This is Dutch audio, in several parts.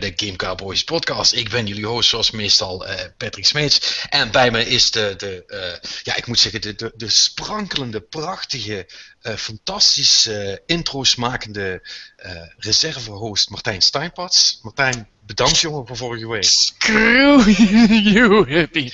de Game Cowboys podcast. Ik ben jullie host zoals meestal uh, Patrick Smeets. En bij me is de, de uh, ja ik moet zeggen, de, de, de sprankelende, prachtige, uh, fantastisch intro's makende reservehost Martijn Steinpats. Martijn, bedankt jongen voor vorige week. Screw you, hippie.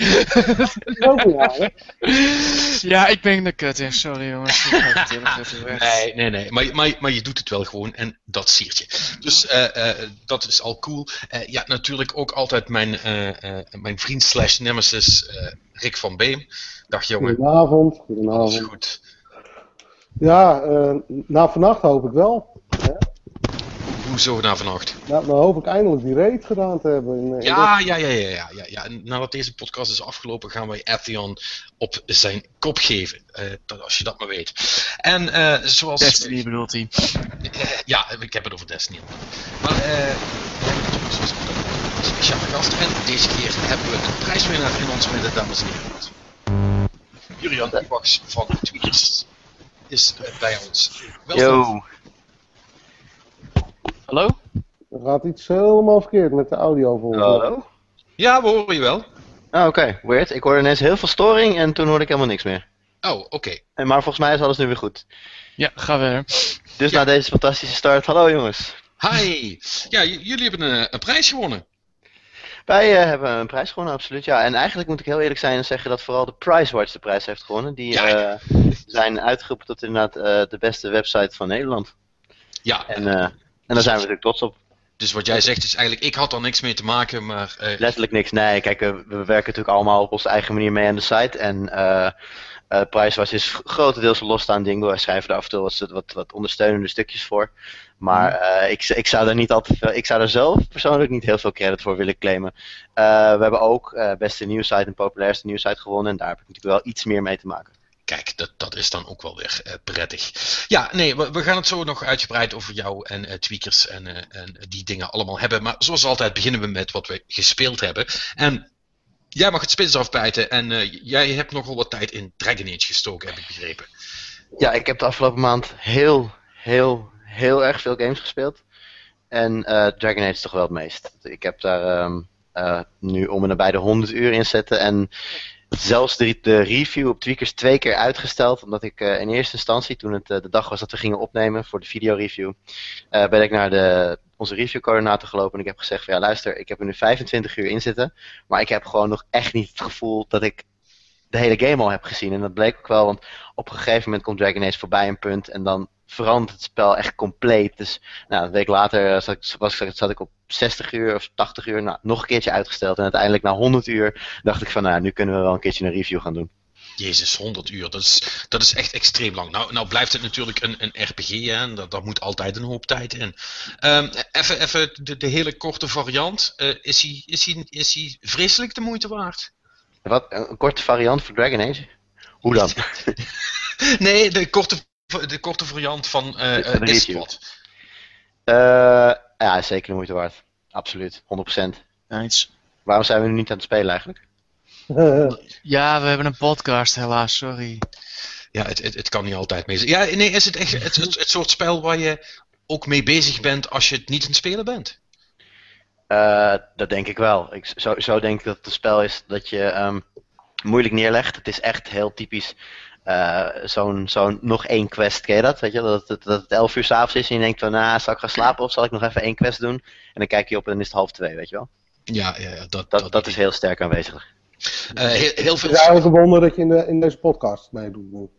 ja, ik ben de kut, sorry jongens. nee, nee, nee, maar, maar, maar je doet het wel gewoon en dat siert je. Dus uh, uh, dat is al cool. Uh, ja, natuurlijk ook altijd mijn, mijn vriend slash nemesis Rick van Beem. Dag jongen. Goedenavond. Goedenavond. Alles goed. Ja, na vannacht hoop ik wel. Hoezo na vannacht? Nou, dan hoop ik eindelijk die raid gedaan te hebben. In, in ja, ja, ja, ja, ja, ja, ja. Nadat deze podcast is afgelopen, gaan wij Atheon op zijn kop geven. Uh, dat, als je dat maar weet. En uh, zoals. Destiny bedoelt hij. Uh, ja, ik heb het over Destiny. Maar eh. Uh, speciale gast. En deze keer hebben we een prijswinnaar in ons midden, dames en heren. Jurian van Tweakers is bij ons. Welkom. Yo. Hallo? Er gaat iets helemaal verkeerd met de audio volgens Hallo? Ja, we horen je wel. Ah, oké. Okay. Weird. Ik hoorde ineens heel veel storing en toen hoorde ik helemaal niks meer. Oh, oké. Okay. En Maar volgens mij is alles nu weer goed. Ja, ga verder. Dus ja. na deze fantastische start, hallo jongens. Hi! Ja, jullie hebben een, een prijs gewonnen. Wij uh, hebben een prijs gewonnen, absoluut. Ja, en eigenlijk moet ik heel eerlijk zijn en zeggen dat vooral de Pricewatch de prijs heeft gewonnen. Die ja. uh, zijn uitgeroepen tot inderdaad uh, de beste website van Nederland. Ja. En en daar zijn we natuurlijk trots op. Dus wat jij zegt is eigenlijk, ik had er niks mee te maken, maar... Uh... Letterlijk niks, nee. Kijk, uh, we werken natuurlijk allemaal op onze eigen manier mee aan de site. En uh, uh, Pricewatch is grotendeels een losstaand ding. Wij schrijven er af en toe wat, wat, wat ondersteunende stukjes voor. Maar uh, ik, ik zou daar niet al te veel, ik zou daar zelf persoonlijk niet heel veel credit voor willen claimen. We hebben ook beste nieuwsite en populairste nieuwsite gewonnen. En daar heb ik natuurlijk wel iets meer mee te maken. Kijk, dat, dat is dan ook wel weer uh, prettig. Ja, nee, we, gaan het zo nog uitgebreid over jou en uh, tweakers en, uh, en die dingen allemaal hebben. Maar zoals altijd beginnen we met wat we gespeeld hebben. En jij mag het spits afbijten en jij hebt nogal wat tijd in Dragon Age gestoken, heb ik begrepen. Ja, ik heb de afgelopen maand heel, heel, heel erg veel games gespeeld. En Dragon Age toch wel het meest. Ik heb daar um, nu om en nabij de 100 uur in zitten en zelfs de, de, review op Tweakers twee keer uitgesteld. Omdat ik uh, in eerste instantie, toen het uh, de dag was dat we gingen opnemen voor de videoreview, uh, ben ik naar de, onze reviewcoördinator gelopen en ik heb gezegd van ja luister, ik heb er nu 25 uur in zitten. Maar ik heb gewoon nog echt niet het gevoel dat ik de hele game al heb gezien. En dat bleek ook wel, want op een gegeven moment komt Dragon Age voorbij een punt en dan verandert het spel echt compleet. Dus nou, een week later zat ik, was, zat ik op 60 uur of 80 uur, nou, nog een keertje uitgesteld. En uiteindelijk na 100 uur dacht ik van, nou, nu kunnen we wel een keertje een review gaan doen. Jezus, 100 uur, dat is, dat is echt extreem lang. Nou, nou blijft het natuurlijk een, een RPG, hè, en daar, moet altijd een hoop tijd in. Um, even even de, de, hele korte variant. Uh, is, hij, is, hij, is hij vreselijk de moeite waard? Wat, een korte variant voor Dragon Age? Hoe dan? nee, de korte, de korte variant van uh, ja, zeker de moeite waard. Absoluut, 100%. Nice. Waarom zijn we nu niet aan het spelen eigenlijk? ja, we hebben een podcast helaas, sorry. Ja, het, het, het kan niet altijd mee zijn. Ja, nee, is het echt het, het, het, soort spel waar je ook mee bezig bent als je het niet aan het spelen bent? Uh, dat denk ik wel. Ik, zo, zo denk ik dat het een spel is dat je um, moeilijk neerlegt. Het is echt heel typisch uh, zo'n zo'n nog één quest, ken je dat? Weet je, dat het, dat het elf uur s'avonds is en je denkt van, nou, zal ik gaan slapen of zal ik nog even één quest doen? En dan kijk je op en dan is het half twee, weet je wel? Ja, ja, ja dat, dat, dat, dat is heel sterk aanwezig. Uh, heel, heel veel... Het is eigenlijk een wonder dat je in, de, in deze podcast meedoet nu.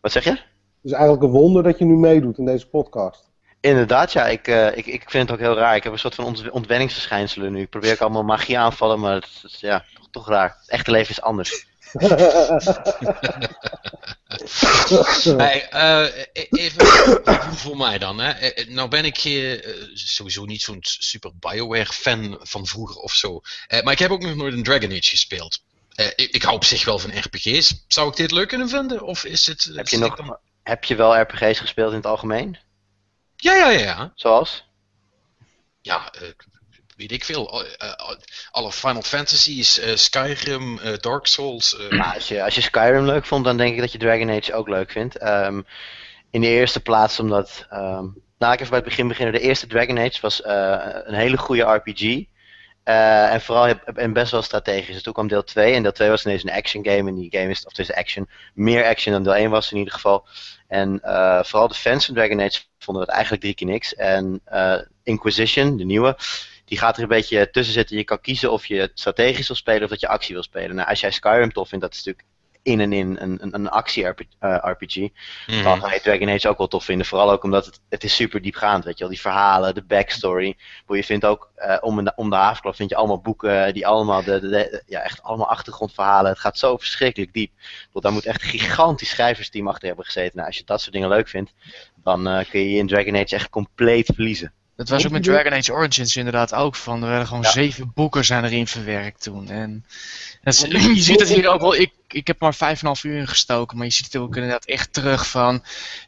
Wat zeg je? Het is eigenlijk een wonder dat je nu meedoet in deze podcast. Inderdaad, ja. Ik, uh, ik, ik vind het ook heel raar. Ik heb een soort van ontwenningsverschijnselen nu. Ik probeer ik allemaal magie aanvallen, maar het is ja, toch, toch raar. Het echte leven is anders. hey, uh, even voor mij dan. Hè. Nou ben ik uh, sowieso niet zo'n super Bioware fan van vroeger of zo. Uh, maar ik heb ook nog nooit een Dragon Age gespeeld. Ik, ik, hou op zich wel van RPG's. Zou ik dit leuk kunnen vinden? Of is het, heb, je nog, dan... heb je wel RPG's gespeeld in het algemeen? Ja, ja, ja. ja. Zoals? Ja, weet ik veel, alle Final Fantasies, uh, Skyrim, Dark Souls. Nou, als, je, als je Skyrim leuk vond, dan denk ik dat je Dragon Age ook leuk vindt. Um, in de eerste plaats omdat um, laat ik even bij het begin beginnen. De eerste Dragon Age was een hele goede RPG. en vooral en best wel strategisch. Toen kwam deel 2 en deel 2 was ineens een action game. En die game is, of het is action, meer action dan deel 1 was in ieder geval. En vooral de fans van Dragon Age vonden het eigenlijk drie keer niks. En Inquisition, de nieuwe, die gaat er een beetje tussen zitten. Je kan kiezen of je strategisch wil spelen of dat je actie wil spelen. Nou, als jij Skyrim tof vindt, dat is natuurlijk in en in een, een, een actie-RPG. Mm. Dan ga je Dragon Age ook wel tof vinden. Vooral ook omdat het, het is super diepgaand, weet je wel. Die verhalen, de backstory. Je vindt ook, uh, om, de, om de havenklap vind je allemaal boeken die allemaal, de, de, ja, echt allemaal achtergrondverhalen. Het gaat zo verschrikkelijk diep. Want daar moet echt een gigantisch schrijversteam achter hebben gezeten. Nou, als je dat soort dingen leuk vindt, dan uh, kun je je in Dragon Age echt compleet verliezen. Dat was ook met Dragon Age Origins inderdaad ook van. Er werden gewoon zeven boeken zijn erin verwerkt toen. En is, je ziet het hier ook wel. Ik, ik heb maar vijf en half uur ingestoken. Maar je ziet het ook inderdaad echt terug van.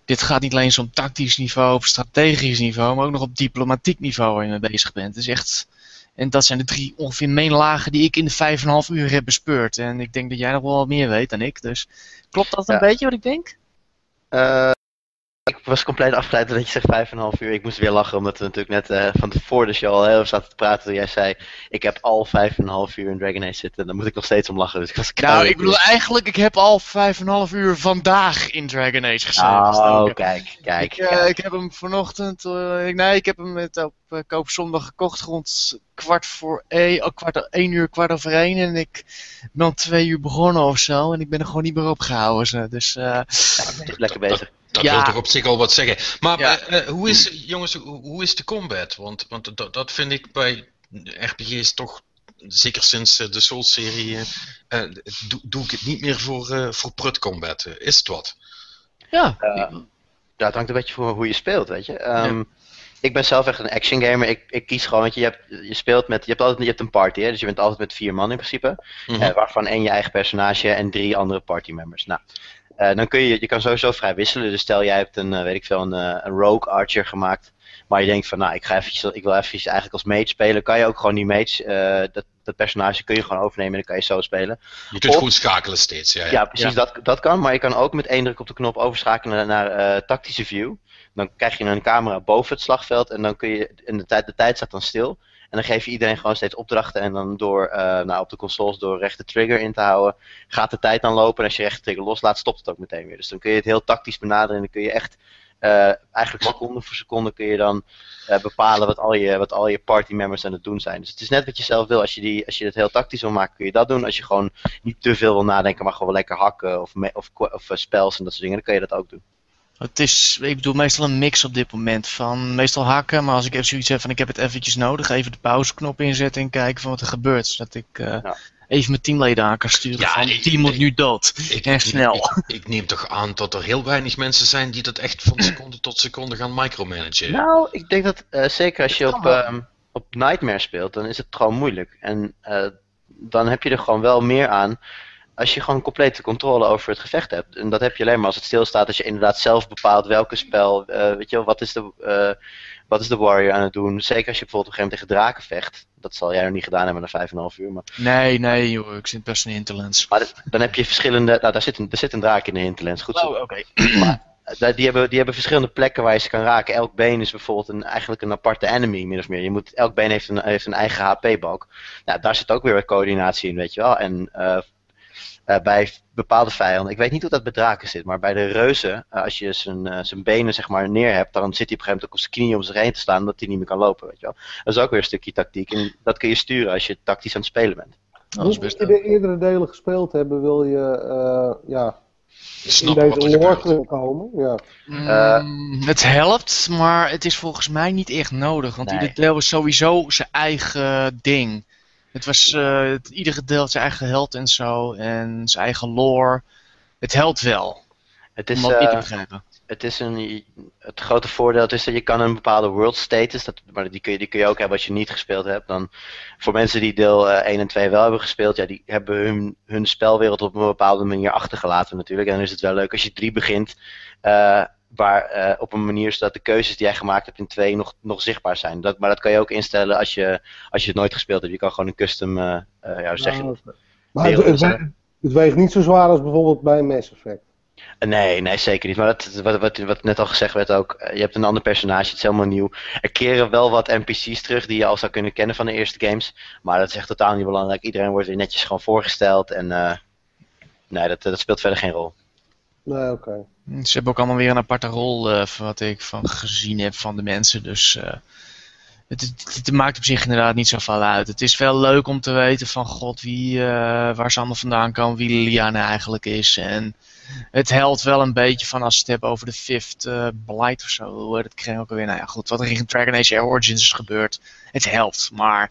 Dit gaat niet alleen op tactisch niveau, op strategisch niveau. Maar ook nog op diplomatiek niveau waar je mee bezig bent. Het is echt. En dat zijn de drie ongeveer main lagen die ik in de vijf en half uur heb bespeurd. En ik denk dat jij nog wel wat meer weet dan ik. Dus klopt dat een beetje wat ik denk? Uh, ik was compleet afgeleid dat je zegt 5,5 uur. Ik moest weer lachen omdat we natuurlijk net uh, van voor de show al heel zaten te praten. Toen jij zei, ik heb al 5,5 uur in Dragon Age zitten. Dan moet ik nog steeds om lachen. Dus ik was nou, ik bedoel eigenlijk, ik heb al 5,5 uur vandaag in Dragon Age gezeten. Oh, kijk, kijk. Ik, uh, ik, heb hem vanochtend, uh, ik, nee, ik heb hem met, op koopzondag gekocht rond kwart voor één, oh, kwart, één uur, kwart over één. En ik ben om twee uur begonnen of zo. En ik ben er gewoon niet meer opgehouden. Dus, ja, lekker bezig. Dat ja. wil toch op zich al wat zeggen. Maar uh, hoe is, jongens, hoe is de combat? Want, want dat, dat vind ik bij RPG's toch, zeker sinds de Souls-serie, uh, doe, doe, ik het niet meer voor, uh, voor prut combat. is het wat? Ja. ja, het hangt een beetje voor hoe je speelt, weet je. Um, ja. Ik ben zelf echt een action gamer. Ik, ik kies gewoon, want je, hebt, je speelt met, je hebt altijd je hebt een party, hè? dus je bent altijd met vier man in principe. Mm -hmm. waarvan één je eigen personage en drie andere party members. Nou, uh, dan kun je, je kan sowieso vrij wisselen. Dus stel jij hebt een, uh, weet ik veel, een, uh, een rogue archer gemaakt. Maar je denkt van, nou, ik, ga eventjes, ik wil eventjes eigenlijk als mage spelen. Kan je ook gewoon die mage, dat, dat personage kun je gewoon overnemen en dan kan je zo spelen. Je kunt of, goed schakelen steeds, ja. Ja, ja precies, ja. Dat, dat kan. Maar je kan ook met één druk op de knop overschakelen naar tactische view. Dan krijg je een camera boven het slagveld en dan kun je, en de tijd, de tijd staat dan stil. En dan geef je iedereen gewoon steeds opdrachten. En dan door uh, nou, op de consoles door rechte trigger in te houden, gaat de tijd dan lopen. En als je rechte trigger loslaat, stopt het ook meteen weer. Dus dan kun je het heel tactisch benaderen. En dan kun je echt, uh, eigenlijk seconde voor seconde, kun je dan uh, bepalen wat al, je, wat al je party members aan het doen zijn. Dus het is net wat je zelf wil. Als je, die, als je het heel tactisch wil maken, kun je dat doen. Als je gewoon niet te veel wil nadenken, maar gewoon lekker hakken of, of, of spells en dat soort dingen, dan kun je dat ook doen. Het is, ik bedoel, meestal een mix op dit moment van meestal hakken, maar als ik even zoiets heb van ik heb het eventjes nodig, even de pauzeknop inzetten en kijken van wat er gebeurt. Zodat ik uh, ja. even mijn teamleden aan kan sturen ja, van team moet nu dood. Ik, en snel. Ik, ik, neem toch aan dat er heel weinig mensen zijn die dat echt van seconde tot seconde gaan micromanagen. Nou, ik denk dat uh, zeker als je op, um, op Nightmare speelt, dan is het gewoon moeilijk. En uh, dan heb je er gewoon wel meer aan als je gewoon complete controle over het gevecht hebt. En dat heb je alleen maar als het stilstaat, als je inderdaad zelf bepaalt welke spel, uh, weet je wel, wat is, de, uh, wat is de warrior aan het doen. Zeker als je bijvoorbeeld op een gegeven moment tegen draken vecht. Dat zal jij nog niet gedaan hebben na 5,5 uur. Maar... Nee, nee joh, ik zit best in Hinterlands. Maar dan heb je verschillende, nou daar zit een, daar zit een draak in de Hinterlands, goed zo. Oh, oké. Okay. die hebben, die hebben verschillende plekken waar je ze kan raken. Elk been is bijvoorbeeld een, eigenlijk een aparte enemy, min of meer. Je moet, elk been heeft een, heeft een eigen HP-balk. Nou, daar zit ook weer coördinatie in, weet je wel. En uh, bij bepaalde vijanden. Ik weet niet hoe dat bij draken zit, maar bij de reuzen, uh, als je zijn, uh, zijn benen zeg maar neer hebt, dan zit hij op een gegeven moment ook op zijn knieën om zich heen te staan, dat hij niet meer kan lopen, weet je wel. Dat is ook weer een stukje tactiek en dat kun je sturen als je tactisch aan het spelen bent. Als je de eerdere delen gespeeld hebben, wil je ja, Snap in deze lore komen. Ja. Mm, het helpt, maar het is volgens mij niet echt nodig, want nee. ieder deel is sowieso zijn eigen ding. Het was uh, het, ieder gedeelte zijn eigen held en zo. En zijn eigen lore. Het helpt wel. Het is, om dat te begrijpen. Het, is een, het grote voordeel is dat je kan een bepaalde world status, dat, maar die kun, je, die kun je ook hebben als je niet gespeeld hebt. Dan, voor mensen die deel uh, 1 en 2 wel hebben gespeeld, ja, die hebben hun, hun spelwereld op een bepaalde manier achtergelaten natuurlijk. En dan is het wel leuk als je 3 begint, uh, waar uh, op een manier zodat de keuzes die jij gemaakt hebt in 2 nog, nog zichtbaar zijn. Dat, maar dat kan je ook instellen als je, als je het nooit gespeeld hebt. Je kan gewoon een custom, uh, uh, ja, zeg je, maar het, weegt niet zo zwaar als bijvoorbeeld bij Mass Effect. Nee, nee, zeker niet. Maar dat, wat, wat, wat net al gezegd werd ook, eh, je hebt een ander personage, het is helemaal nieuw. Er keren wel wat NPC's terug die je al zou kunnen kennen van de eerste games. Maar dat is echt totaal niet belangrijk. Iedereen wordt weer netjes gewoon voorgesteld en uh, nee, dat, dat speelt verder geen rol. Nee, oké. Ze hebben ook allemaal weer een aparte rol, uh, wat ik van gezien heb van de mensen. Dus uh, het, het, maakt op zich inderdaad niet zoveel uit. Het is wel leuk om te weten van god, wie, uh, waar ze allemaal vandaan komen, wie Liliana eigenlijk is. En het helpt wel een beetje van als je het hebt over de Fifth Blight of zo. Dat kreeg ik ook alweer. Nou ja, goed, wat er in Dragon Age Origins is gebeurd. Het helpt, maar.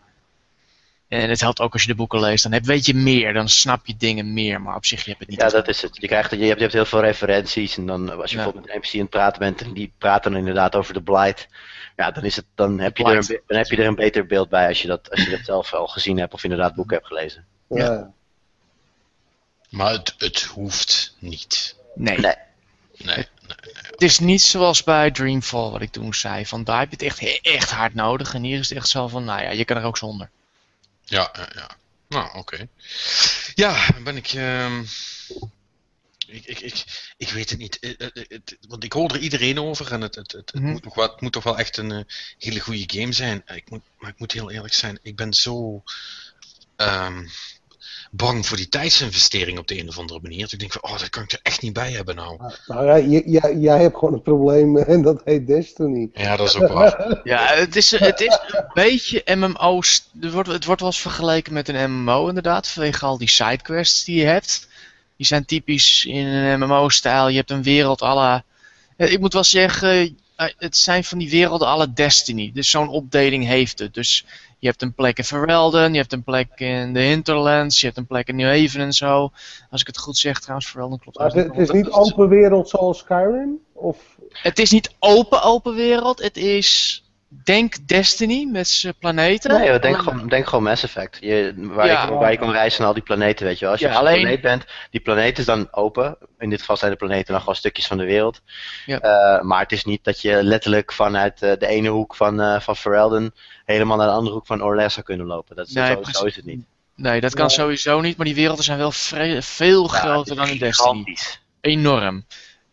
En het helpt ook als je de boeken leest. Dan heb, weet je meer, dan snap je dingen meer. Maar op zich je hebt het niet. Ja, dat is het. Je, krijgt, je, hebt, je hebt heel veel referenties. En dan als je ja. bijvoorbeeld met een NPC aan het praten bent. En die praten dan inderdaad over de Blight. Ja, dan, is het, dan, heb je er een, dan heb je er een beter beeld bij als je, dat, als je dat zelf al gezien hebt. Of inderdaad boeken hebt gelezen. Ja. ja. Maar het, het hoeft niet. Nee. Nee. Nee, nee, nee. Het is niet zoals bij Dreamfall, wat ik toen zei. Van daar heb je het echt, echt hard nodig. En hier is het echt zo van, nou ja, je kan er ook zonder. Ja, ja, ja. Nou, oké. Okay. Ja, ben ik. Uh, ik, ik, ik, ik weet het niet. Het, het, het, want ik hoor er iedereen over en het, het, het, mm -hmm. moet, toch wel, moet toch wel echt een uh, hele goede game zijn. Ik moet, maar ik moet heel eerlijk zijn, ik ben zo. Um, bang voor die tijdsinvestering op de een of andere manier. Dus ik denk van, oh, dat kan ik er echt niet bij hebben nou. Nou ja, jij, jij hebt gewoon een probleem en dat heet Destiny. Ja, dat is ook waar. ja, het is, het is een beetje MMO's. Het wordt, het wordt wel eens vergeleken met een MMO inderdaad, vanwege al die sidequests die je hebt. Die zijn typisch in een MMO-stijl. Je hebt een wereld alle. Ik moet wel zeggen, het zijn van die werelden alle Destiny. Dus zo'n opdeling heeft het. Dus je hebt een plek in Ferelden, je hebt een plek in de Hinterlands, je hebt een plek in New Haven en zo. Als ik het goed zeg trouwens, Ferelden klopt. Maar het, het is niet open wereld zoals Skyrim? Of? Het is niet open open wereld, het is denk Destiny met zijn planeten. Nee, joh, denk, gewoon, denk gewoon Mass Effect. Je, waar, ja. je, waar je kan reizen naar al die planeten, weet je wel. Als je ja, op een alleen... planeet bent, die planeet is dan open. In dit geval zijn de planeten nog gewoon stukjes van de wereld. Ja. Uh, maar het is niet dat je letterlijk vanuit uh, de ene hoek van, uh, van Ferelden helemaal naar de andere hoek van Orles zou kunnen lopen. Dat, nee, zo, zo, is het niet. Nee, dat kan ja. sowieso niet, maar die werelden zijn wel veel groter dan in Destiny. Enorm.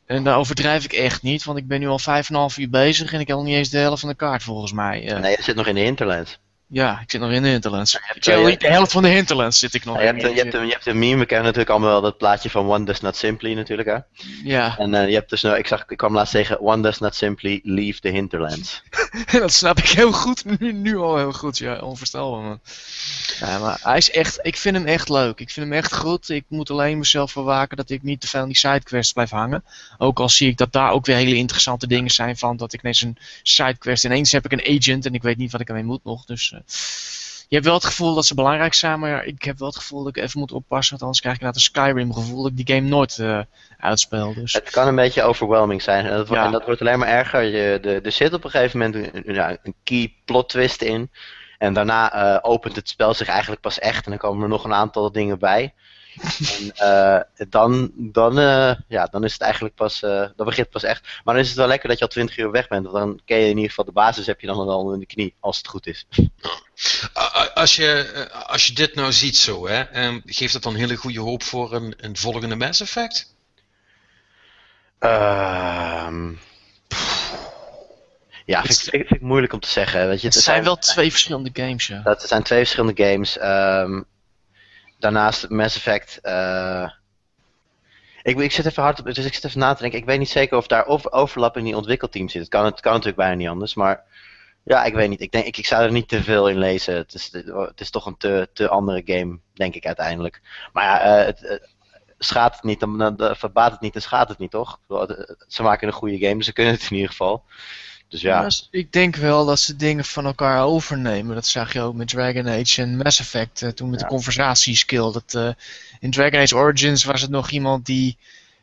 En daar overdrijf ik echt niet, want ik ben nu al 5,5 uur bezig en ik heb nog niet eens de helft van de kaart volgens mij. Uh, nee, je zit nog in de Hinterlands. Ja, ik zit nog in de Hinterlands. De helft van de Hinterlands zit ik nog ja, in. Je hebt, een, je, hebt een, je hebt een meme, we kennen natuurlijk allemaal wel dat plaatje van One Does Not Simply natuurlijk hè. Ja. En uh, je hebt dus nou, ik zag, ik kwam laatst zeggen, One Does Not Simply Leave the Hinterlands. dat snap ik heel goed, nu, nu al heel goed, ja, onvoorstelbaar man. Ja, maar hij is echt, ik vind hem echt leuk. Ik vind hem echt goed. Ik moet alleen mezelf verwaken dat ik niet te veel aan die sidequests blijf hangen. Ook al zie ik dat daar ook weer hele interessante dingen zijn van dat ik ineens een sidequest, ineens heb ik een agent en ik weet niet wat ik ermee moet nog, dus... Je hebt wel het gevoel dat ze belangrijk zijn, maar ik heb wel het gevoel dat ik even moet oppassen, want anders krijg ik een Skyrim gevoel dat ik die game nooit uh, uitspeel. Dus. Het kan een beetje overwhelming zijn en dat, wordt, ja. en dat wordt alleen maar erger. Je, de, er zit op een gegeven moment een, een, een key plot twist in en daarna uh, opent het spel zich eigenlijk pas echt en dan komen er nog een aantal dingen bij. En uh, dan, dan, uh, ja, dan is het eigenlijk pas, uh, dan begint het pas echt. Maar dan is het wel lekker dat je al 20 uur weg bent, want dan ken je in ieder geval de basis heb je dan al in de knie, als het goed is. Als je, als je dit nou ziet zo, hè, um, geeft dat dan hele goede hoop voor een, een volgende Mass Effect? Uh, ja, vind, ik moeilijk om te zeggen. Weet je, het, het zijn, zijn wel twee verschillende games, ja. Dat zijn twee verschillende games. Um, daarnaast Mass Effect. Uh, ik, ik zit even hard op, dus ik zit even na te denken. Ik weet niet zeker of daar over, overlap in die ontwikkelteams zit. Het kan, het natuurlijk bijna niet anders, maar ja, ik weet niet. Ik, denk, ik, ik zou er niet te veel in lezen. Het is, het is toch een te, te andere game, denk ik uiteindelijk. Maar ja, uh, het, het schaadt het niet, dan, verbaat het niet, dan schaadt het niet, toch? Ze maken een goede game, ze kunnen het in ieder geval. Dus ja. ja. Ik denk wel dat ze dingen van elkaar overnemen. Dat zag je ook met Dragon Age en Mass Effect. Uh, toen met ja. de conversatieskill. Dat, uh, in Dragon Age Origins was het nog iemand die.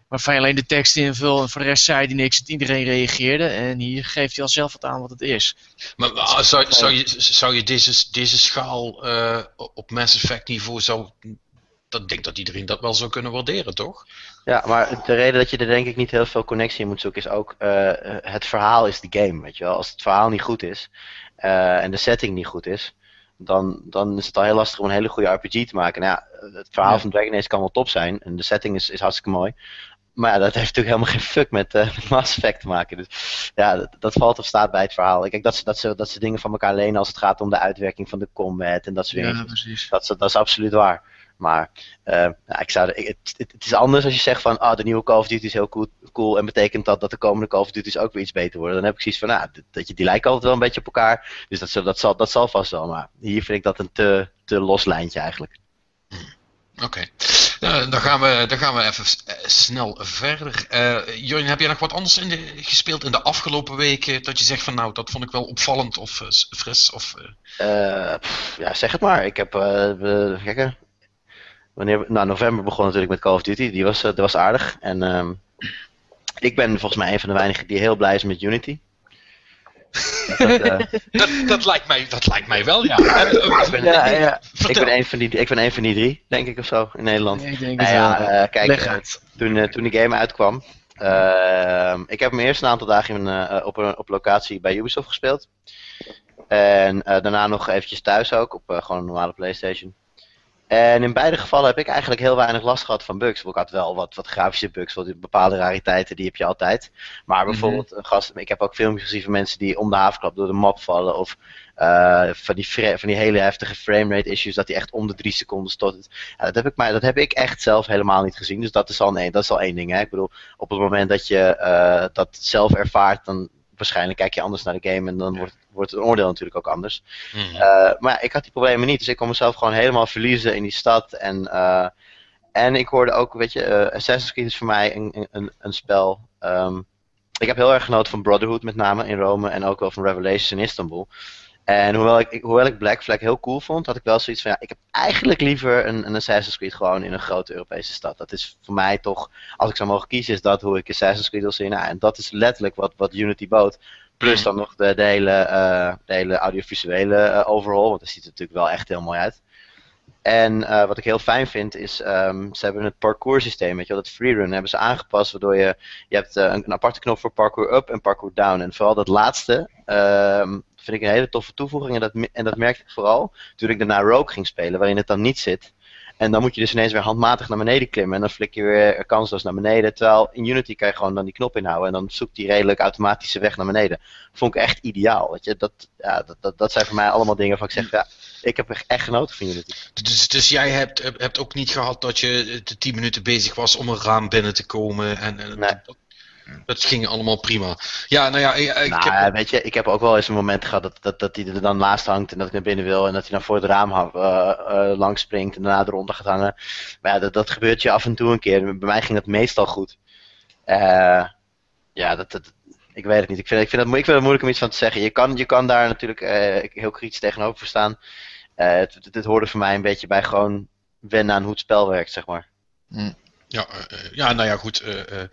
waarvan je alleen de tekst invul en voor de rest zei hij niks. Dat iedereen reageerde. En hier geeft hij al zelf wat aan wat het is. Maar, maar zou, zou, je, zou je deze, deze schaal uh, op Mass Effect niveau. Zou, dat denk dat iedereen dat wel zou kunnen waarderen, toch? Ja, maar de reden dat je er denk ik niet heel veel connectie in moet zoeken is ook uh, het verhaal is de game, weet je wel. Als het verhaal niet goed is uh, en de setting niet goed is, dan, dan is het al heel lastig om een hele goede RPG te maken. Nou ja, het verhaal ja. van Dragon Age kan wel top zijn en de setting is, is hartstikke mooi. maar ja, dat heeft natuurlijk helemaal geen fuck met, uh, Mass Effect te maken. Dus ja, dat, dat, valt of staat bij het verhaal. Kijk, dat ze, dat, ze, dat ze dingen van elkaar lenen als het gaat om de uitwerking van de combat en dat soort dingen. Ja, precies. Dat, dat is absoluut waar. Maar uh, ik zou, het, het, het, is anders als je zegt van ah, de nieuwe Call of Duty is heel cool, cool en betekent dat dat de komende Call of Duty's ook weer iets beter worden. Dan heb ik zoiets van, nou, dat, je, die lijken altijd wel een beetje op elkaar. Dus dat, dat, zal, dat zal vast wel. Maar hier vind ik dat een te, te los lijntje eigenlijk. Oké. Nou, dan, gaan we, dan gaan we even eh, snel verder. Uh, heb jij nog wat anders in de, gespeeld in de afgelopen weken? Dat je zegt van nou, dat vond ik wel opvallend of uh, fris? Of, ja, zeg het maar. Ik heb, uh, wanneer, nou, november begon natuurlijk met Call of Duty. Die was, dat was aardig. En um, ik ben volgens mij een van de weinigen die heel blij is met Unity. Dat, uh... dat, dat, lijkt mij, dat lijkt mij wel, ja. ik, ben, ja, ja. ik, ben een van die, ik ben een van die drie, denk ik of zo, in Nederland. Nee, ik denk nou, ja, uh, kijk, toen, uh, toen die game uitkwam, ehm, ik heb hem eerst een aantal dagen in, op, een, op locatie bij Ubisoft gespeeld. En daarna nog eventjes thuis ook, op gewoon een normale Playstation. En in beide gevallen heb ik eigenlijk heel weinig last gehad van bugs. Ik had wel wat, wat grafische bugs, wat bepaalde rariteiten, die heb je altijd. Maar mhm. bijvoorbeeld, een gast, ik heb ook filmpjes gezien van mensen die om de havenklap door de map vallen. Of uh, van, die van die hele heftige framerate issues, dat die echt om de drie seconden stottert. Ja, dat, heb ik, maar dat heb ik echt zelf helemaal niet gezien. Dus dat is al, nee, dat is al één ding. Hè. Ik bedoel, op het moment dat je uh, dat zelf ervaart, dan waarschijnlijk kijk je anders naar de game en dan wordt, wordt het oordeel natuurlijk ook anders. Mm. Uh, maar ik had die problemen niet, dus ik kon mezelf gewoon helemaal verliezen in die stad. En, uh, en ik hoorde ook, weet je, uh, Assassin's Creed is voor mij een, een, een spel. Um, ik heb heel erg genoten van Brotherhood met name in Rome en ook wel van Revelations in Istanbul. En hoewel ik, hoewel ik Black Flag heel cool vond, had ik wel zoiets van, ja, ik heb eigenlijk liever een, een Assassin's Creed gewoon in een grote Europese stad. Dat is voor mij toch, als ik zou mogen kiezen, is dat hoe ik Assassin's Creed wil zien. Nou, en dat is letterlijk wat, wat Unity bood. Plus dan nog de, de hele, uh, de hele audiovisuele uh, overhaul, want dat ziet er natuurlijk wel echt heel mooi uit. En uh, wat ik heel fijn vind is, um, ze hebben het parkour systeem, weet je wel, dat freerun hebben ze aangepast, waardoor je, je hebt een, een, aparte knop voor parkour up en parkour down. En vooral dat laatste, um, vind ik een hele toffe toevoeging. En dat, en dat merkte ik vooral toen ik daarna Rogue ging spelen, waarin het dan niet zit. En dan moet je dus ineens weer handmatig naar beneden klimmen. En dan flik je weer kansloos naar beneden. Terwijl in Unity kan je gewoon dan die knop inhouden. En dan zoekt die redelijk automatische weg naar beneden. Vond ik echt ideaal. Weet je? Dat, ja, dat, dat, dat zijn voor mij allemaal dingen van ik zeg, ja, ik heb echt genoten van Unity. Dus, dus jij hebt, hebt ook niet gehad dat je de 10 minuten bezig was om een raam binnen te komen. En, en nee. Dat ging allemaal prima. Ja, nou ja, ik, nou, heb... weet je, ik heb ook wel eens een moment gehad dat, dat, dat hij er dan naast hangt en dat ik naar binnen wil en dat hij dan voor het raam uh, uh, langs springt en daarna eronder gaat hangen. Maar ja, dat, dat gebeurt je af en toe een keer. Bij mij ging dat meestal goed. Uh, ja, dat, dat, ik weet het niet. Ik vind, ik, vind het, ik vind het moeilijk om iets van te zeggen. Je kan, je kan daar natuurlijk heel kritisch tegenover staan. het hoorde voor mij een beetje bij gewoon wennen aan hoe het spel werkt, zeg maar. Hm. Ja, uh, ja, nou ja, goed. Uh,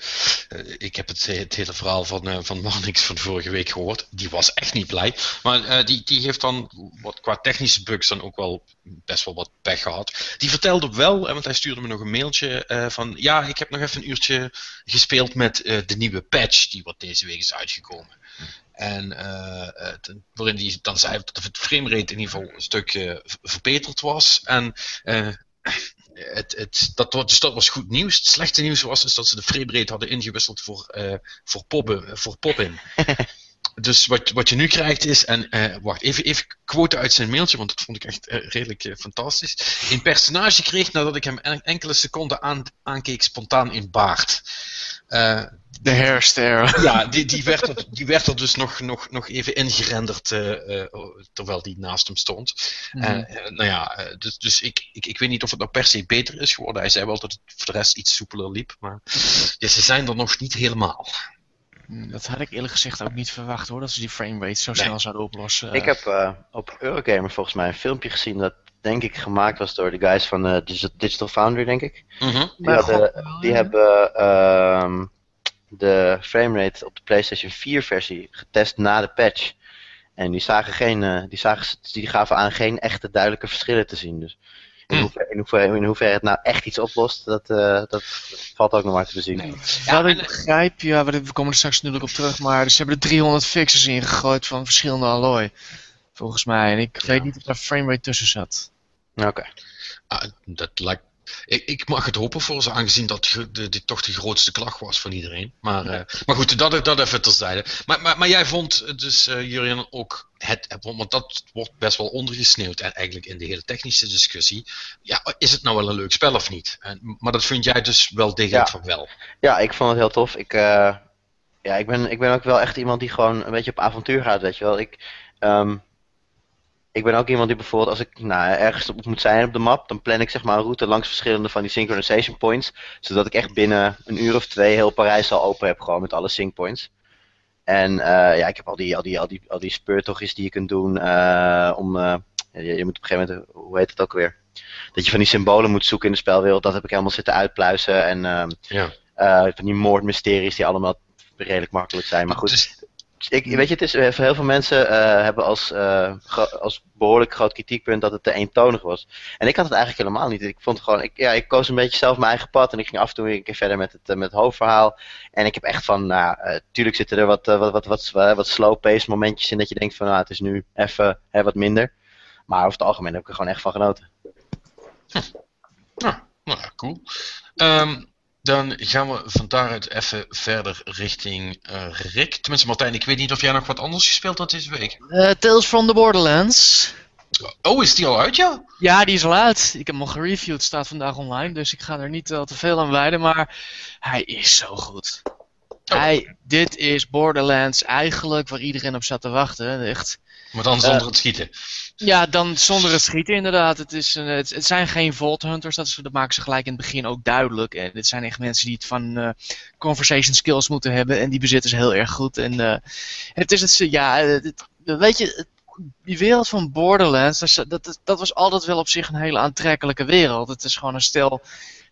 ik heb het, het, hele verhaal van, van Marnix van vorige week gehoord. Die was echt niet blij. Maar die, die heeft dan wat, qua technische bugs dan ook wel best wel wat pech gehad. Die vertelde wel, want hij stuurde me nog een mailtje van... Ja, ik heb nog even een uurtje gespeeld met de nieuwe patch die wat deze week is uitgekomen. En waarin hij dan zei dat het framerate in ieder geval een stuk verbeterd was. En het, het, dat, dus dat was goed nieuws. Het slechte nieuws was is dat ze de framerate hadden ingewisseld voor, uh, voor, poppen, voor pop-in. dus wat, wat je nu krijgt is, en uh, wacht, even, even quote uit zijn mailtje, want dat vond ik echt uh, redelijk fantastisch. Een personage kreeg nadat ik hem enkele seconden aan, aankeek spontaan in baard. De hairstare. Ja, die, die, werd er, die werd er dus nog, nog, nog even ingerenderd uh, uh, terwijl die naast hem stond. Mm -hmm. uh, nou ja, dus, dus ik, ik, ik weet niet of het nou per se beter is geworden. Hij zei wel dat het voor de rest iets soepeler liep, maar ja, ze zijn er nog niet helemaal. Hmm, dat had ik eerlijk gezegd ook niet verwacht hoor, dat ze die framerate zo snel zouden oplossen. Ik heb op Eurogamer volgens mij een filmpje gezien dat denk ik gemaakt was door de guys van Digital Foundry, denk ik. Mm -hmm. Die, hadden, die hebben ehm, de framerate op de PlayStation 4 versie getest na de patch. En die, zagen geen, uh, die, zagen, die gaven aan geen echte duidelijke verschillen te zien. Dus in, mm. hoeverre, in, hoeverre, in hoeverre het nou echt iets oplost, dat, uh, dat valt ook nog maar te bezien. Nee. Ja, wat ik begrijp, ja, we komen er straks natuurlijk op terug, maar ze hebben er 300 fixes ingegooid van verschillende alloy. Volgens mij. En ik ja. weet niet of daar framerate tussen zat. Oké. Okay. Ah, dat lijkt ik, ik, mag het hopen voor ze, aangezien dat dit toch de grootste klacht was van iedereen. Maar, uh, maar goed, dat, dat even terzijde. Maar, maar, maar jij vond dus, uh, Jurien, ook het, want dat wordt best wel ondergesneeuwd eigenlijk in de hele technische discussie. Ja, is het nou wel een leuk spel of niet? En, maar dat vind jij dus wel degelijk van wel. Ja, ik vond het heel tof. Ik, uh, ja, ik, ben, ik ben ook wel echt iemand die gewoon een beetje op avontuur gaat, weet je wel. Ik, um, ik ben ook iemand die bijvoorbeeld, als ik nou, ergens op moet zijn op de map, dan plan ik zeg maar een route langs verschillende van die synchronization points. Zodat ik echt binnen een uur of twee heel Parijs al open heb, gewoon met alle sync points. En uh, ja, ik heb al die, al die, al die, al die speurtochtjes die je kunt doen uh, om, uh, je, je, moet op een gegeven moment, hoe heet het ook weer? Dat je van die symbolen moet zoeken in de spelwereld, dat heb ik helemaal zitten uitpluizen. En ja. van die moordmysteries die allemaal redelijk makkelijk zijn. Maar goed, dus ik, weet je, het is, eh, heel veel mensen uh, hebben als, uh, als behoorlijk groot kritiekpunt dat het te eentonig was. En ik had het eigenlijk helemaal niet. Ik vond gewoon, ik, ja, ik koos een beetje zelf mijn eigen pad en ik ging af en toe een keer verder met het, met het hoofdverhaal. En ik heb echt van, nou, tuurlijk zitten er wat, wat, wat, wat, wat slow-paced momentjes in dat je denkt van, nou, het is nu even hè, wat minder. Maar over het algemeen heb ik er gewoon echt van genoten. Hm. nou, cool. Um, dan gaan we van daaruit even verder richting uh, Rick. Tenminste, Martijn, ik weet niet of jij nog wat anders gespeeld had deze week. Uh, Tales from the Borderlands. Oh, is die al uit, ja? Ja, die is al uit. Ik heb hem al gereviewd, staat vandaag online, dus ik ga er niet al te veel aan wijden, maar hij is zo goed. Oh. Hij, dit is Borderlands eigenlijk waar iedereen op zat te wachten. Echt. Maar dan zonder uh, het schieten. Ja, dan zonder het schieten inderdaad. Het, is een, het, het, zijn geen Vault Hunters, dat, is, dat maken ze gelijk in het begin ook duidelijk. En dit zijn echt mensen die het van uh, conversation skills moeten hebben en die bezitten ze heel erg goed. En uh, het is het, ja, het, weet je, die wereld van Borderlands, dat, dat, dat was altijd wel op zich een hele aantrekkelijke wereld. Het is gewoon een stel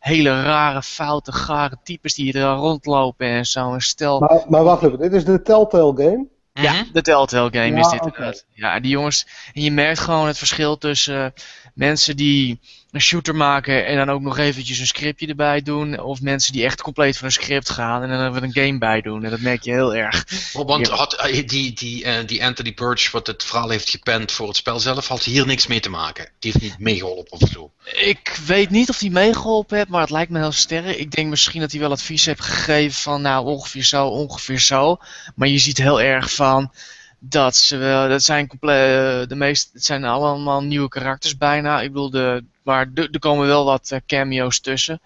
hele rare, foute, gare types die er rondlopen en zo. Een stel... Maar, maar wacht even, dit is de Telltale game? Ja, de Telltale game ja, is dit okay. Ja, die jongens, en je merkt gewoon het verschil tussen uh, mensen die een shooter maken en dan ook nog eventjes een scriptje erbij doen. Of mensen die echt compleet van een script gaan en dan er een game bij doen. En dat merk je heel erg. Want had eh, die, die, uh, die Anthony Burch, wat het verhaal heeft gepend voor het spel zelf, had hier niks mee te maken. Die heeft niet meegeholpen of zo. Ik weet niet of hij meegeholpen heeft, maar het lijkt me heel sterk. Ik denk misschien dat hij wel advies heeft gegeven van nou ongeveer zo, ongeveer zo. Maar je ziet heel erg van dat ze wel, dat zijn compleet, de meeste, het zijn allemaal nieuwe karakters bijna. Ik bedoel, de, maar er komen wel wat uh, cameo's tussen.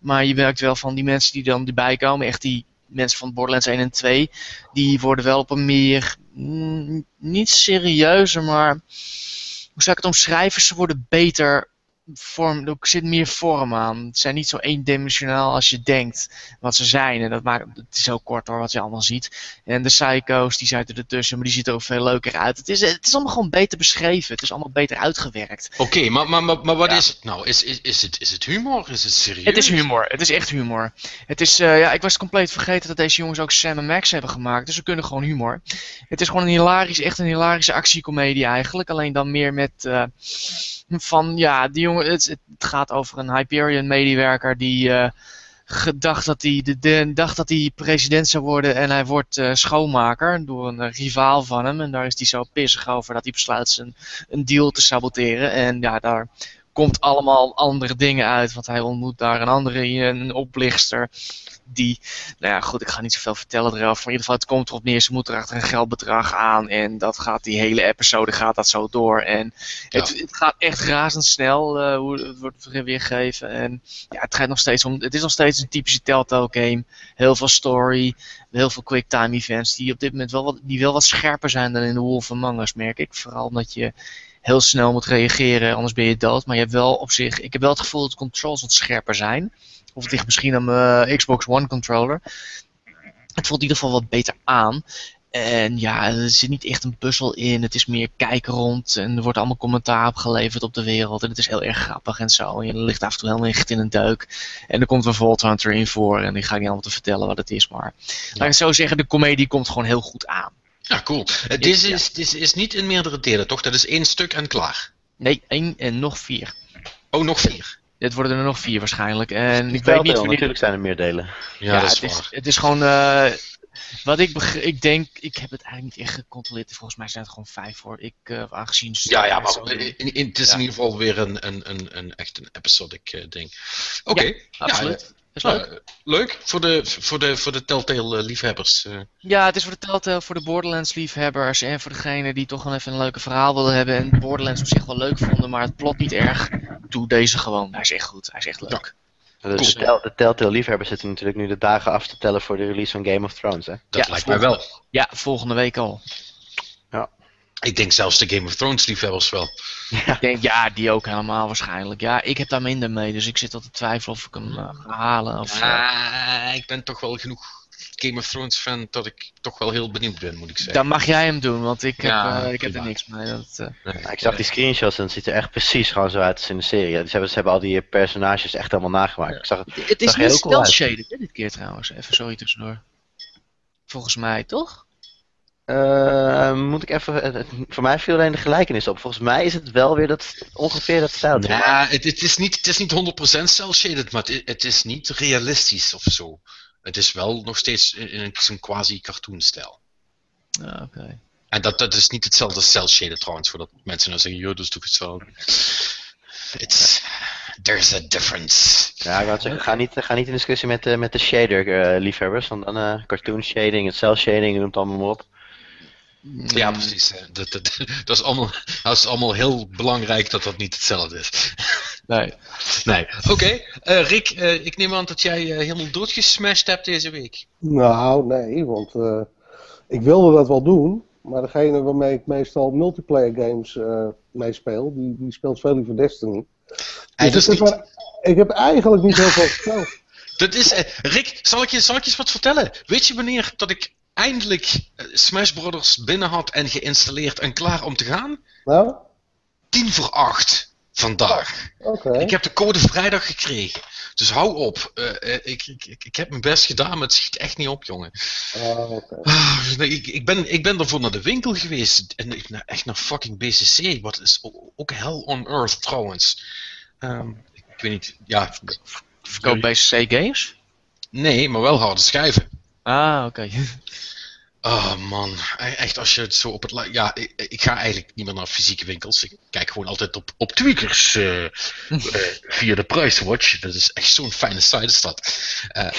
Maar je merkt wel van die mensen die dan erbij komen, echt die mensen van Borderlands 1 en 2, die worden wel op een meer, mm, niet serieuzer, maar hoe zou ik het omschrijven? Ze worden beter vorm, er zit meer vorm aan. Het zijn niet zo eendimensionaal als je denkt wat ze zijn. En dat maakt, het is heel kort hoor, wat je allemaal ziet. En de psycho's, die zitten ertussen, maar die ziet er ook veel leuker uit. Het is, het is allemaal gewoon beter beschreven. Het is allemaal beter uitgewerkt. Oké, maar, maar, maar, maar, wat ja. is het nou? Is, is, is, het, is het humor? Is het serieus? Het is humor. Het is echt humor. Het is, uh, ja, ik was compleet vergeten dat deze jongens ook Sam en Max hebben gemaakt. Dus ze kunnen gewoon humor. Het is gewoon een hilarisch, echt een hilarische actiecomedie eigenlijk. Alleen dan meer met... Uh, van ja, die het, gaat over een Hyperion medewerker die uh, gedacht dat hij de, dacht dat hij president zou worden en hij wordt uh, schoonmaker door een uh, rivaal van hem. En daar is hij zo pissig over dat hij besluit zijn een deal te saboteren. En ja, daar komt allemaal andere dingen uit, want hij ontmoet daar een andere een oplichter die, nou ja, goed, ik ga niet zoveel vertellen erover. Maar in ieder geval, het komt erop neer, ze moeten er achter een geldbedrag aan. En dat gaat, die hele episode gaat dat zo door. En het, ja. het gaat echt razendsnel, uh, hoe het wordt weergegeven. En ja, het gaat nog steeds om, het is nog steeds een typische Telltale game. Heel veel story, heel veel quick time events, die op dit moment wel wat, die wel wat scherper zijn dan in de Wolf Among Us, merk ik. Vooral omdat je heel snel moet reageren, anders ben je dood. Maar je hebt wel op zich, ik heb wel het gevoel dat de controls wat scherper zijn. Of het ligt misschien aan mijn Xbox One controller. Het voelt in ieder geval wat beter aan. En ja, er zit niet echt een puzzel in. Het is meer kijken rond. En er wordt allemaal commentaar opgeleverd op de wereld. En het is heel erg grappig en zo. En je ligt af en toe helemaal echt in een duik. En er komt een Vault Hunter in voor. En die ga ik niet allemaal te vertellen wat het is. Maar ja. laat ik zo zeggen, de comedie komt gewoon heel goed aan. Ja, cool. Uh, dit is, is, is niet in meerdere delen, toch? Dat is één stuk en klaar. Nee, één en nog vier. Oh, nog vier. Dit worden er nog vier waarschijnlijk. En ik weet niet wanneer... Natuurlijk zijn er meer delen. Ja, ja dat is het, is, het is gewoon... Uh, wat ik, ik denk, ik heb het eigenlijk niet echt gecontroleerd. Volgens mij zijn het gewoon vijf hoor. Ik, uh, aangezien. Ja, ja, maar in, in, het is in ieder geval weer een, een, een, een echt een episodic uh, ding. Oké, okay. ja, absoluut. Is leuk. Uh, leuk voor de, voor de, voor de Telltale liefhebbers. Ja, het is voor de Telltale, voor de Borderlands liefhebbers en voor degene die toch wel even een leuke verhaal willen hebben en Borderlands op zich wel leuk vonden, maar het plot niet erg. Doe deze gewoon. Hij is echt goed. Hij is echt leuk. Dus de, tel, de Telltale liefhebbers zitten natuurlijk nu de dagen af te tellen voor de release van Game of Thrones, hè? Dat lijkt mij wel. Ja, volgende week al. Ik denk zelfs de Game of Thrones liefhebbers wel. Ja. Ik denk, ja, die ook helemaal waarschijnlijk. Ja, ik heb daar minder mee, dus ik zit al te twijfelen of ik hem uh, ga halen. Of, ja, ik ben toch wel genoeg Game of Thrones fan dat ik toch wel heel benieuwd ben, moet ik zeggen. Dan mag jij hem doen, want ik heb, uh, ik heb er niks mee. Dat, uh... nee, ik zag die screenshots en het ziet er echt precies gewoon zo uit als in de serie. Ze hebben, ze hebben al die personages echt helemaal nagemaakt. Ik zag het, het is niet stealth shaded dit keer trouwens. Even sorry tussendoor. Volgens mij, toch? Uh, moet ik even. Voor mij viel alleen de gelijkenis op. Volgens mij is het wel weer dat ongeveer dat stijl. Ja, het, het, is niet, het is niet 100% cel shaded, maar het, het, is niet realistisch of zo. Het is wel nog steeds in een quasi-cartoonstijl. Ah, oké. En dat, dat is niet hetzelfde als cel shaded trouwens, voordat mensen nou zeggen, joh, dat is toch hetzelfde. It's, there's a difference. Ja, ik zeggen, ga niet, ga niet in discussie met, uh, met de shader-liefhebbers, want dan uh, cartoon shading, het cel shading, noem het allemaal maar op. Ja, precies. Dat, dat, dat, is allemaal, dat is allemaal heel belangrijk dat dat niet hetzelfde is. Nee. Nee. Oké, okay. uh, eh, Rick, uh, ik neem aan dat jij uh, helemaal doodgesmashed hebt deze week. Nou, nee, want ik wilde dat wel doen. Maar degene waarmee ik meestal multiplayer games meespeel, die, die speelt veel liever Destiny. Dus dus niet... maar, ik heb eigenlijk niet heel veel gespeeld. Dat is, Rick, zal ik, je, zal ik je eens wat vertellen? Weet je wanneer dat ik eindelijk Smash Brothers binnen had en geïnstalleerd en klaar om te gaan? Nou? 10 voor 8 vandaag. Okay. Ik heb de code vrijdag gekregen. Dus hou op. Uh, ik, ik, ik, heb mijn best gedaan, maar het schiet echt niet op, jongen. Uh, okay. ah, ik, ik, ben, ik ben ervoor naar de winkel geweest. En echt naar fucking BCC. Wat is ook hell on earth trouwens. Um, ik weet niet, ja. Verkoopt BCC games? Nee, maar wel harde schijven. Ah, oké. Okay. Oh man, e-, echt als je het zo op het... Ja, ik, ik, ga eigenlijk niet meer naar fysieke winkels. Ik kijk gewoon altijd op, op tweakers uh, uh, via de Price Watch. Dat is echt zo'n fijne site is dat. Uh,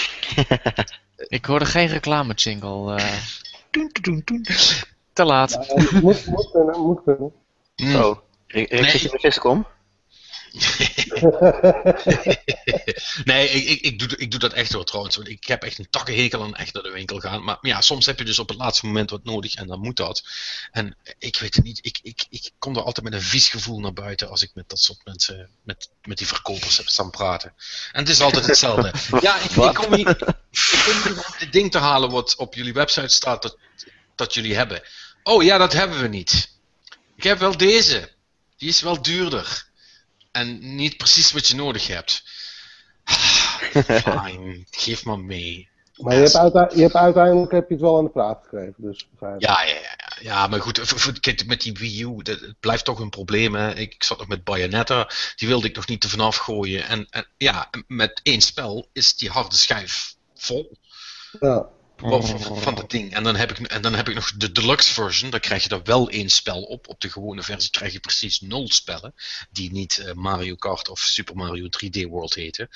ik hoorde geen reclame jingle. Doen, doen, doen. Te laat. Ja, moet, moet kunnen, moet kunnen. Mm. Oh, ik, ik nee. zit in kom. nee, ik, ik, ik, doe, ik doe dat echt hoor trouwens. Want ik heb echt een takkenhekel aan echt naar de winkel gaan. Maar, ja, soms heb je dus op het laatste moment wat nodig en dan moet dat. En ik weet het niet, ik, ik, ik kom er altijd met een vies gevoel naar buiten als ik met dat soort mensen, met, met die verkopers heb staan praten. En het is altijd hetzelfde. ja, ik, ik, kom hier, ik kom hier om dit ding te halen wat op jullie website staat dat, dat jullie hebben. Oh ja, dat hebben we niet. Ik heb wel deze. Die is wel duurder en niet precies wat je nodig hebt. Fine, geef maar mee. Maar je hebt, je hebt, uiteindelijk heb je het wel aan de praat gekregen, dus ja, ja, ja, ja, maar goed, met die Wii U, dat, het blijft toch een probleem. Hè. Ik zat nog met Bayonetta, die wilde ik nog niet te vanaf gooien. En, en ja, met één spel is die harde schijf vol. Ja van dat ding. En dan, heb ik, en dan heb ik nog de deluxe version. Dan krijg je er wel één spel op. Op de gewone versie krijg je precies nul spellen. Die niet uh, Mario Kart of Super Mario 3D World heten.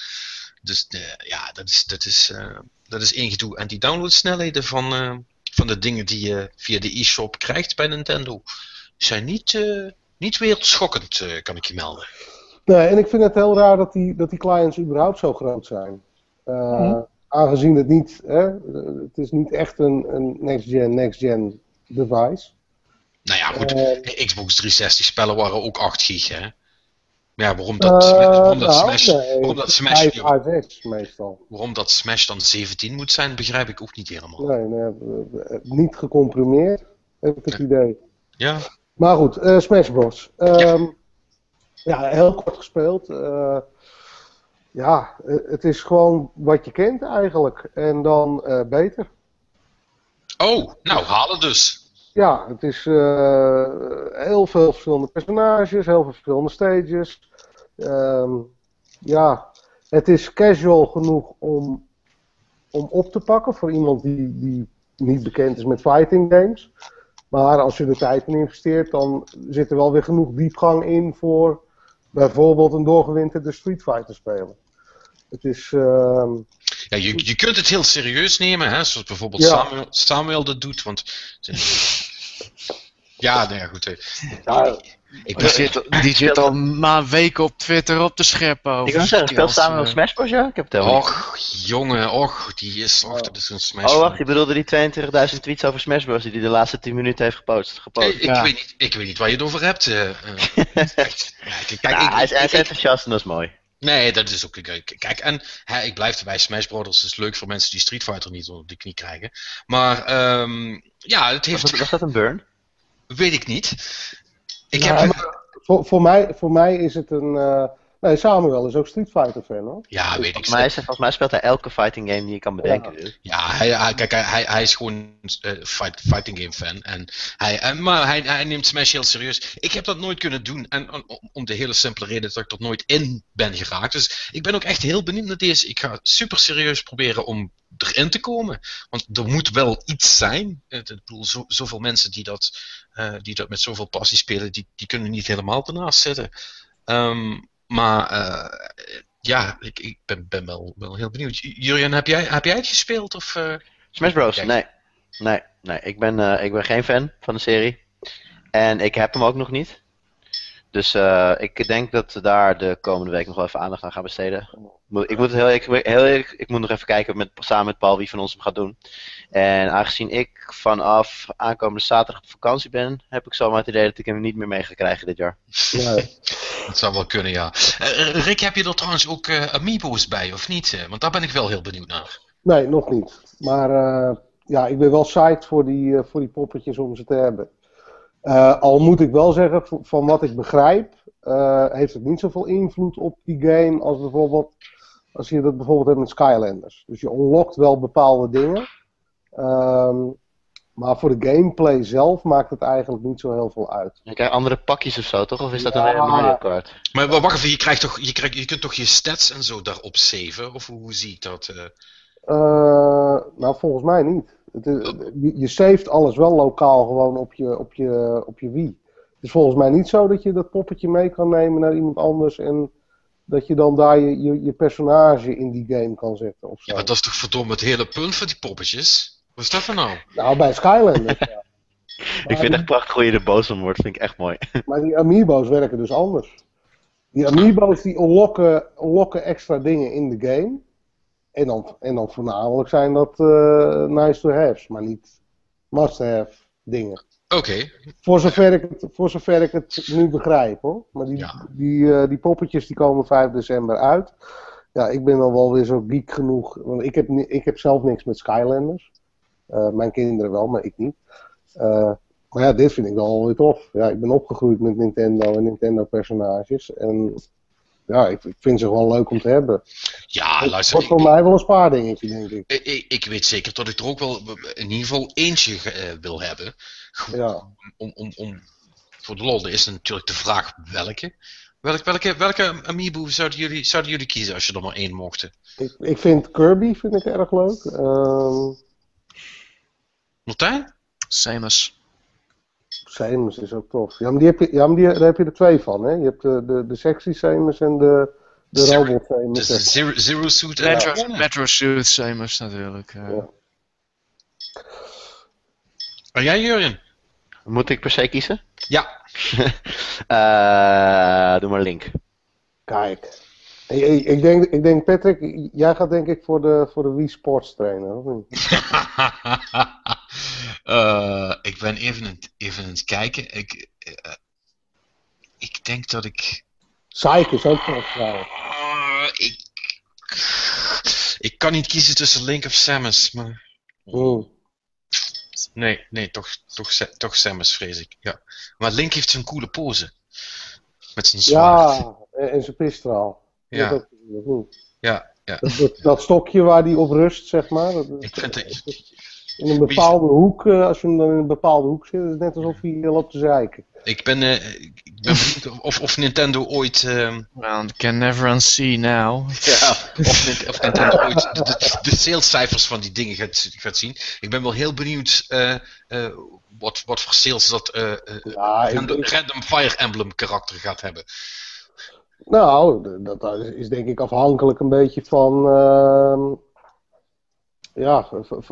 Dus uh, ja, dat is, dat, is, uh, dat is één gedoe. En die downloadsnelheden van, van de dingen die je via de e-shop krijgt bij Nintendo zijn niet, niet wereldschokkend, kan ik je melden. Nee, en ik vind het heel raar dat die, dat die clients überhaupt zo groot zijn. Mm aangezien het niet, hè, het is niet echt een, een next-gen, next-gen device. Nou ja, goed, uh, Xbox 360 spellen waren ook 8 gig, hè? Ja, waarom dat, uh, waarom dat nou, Smash, nee, waarom dat Smash, 5, 5 meestal. waarom dat Smash dan 17 moet zijn, begrijp ik ook niet helemaal. Nee, nee niet gecomprimeerd, heb ik het idee. Ja. Maar goed, uh, Smash Bros. Um, ja. ja. heel kort gespeeld. Ja, eh, het is gewoon wat je kent eigenlijk. En dan uh, beter. Oh, nou halen dus. Ja, het is uh, heel veel verschillende personages, heel veel verschillende stages. Um, ja, het is casual genoeg om, om op te pakken voor iemand die, die niet bekend is met fighting games. Maar als je er tijd in investeert, dan zit er wel weer genoeg diepgang in voor bijvoorbeeld een doorgewinterde Street Fighter speler. Het is. ehm, Ja, je, je kunt het heel serieus nemen, hè, zoals bijvoorbeeld Ja. Samuel, Samuel dat doet. Want. Ja, nou ja, goed. ja, Ik Die ben, zit, die zit al na een week op Twitter op te scheppen over Ik wil zeggen, speelt samen op eh. Smash Bros. Ja? Ik heb het och, jongen, och, die is achter de zo'n smash. Oh, wacht, je bedoelde die 22.000 tweets over Smash Bros. die hij de laatste 10 minuten heeft gepost. Ik, gepost. ik, Ja. weet niet, ik weet niet waar je het over hebt. eh, eh. kijk, ik, hij is, hij is ik- ik- enthousiast en dat is mooi. Nee, dat is ook. Kijk, kijk, en hè, ik blijf erbij. Smash Brothers is leuk voor mensen die Street Fighter niet onder de knie krijgen. Maar ehm, ja, het Was heeft. dat, was dat een burn? Weet ik niet. Ik heb. voor, voor, mij, voor mij is het een. Eh, nee, Samuel is ook Street Fighter fan hoor. Ja, weet ik. Volgens mij, volgens mij speelt hij elke fighting game die je kan bedenken. dus. Ja, hij, hij- kijk, hij, hij, is gewoon eh, fight, fighting game fan. En hij, en, maar hij, hij neemt Smash heel serieus. Ik heb dat nooit kunnen doen. En om- de hele simpele reden dat ik er nooit in ben geraakt. Dus ik ben ook echt heel benieuwd naar deze. Ik ga super serieus proberen om erin te komen. Want er moet wel iets zijn. Eh, Ik bedoel, zo, zoveel mensen die dat, eh, die dat met zoveel passie spelen, die, die kunnen niet helemaal ernaast zitten. Ehm, maar eh, ja, ik, ik ben, ben wel, wel heel benieuwd. J- Jurjen, heb jij, heb jij het gespeeld? Of, eh? Smash Bros. Kijk. Nee. Nee, nee. Ik, ben, eh, ik ben geen fan van de serie. En ik heb hem ook nog niet. Dus eh, ik denk dat we daar de komende week nog wel even aandacht aan gaan besteden. Ik moet, het heel, ik, heel, ik moet nog even kijken met, samen met Paul wie van ons hem gaat doen. En aangezien ik vanaf aankomende zaterdag op vakantie ben, heb ik zomaar het idee dat ik hem niet meer mee ga krijgen dit jaar. Nee. Dat zou wel kunnen, ja. Eh, Rick, heb je er trouwens ook eh, amiibo's bij, of niet? Eh, Want daar ben ik wel heel benieuwd naar. Nee, nog niet. Maar eh, ja, ik ben wel psyched voor die, eh, voor die poppetjes om ze te hebben. Eh, al moet ik wel zeggen, van wat ik begrijp, eh, heeft het niet zoveel invloed op die game als bijvoorbeeld als je dat bijvoorbeeld hebt met Skylanders. Dus je unlockt wel bepaalde dingen. Ehm, maar voor de gameplay zelf maakt het eigenlijk niet zo heel veel uit. Je krijgt andere pakjes of zo, toch? Of is dat Ja. een Mario Kart? Maar wa- wacht even, je, krijgt toch, je, krijgt, je kunt toch je stats en zo daarop saven? Of hoe, hoe zie ik dat? Eh, nou, volgens mij niet. Het is, je, je saved alles wel lokaal gewoon op je, op, je, op je Wii. Het is volgens mij niet zo dat je dat poppetje mee kan nemen naar iemand anders en dat je dan daar je, je, je personage in die game kan zetten of zo. Ja, maar dat is toch verdomme het hele punt van die poppetjes? Wat is dat nou? Nou, bij Skylanders. ja. Ik vind het echt prachtig hoe je er boos om wordt, vind ik echt mooi. Maar die amiibo's werken dus anders. Die amiibo's die unlocken, unlocken extra dingen in de game. En dan, en dan voornamelijk zijn dat eh, nice to have's, maar niet must have dingen. Oké, Voor zover ik het, voor zover ik het nu begrijp hoor. Maar die, Ja. die, eh, die poppetjes die komen 5 december uit. Ja, ik ben dan wel weer zo geek genoeg. Want ik heb, ik heb zelf niks met Skylanders. Eh, mijn kinderen wel, maar ik niet. Maar ja, dit vind ik wel weer tof. Ja, ik ben opgegroeid met Nintendo en Nintendo personages. En ja, ik, ik vind ze gewoon leuk om te hebben. ja, Het luister. wordt voor Ik, mij wel een spaardingetje, denk ik. ik, ik- ik weet zeker dat ik er ook wel in ieder geval eentje eh, wil hebben. Ja. Om, om, om, voor de lol is natuurlijk de vraag welke. Welke, welke, welke amiibo zouden jullie, zouden jullie kiezen als je er maar één mochten? Ik, ik vind Kirby vind ik erg leuk. Ehm Martijn? Samus. Samus is ook tof. Ja, maar, die heb je, ja, maar die, daar heb je er twee van. Hè? Je hebt de, de, de sexy Samus en de, de Zero- robot. Dus maar. Zero, Zero Suit en Metro, Ja. Metro Suit Samus natuurlijk. eh. Ja. En jij, Jurjen? Moet ik per se kiezen? Ja. Eh, doe maar Link. Kijk. Ik, ik, ik denk, ik denk, Patrick, jij gaat denk ik voor de, voor de Wii Sports trainer, of niet? Eh, ik ben even, aan het- even aan het kijken. Ik, eh, ik denk dat ik. Psyche is ook tof trouwens. Eh, ik. Ik kan niet kiezen tussen Link of Samus, maar. Hmm. Nee, nee, toch, toch, toch Samus, vrees ik. Ja. Maar Link heeft zo'n coole pose. Met zijn zwaard. Ja, en, zijn pistraal. Ja. Dat. Ja, ja. dat, dat, dat stokje waar die op rust, zeg maar. Dat, Ik vind het. In een bepaalde hoek, eh, als je hem dan in een bepaalde hoek zit, is het net alsof hij loopt te zeiken. Ik ben, eh, ik ben benieuwd of, of Nintendo ooit. ehm, Well, can never unsee now. Ja. of, of Nintendo ooit de, de, de salescijfers van die dingen gaat, gaat zien. Ik ben wel heel benieuwd eh, eh, wat, wat voor sales dat eh, eh, Ja, ik- random, Fire Emblem karakter gaat hebben. Nou, dat, dat is, is denk ik afhankelijk een beetje van. Ja,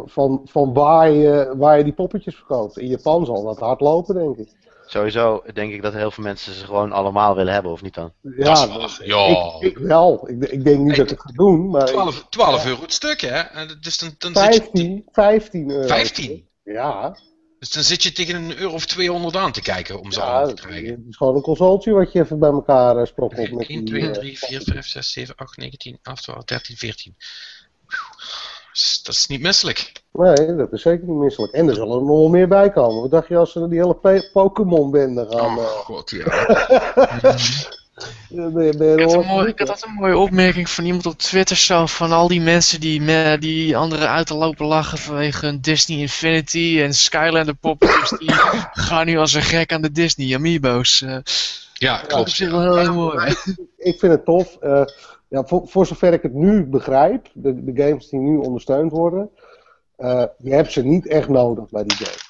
van, van waar, je, waar je die poppetjes verkoopt. In Japan zal dat hard lopen, denk ik. Sowieso denk ik dat heel veel mensen ze gewoon allemaal willen hebben, of niet dan? Ja, Dat ja. Ik, ik wel. Ik, ik denk niet Hey, dat ik het ga doen, maar 12, 12 euro het stuk, hè? En Dus dan, dan zit je, 15, 15 euro. 15. Ja, dus dan zit je tegen een euro of 200 aan te kijken om ze ja allemaal te het krijgen. is gewoon een consultje wat je even bij elkaar uh, sprokkelt. met 1, die, 2, eh, 3, 4, 5, 6, 7, 8, 9, 10, 11, 12, 13, 14. Dat is niet misselijk. Nee, dat is zeker niet misselijk. En er zullen er nog wel meer bij komen. Wat dacht je als ze die hele Pokémon-bende gaan... Oh eh, god, ja. ben je- ben je Ik had, er een mooie, ik had altijd een mooie opmerking van iemand op Twitter zo van al die mensen die, me, die anderen uit te lopen lachen vanwege hun Disney Infinity en Skylander poppetjes die gaan nu als een gek aan de Disney Amiibo's. eh Ja, dat klopt. is Ja. wel heel erg mooi. ik vind het tof. eh, ja, voor, voor zover ik het nu begrijp, de, de games die nu ondersteund worden, eh, je hebt ze niet echt nodig bij die games.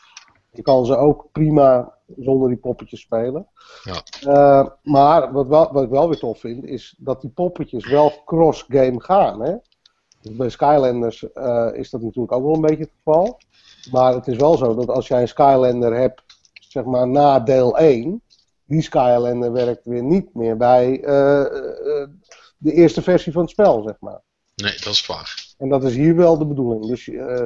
Je kan ze ook prima zonder die poppetjes spelen. Ja. Eh, maar wat, wel, wat ik wel weer tof vind, is dat die poppetjes wel cross-game gaan. Hè? Dus bij Skylanders eh, is dat natuurlijk ook wel een beetje het geval. Maar het is wel zo dat als jij een Skylander hebt, zeg maar na deel 1, die Skylander werkt weer niet meer bij de eerste versie van het spel, zeg maar. Nee, dat is waar. En dat is hier wel de bedoeling. Dus eh,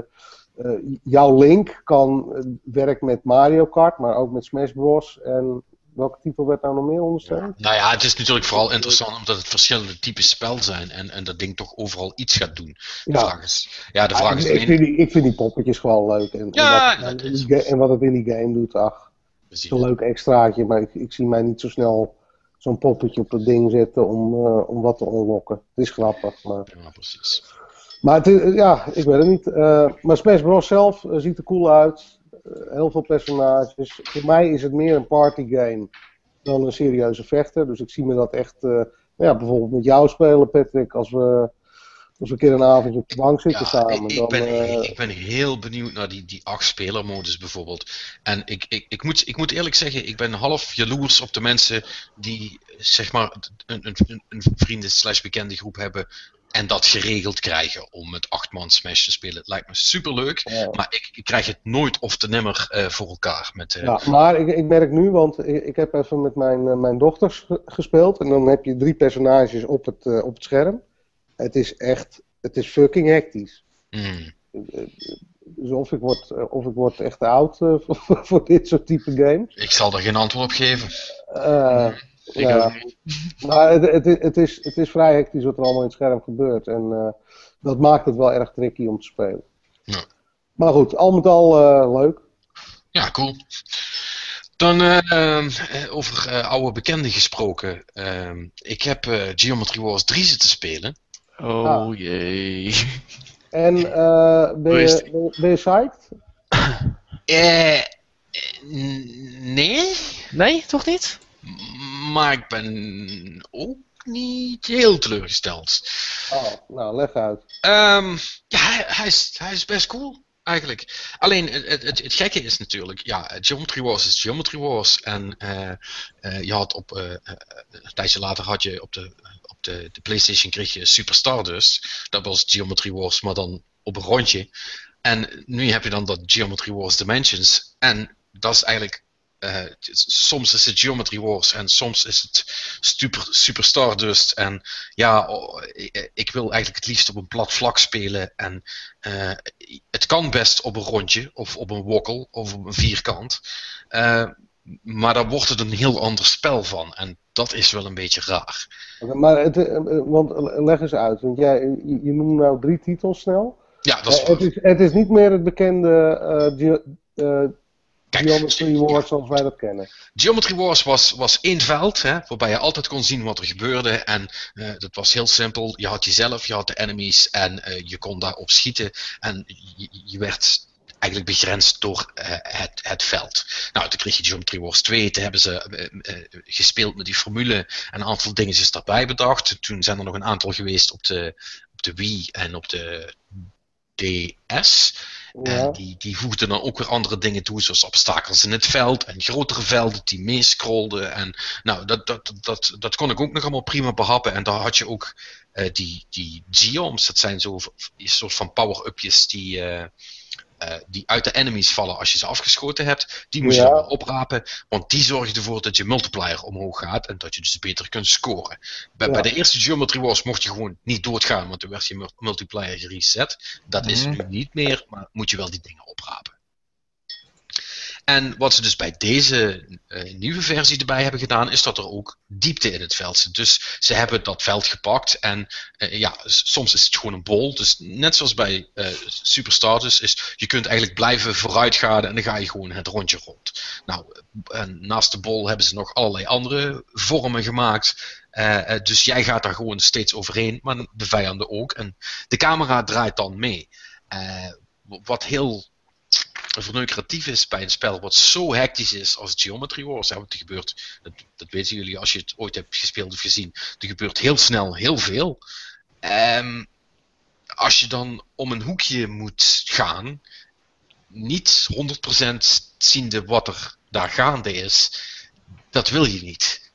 eh, jouw Link kan eh, werkt met Mario Kart, maar ook met Smash Bros. En welke titel werd nou nog meer ondersteund? Nou ja, het is natuurlijk vooral interessant omdat het verschillende types spel zijn en, en dat ding toch overal iets gaat doen. De Ja. vraag is, ja, de vraag is ik, ik, vind die, ik vind die poppetjes gewoon leuk. En, Ja, en, wat, en, wat het in die game doet, ach, het is een leuk extraatje. Maar ik, ik zie mij niet zo snel zo'n poppetje op dat ding zetten om, eh, om wat te unlocken. Het is grappig, maar... Ja, precies. Maar het is- ja, ik weet het niet. Eh, maar Smash Bros. zelf eh, ziet er cool uit. Eh, heel veel personages. Voor mij is het meer een partygame dan een serieuze vechter. Dus ik zie me dat echt, eh, nou ja, bijvoorbeeld met jou spelen, Patrick. Als we, als we een keer een avond op de bank zitten Ja, samen. ik, ik, dan, ben, eh, ik ben heel benieuwd naar die, die acht spelermodus bijvoorbeeld. En ik, ik, ik, moet, ik moet eerlijk zeggen, ik ben half jaloers op de mensen die zeg maar een, een, een- vrienden slash bekende groep hebben en dat geregeld krijgen om met acht man Smash te spelen. Het lijkt me superleuk, Ja. maar ik, ik krijg het nooit of te nimmer eh, voor elkaar. Met, eh, Ja, maar ik, ik merk nu, want ik, ik heb even met mijn, mijn dochters ge- gespeeld. En dan heb je drie personages op het, op het scherm. Het is echt, het is fucking hectisch. mm, Dus of ik word, eh, of ik word echt oud eh, voor, voor dit soort type games. ik zal er geen antwoord op geven. Eh, Ik ja. Maar het, het, het, is, het is vrij hectisch wat er allemaal in het scherm gebeurt. En eh, dat maakt het wel erg tricky om te spelen. Ja. Maar goed, al met al eh, leuk. Ja, cool. Dan eh, ehm, eh, over eh, oude bekenden gesproken. Ehm, ik heb eh, Geometry Wars 3 zitten spelen. Oh Ah. jee. En eh, ben, je, ben, je- ben je psyched? Eh, nee, Nee, toch niet? maar ik ben ook niet heel teleurgesteld. Oh, nou, leg uit. Ehm, ja, hij, hij is, hij is best cool. Eigenlijk. Alleen het, het, het, gekke is natuurlijk, ja, Geometry Wars is Geometry Wars. En eh, eh, je had op, eh, eh, een tijdje later had je op de, de, de PlayStation kreeg je Super Stardust. Dat was Geometry Wars, maar dan op een rondje. En nu heb je dan dat Geometry Wars Dimensions. En dat is eigenlijk. eh, soms is het Geometry Wars en soms is het Super, Super Stardust. En ja, ik, ik wil eigenlijk het liefst op een plat vlak spelen. En eh, het kan best op een rondje, of op een wokkel, of op een vierkant. Eh, maar daar wordt het een heel ander spel van. En dat is wel een beetje raar. Maar het, eh, eh, want leg eens uit, want jij, je, je noemt nou drie titels snel. Ja, dat is Eh, het, is, het is niet meer het bekende eh, eh, Kijk, Geometry Wars zoals wij dat kennen. Geometry Wars was, was één veld, hè, waarbij je altijd kon zien wat er gebeurde. En eh, dat was heel simpel. Je had jezelf, je had de enemies en eh, je kon daarop schieten. En je, je werd eigenlijk begrensd door uh, het, het veld. Nou, toen kreeg je Geometry Wars 2, toen hebben ze uh, gespeeld met die formule en een aantal dingetjes daarbij bedacht. Toen zijn er nog een aantal geweest op de, op de Wii en op de DS. Ja. En die, die voegden dan ook weer andere dingen toe, zoals obstakels in het veld en grotere velden die meescrollden. En nou, dat, dat, dat, dat kon ik ook nog allemaal prima behappen. En daar had je ook die, die geoms, dat zijn zo een soort van power-upjes die, uh, uh, die uit de enemies vallen als je ze afgeschoten hebt. Die moest je ja. oprapen, want die zorgen ervoor dat je multiplier omhoog gaat en dat je dus beter kunt scoren. Bij, ja. bij de eerste Geometry Wars mocht je gewoon niet doodgaan, want toen werd je multiplier gereset. Dat is Mhm. nu niet meer, maar moet je wel die dingen oprapen. En wat ze dus bij deze uh, nieuwe versie erbij hebben gedaan, is dat er ook diepte in het veld zit. Dus ze hebben dat veld gepakt en uh, ja, soms is het gewoon een bol. Dus net zoals bij uh, is, je kunt eigenlijk blijven vooruitgaan en dan ga je gewoon het rondje rond. Nou, naast de bol hebben ze nog allerlei andere vormen gemaakt. Dus jij gaat daar gewoon steeds overheen, maar de vijanden ook. En de camera draait dan mee. Wat heel verneukeratief is bij een spel wat zo hectisch is als Geometry Wars. Hè, gebeurt, dat, dat, weten jullie als je het ooit hebt gespeeld of gezien, er gebeurt heel snel heel veel. Um, als je dan om een hoekje moet gaan, niet 100% ziende wat er daar gaande is, dat wil je niet.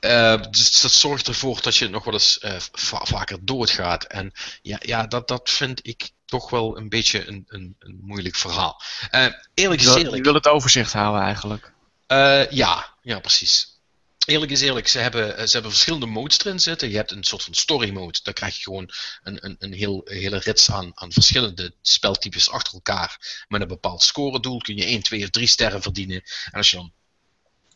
Uh, dus dat zorgt ervoor dat je nog wel eens va vaker doodgaat. En ja, ja dat, dat vind ik toch wel een beetje een, een, een moeilijk verhaal. Uh, eerlijk is Je wil, eerlijk. je wil het overzicht houden eigenlijk. Uh, ja, ja, precies. Eerlijk is eerlijk, ze hebben, ze hebben verschillende modes erin zitten. Je hebt een soort van story mode. Daar krijg je gewoon een, een, een, heel, een hele rits aan, aan verschillende speltypes achter elkaar. Met een bepaald scoredoel kun je 1, 2 of 3 sterren verdienen. En als je dan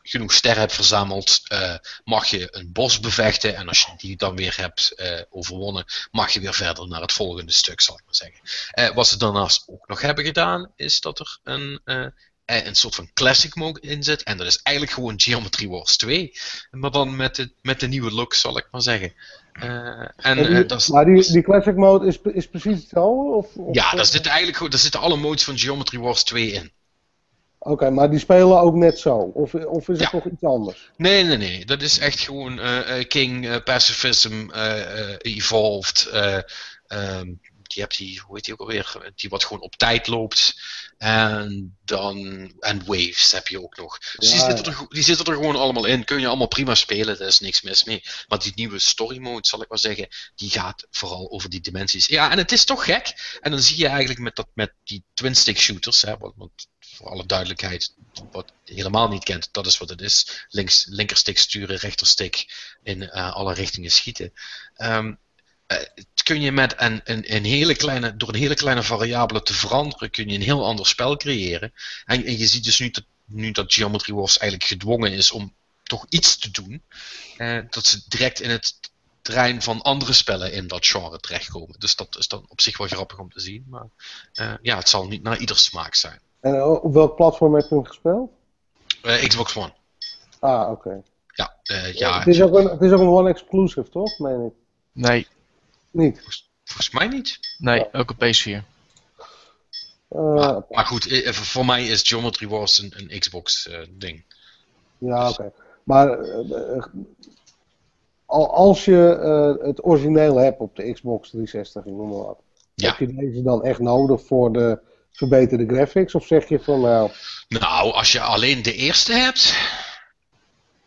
genoeg sterren hebt verzameld, uh, mag je een bos bevechten. En als je die dan weer hebt uh, overwonnen, mag je weer verder naar het volgende stuk, zal ik maar zeggen. Uh, wat ze daarnaast ook nog hebben gedaan, is dat er een, een soort van classic mode in zit. En dat is eigenlijk gewoon Geometry Wars 2. Maar dan met de, met de nieuwe look, zal ik maar zeggen. en, die, dat is, maar die, die classic mode is, is precies hetzelfde? Of, of ja, daar zitten eigenlijk daar zitten alle modes van Geometry Wars 2 in. Oké, okay, maar die spelen ook net zo? Of, of is het ja. toch iets anders? Nee, nee, nee. Dat is echt gewoon uh, uh, King, uh, Pacifism, Evolved. Um, je hebt die, hoe heet die ook alweer? Die wat gewoon op tijd loopt. En dan. En Waves heb je ook nog. Dus ja, die, zitten er, die zitten er gewoon allemaal in. Kun je allemaal prima spelen, daar is niks mis mee. Maar die nieuwe story mode, zal ik maar zeggen, die gaat vooral over die dimensies. Ja, en het is toch gek. En dan zie je eigenlijk met, dat, met die twin stick shooters, hè, want, want voor alle duidelijkheid, wat helemaal niet kent, dat is wat het is. Links, linkerstick sturen, rechterstick in uh, alle richtingen schieten. Um, kun je met een, een, een, hele kleine, door een hele kleine variabele te veranderen, kun je een heel ander spel creëren. En, en je ziet dus nu dat, nu dat Geometry Wars eigenlijk gedwongen is om toch iets te doen, uh, dat ze direct in het terrein van andere spellen in dat genre terechtkomen. Dus dat is dan op zich wel grappig om te zien, maar ja, het zal niet naar ieder smaak zijn. En op welk platform heb je hem gespeeld? Uh, Xbox One. Ah, oké. Okay. Ja, uh, ja. Het is, ook een, het is ook een One exclusive, toch? Meen ik. Nee. Niet? Volgens, volgens mij niet. Nee, ja. ook op PS4. Uh, maar, maar, goed, eh, voor mij is Geometry Wars een, een Xbox uh, ding. Ja, oké. Okay. Maar uh, als je het origineel hebt op de Xbox 360, ik noem maar wat. Ja. Heb je deze dan echt nodig voor de verbeterde graphics? Of zeg je van nou... Nou, als je alleen de eerste hebt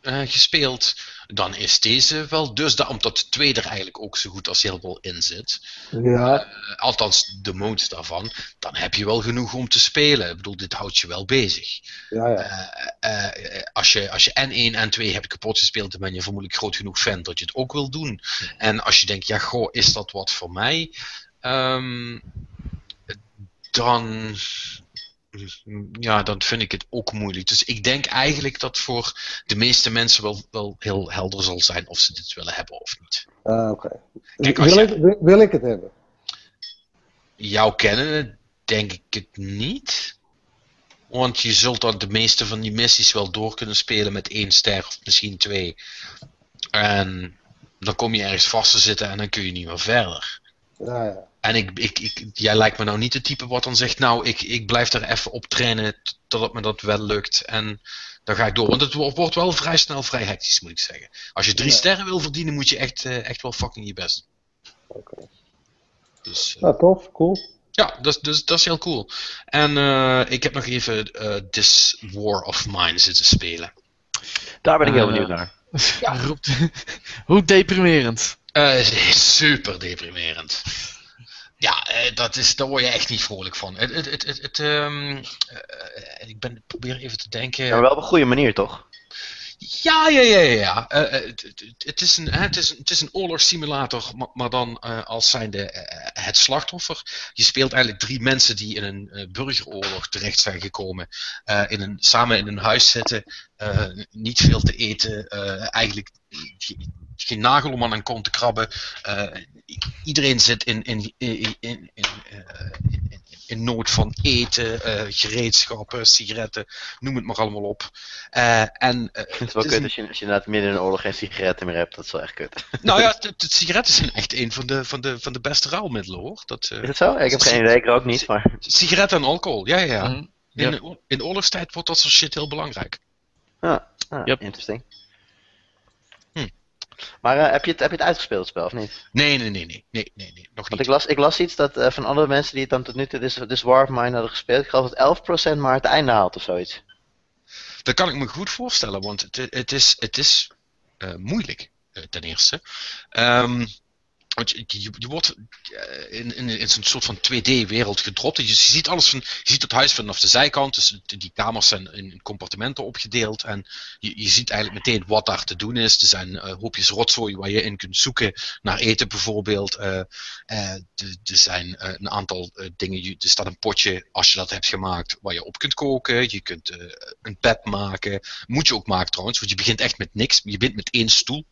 uh, gespeeld, dan is deze wel dus, da- omdat de tweede er eigenlijk ook zo goed als heel veel in zit. Ja. Uh, althans, de mode daarvan. Dan heb je wel genoeg om te spelen. Ik bedoel, dit houdt je wel bezig. Ja, ja. Uh, als, je, als je N1 en 2 hebt kapot gespeeld, dan ben je vermoedelijk groot genoeg fan dat je het ook wil doen. En als je denkt, ja, goh, is dat wat voor mij? Um, dan ja, dan vind ik het ook moeilijk. Dus ik denk eigenlijk dat voor de meeste mensen wel, wel heel helder zal zijn of ze dit willen hebben of niet. Uh, Oké. Okay. Wil, je... ik, wil ik het hebben? Jou kennen, denk ik het niet. Want je zult dan de meeste van die missies wel door kunnen spelen met één ster of misschien twee. En dan kom je ergens vast te zitten en dan kun je niet meer verder. Ja. En ik, ik, ik, jij lijkt me nou niet de type wat dan zegt, nou, ik, ik blijf er even op trainen totdat me dat wel lukt. En dan ga ik door. Want het wo- wordt wel vrij snel vrij hectisch, moet ik zeggen. Als je drie Ja. sterren wil verdienen, moet je echt, eh, echt wel fucking je best doen. Oké. Dus, Nou, tof, cool. ja, dat, is- dat, is- dat is heel cool. En eh, ik heb nog even eh, This War of Mine zitten spelen. Daar ben ik heel benieuwd naar. Roept- Hoe deprimerend. Eh, het is super deprimerend. Ja, eh, dat is, daar word je echt niet vrolijk van. Het, het, het, het, ehm, eh, ik ben, probeer even te denken. Ja, maar wel op een goede manier, toch? Ja, ja, ja, ja. Eh, eh, het, is een, het, is een, oorlogssimulator, maar, dan eh, als zijnde eh, het slachtoffer. Je speelt eigenlijk drie mensen die in een eh, burgeroorlog terecht zijn gekomen. eh, in een, samen in een huis zitten, eh, niet veel te eten, eh, eigenlijk geen- nagel om aan een kont te krabben. Eh, iedereen zit in, in, in, in, in, nood van eten, eh, gereedschappen, sigaretten, noem het maar allemaal op. Eh, en, eh, Het is wel is kut een- als je, als je inderdaad midden in een oorlog geen sigaretten meer hebt. Dat is wel echt kut. nou ja, de, de sigaretten zijn echt een van de, van de, van de beste ruilmiddelen hoor. Dat, eh, Is het zo? Ik heb geen idee, ik rook niet, maar... sigaretten en alcohol, ja, ja, ja. Mhm. In, oor- in oorlogstijd wordt dat soort shit heel belangrijk. Ah, Yep. interesting. Maar eh, heb, je het, heb je het uitgespeeld, het spel, of niet? Nee, nee, nee, nee, nee, nee, nee nog Want niet. ik las, ik las iets dat eh, van andere mensen die het dan tot nu toe dus, dus War of Mine hadden gespeeld, ik geloof dat 11% maar het einde haalt of zoiets. Dat kan ik me goed voorstellen, want het, het is, het is eh, moeilijk, ten eerste. Ehm, want je, je, wordt eh, in, in, in zo'n soort van 2D-wereld gedropt. Dus je ziet alles van, je ziet het huis vanaf de zijkant, dus die kamers zijn in compartimenten opgedeeld. En je, je ziet eigenlijk meteen wat daar te doen is. Er zijn eh, hoopjes rotzooi waar je in kunt zoeken naar eten bijvoorbeeld. Eh, er zijn een aantal dingen, er staat een potje als je dat hebt gemaakt waar je op kunt koken. Je kunt een bed maken. Moet je ook maken trouwens, want je begint echt met niks. Je begint met één stoel.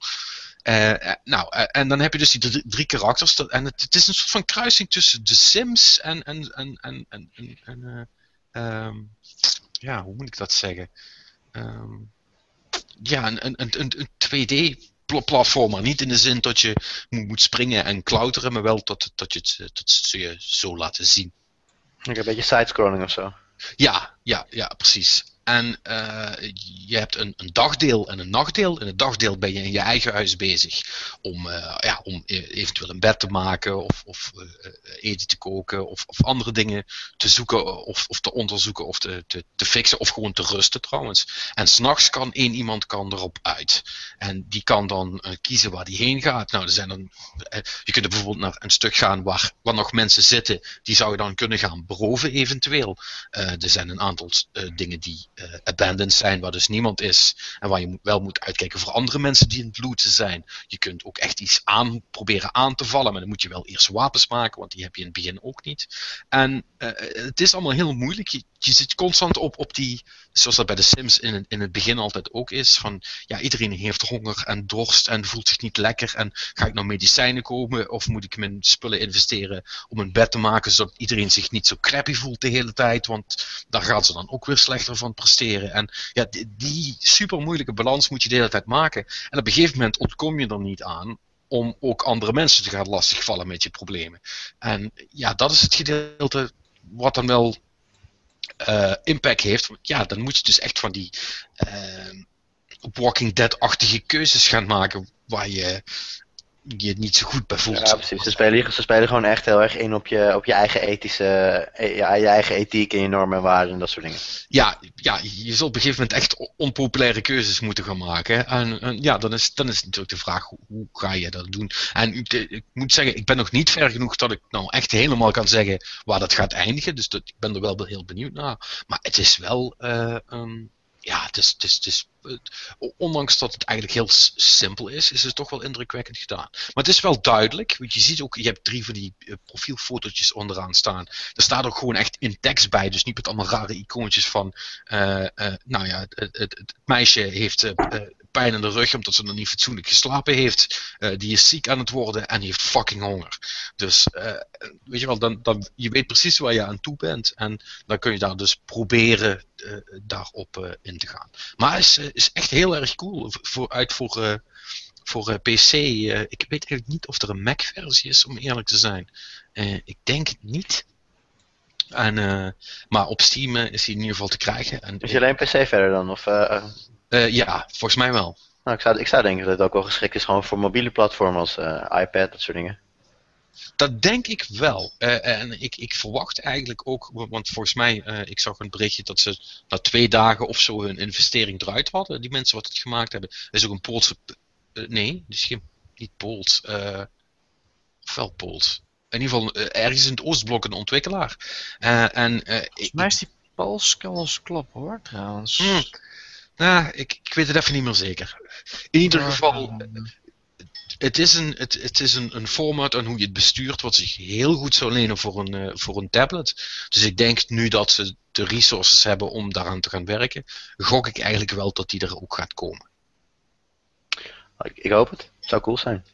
Eh, eh, nou, eh, en dan heb je dus die drie, drie karakters. Dat- En het, het is een soort van kruising tussen The Sims en. en, en, en, en, eh, ehm, ja, hoe moet ik dat zeggen? Ehm, ja, een, een, een, een, een 2D-platformer. Niet in de zin dat je moet, springen en klauteren, maar wel dat, dat je het, dat ze je zo laten zien. Een beetje sidescrolling of zo. Ja, ja, ja, precies. En eh, je hebt een, een dagdeel en een nachtdeel. In het dagdeel ben je in je eigen huis bezig om, eh, ja, om e- eventueel een bed te maken of, of eh, eten te koken of, of andere dingen te zoeken of, of te onderzoeken of te, te, fixen of gewoon te rusten trouwens. En s'nachts kan één iemand kan erop uit. En die kan dan kiezen waar die heen gaat. Nou, er zijn dan, je kunt bijvoorbeeld naar een stuk gaan waar, waar nog mensen zitten. Die zou je dan kunnen gaan beroven eventueel. Er zijn een aantal dingen die eh, abandoned zijn, waar dus niemand is. En waar je wel moet uitkijken voor andere mensen die in het looten zijn. Je kunt ook echt iets aan, proberen aan te vallen, maar dan moet je wel eerst wapens maken, want die heb je in het begin ook niet. En eh, het is allemaal heel moeilijk. Je zit constant op, op die, zoals dat bij de Sims in in het begin altijd ook is, van ja, iedereen heeft honger en dorst en voelt zich niet lekker. En ga ik nou medicijnen kopen of moet ik mijn spullen investeren om een bed te maken, zodat iedereen zich niet zo crappy voelt de hele tijd, want daar gaan ze dan ook weer slechter van presteren. En ja, die, die super moeilijke balans moet je de hele tijd maken. En op een gegeven moment ontkom je er niet aan om ook andere mensen te gaan lastigvallen met je problemen. En ja, dat is het gedeelte wat dan wel eh, impact heeft. Ja, dan moet je dus echt van die eh, Walking Dead-achtige keuzes gaan maken waar je je niet zo goed bij voelt. Ja, precies. Ze spelen, ze spelen gewoon echt heel erg in op je, op je eigen ethische, eh, ja, je eigen ethiek en je normen en waarden en dat soort dingen. ja, ja, je zult op een gegeven moment echt onpopulaire keuzes moeten gaan maken. En, en ja, dan is, dan is natuurlijk de vraag, hoe, ga je dat doen? En ik, ik moet zeggen, ik ben nog niet ver genoeg dat ik nou echt helemaal kan zeggen waar dat gaat eindigen. Dus dat, ik ben er wel heel benieuwd naar. Maar het is wel, eh, ehm, ja, het is, het ondanks dat het eigenlijk heel simpel is, is het toch wel indrukwekkend gedaan. Maar het is wel duidelijk, want je ziet ook, je hebt drie van die eh, profielfotootjes onderaan staan. Er staat ook gewoon echt in tekst bij, dus niet met allemaal rare icoontjes van, eh, eh, nou ja, het, het, het meisje heeft pijn in de rug omdat ze nog niet fatsoenlijk geslapen heeft. Eh, die is ziek aan het worden en die heeft fucking honger. Dus, eh, weet je wel, dan, dan, je weet precies waar je aan toe bent. En dan kun je daar dus proberen eh, daarop in te gaan. Maar is, is echt heel erg cool. Vooruit voor, voor PC. ik weet eigenlijk niet of er een Mac-versie is, om eerlijk te zijn. Ik denk het niet. En, maar op Steam is hij in ieder geval te krijgen. En, Is je alleen PC verder dan? Of, eh, ja, volgens mij wel. nou, ik, zou, ik zou denken dat het ook wel geschikt is gewoon voor mobiele platformen als eh, iPad, dat soort dingen. Dat denk ik wel. Eh, en ik, ik verwacht eigenlijk ook, want volgens mij, eh, ik zag een berichtje dat ze na twee dagen of zo hun investering eruit hadden. Die mensen wat het gemaakt hebben. Er is ook een Poolse. nee, dus geen, niet Pools. eh of wel Pools. In ieder geval ergens in het Oostblok een ontwikkelaar. Eh, en eh, ik, Volgens mij is die Pools kan wel eens kloppen hoor, trouwens. Hmm. Nou, ik, ik weet het even niet meer zeker. In ieder geval, het is, een, het, het is een, een format en hoe je het bestuurt wat zich heel goed zou lenen voor een, eh, voor een tablet. Dus ik denk nu dat ze de resources hebben om daaraan te gaan werken, gok ik eigenlijk wel dat die er ook gaat komen. Ik, ik hoop het. Zou cool zijn.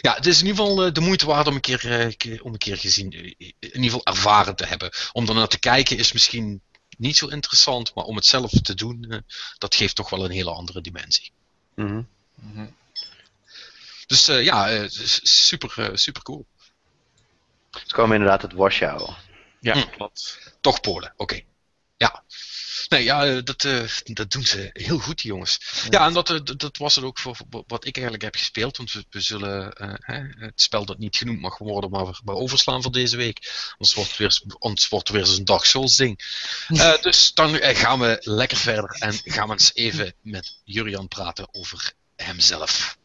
Ja, het is in ieder geval eh, de moeite waard om een keer, eh, om een keer gezien, in ieder geval ervaren te hebben. Om ernaar te kijken is misschien niet zo interessant, maar om het zelf te doen, eh, dat geeft toch wel een hele andere dimensie. Mhm. Mhm. Dus eh, ja, eh, super, super cool. Ze komen inderdaad het Warschau. Ja, klopt. Toch Polen, oké. Ja. Nee, ja, eh, dat, eh, dat doen ze heel goed, die jongens. Ja, en dat, eh, dat- was het ook voor wat ik eigenlijk heb gespeeld. Want we, we zullen hè, het spel dat niet genoemd mag worden, maar, maar overslaan voor deze week. Anders wordt het weer, anders wordt weer zo'n Dark Souls ding. Dus dan gaan we lekker verder en gaan we eens even met Jurian praten over hemzelf.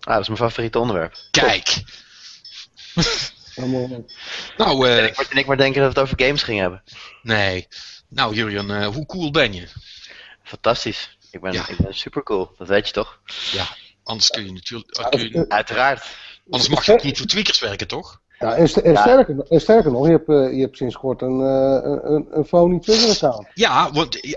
Ah, dat is mijn favoriete onderwerp. Kijk, Helemaal- nou, eh, En ik, en ik maar denken dat we het over games gingen hebben. nee. Nou, Jurian, eh, hoe cool ben je? Fantastisch. Ik ben, Ja. ik ben super cool. Dat weet je toch? Anders kun je natuurlijk. Ja, kun je- Uiteraard. Anders mag je ook niet voor tweakers werken, toch? Ja, en, st- en Ja. Sterker, en sterker nog, je hebt, eh, je hebt sinds kort een, eh, een, een, een phony Twitter-account. Ja, want eh,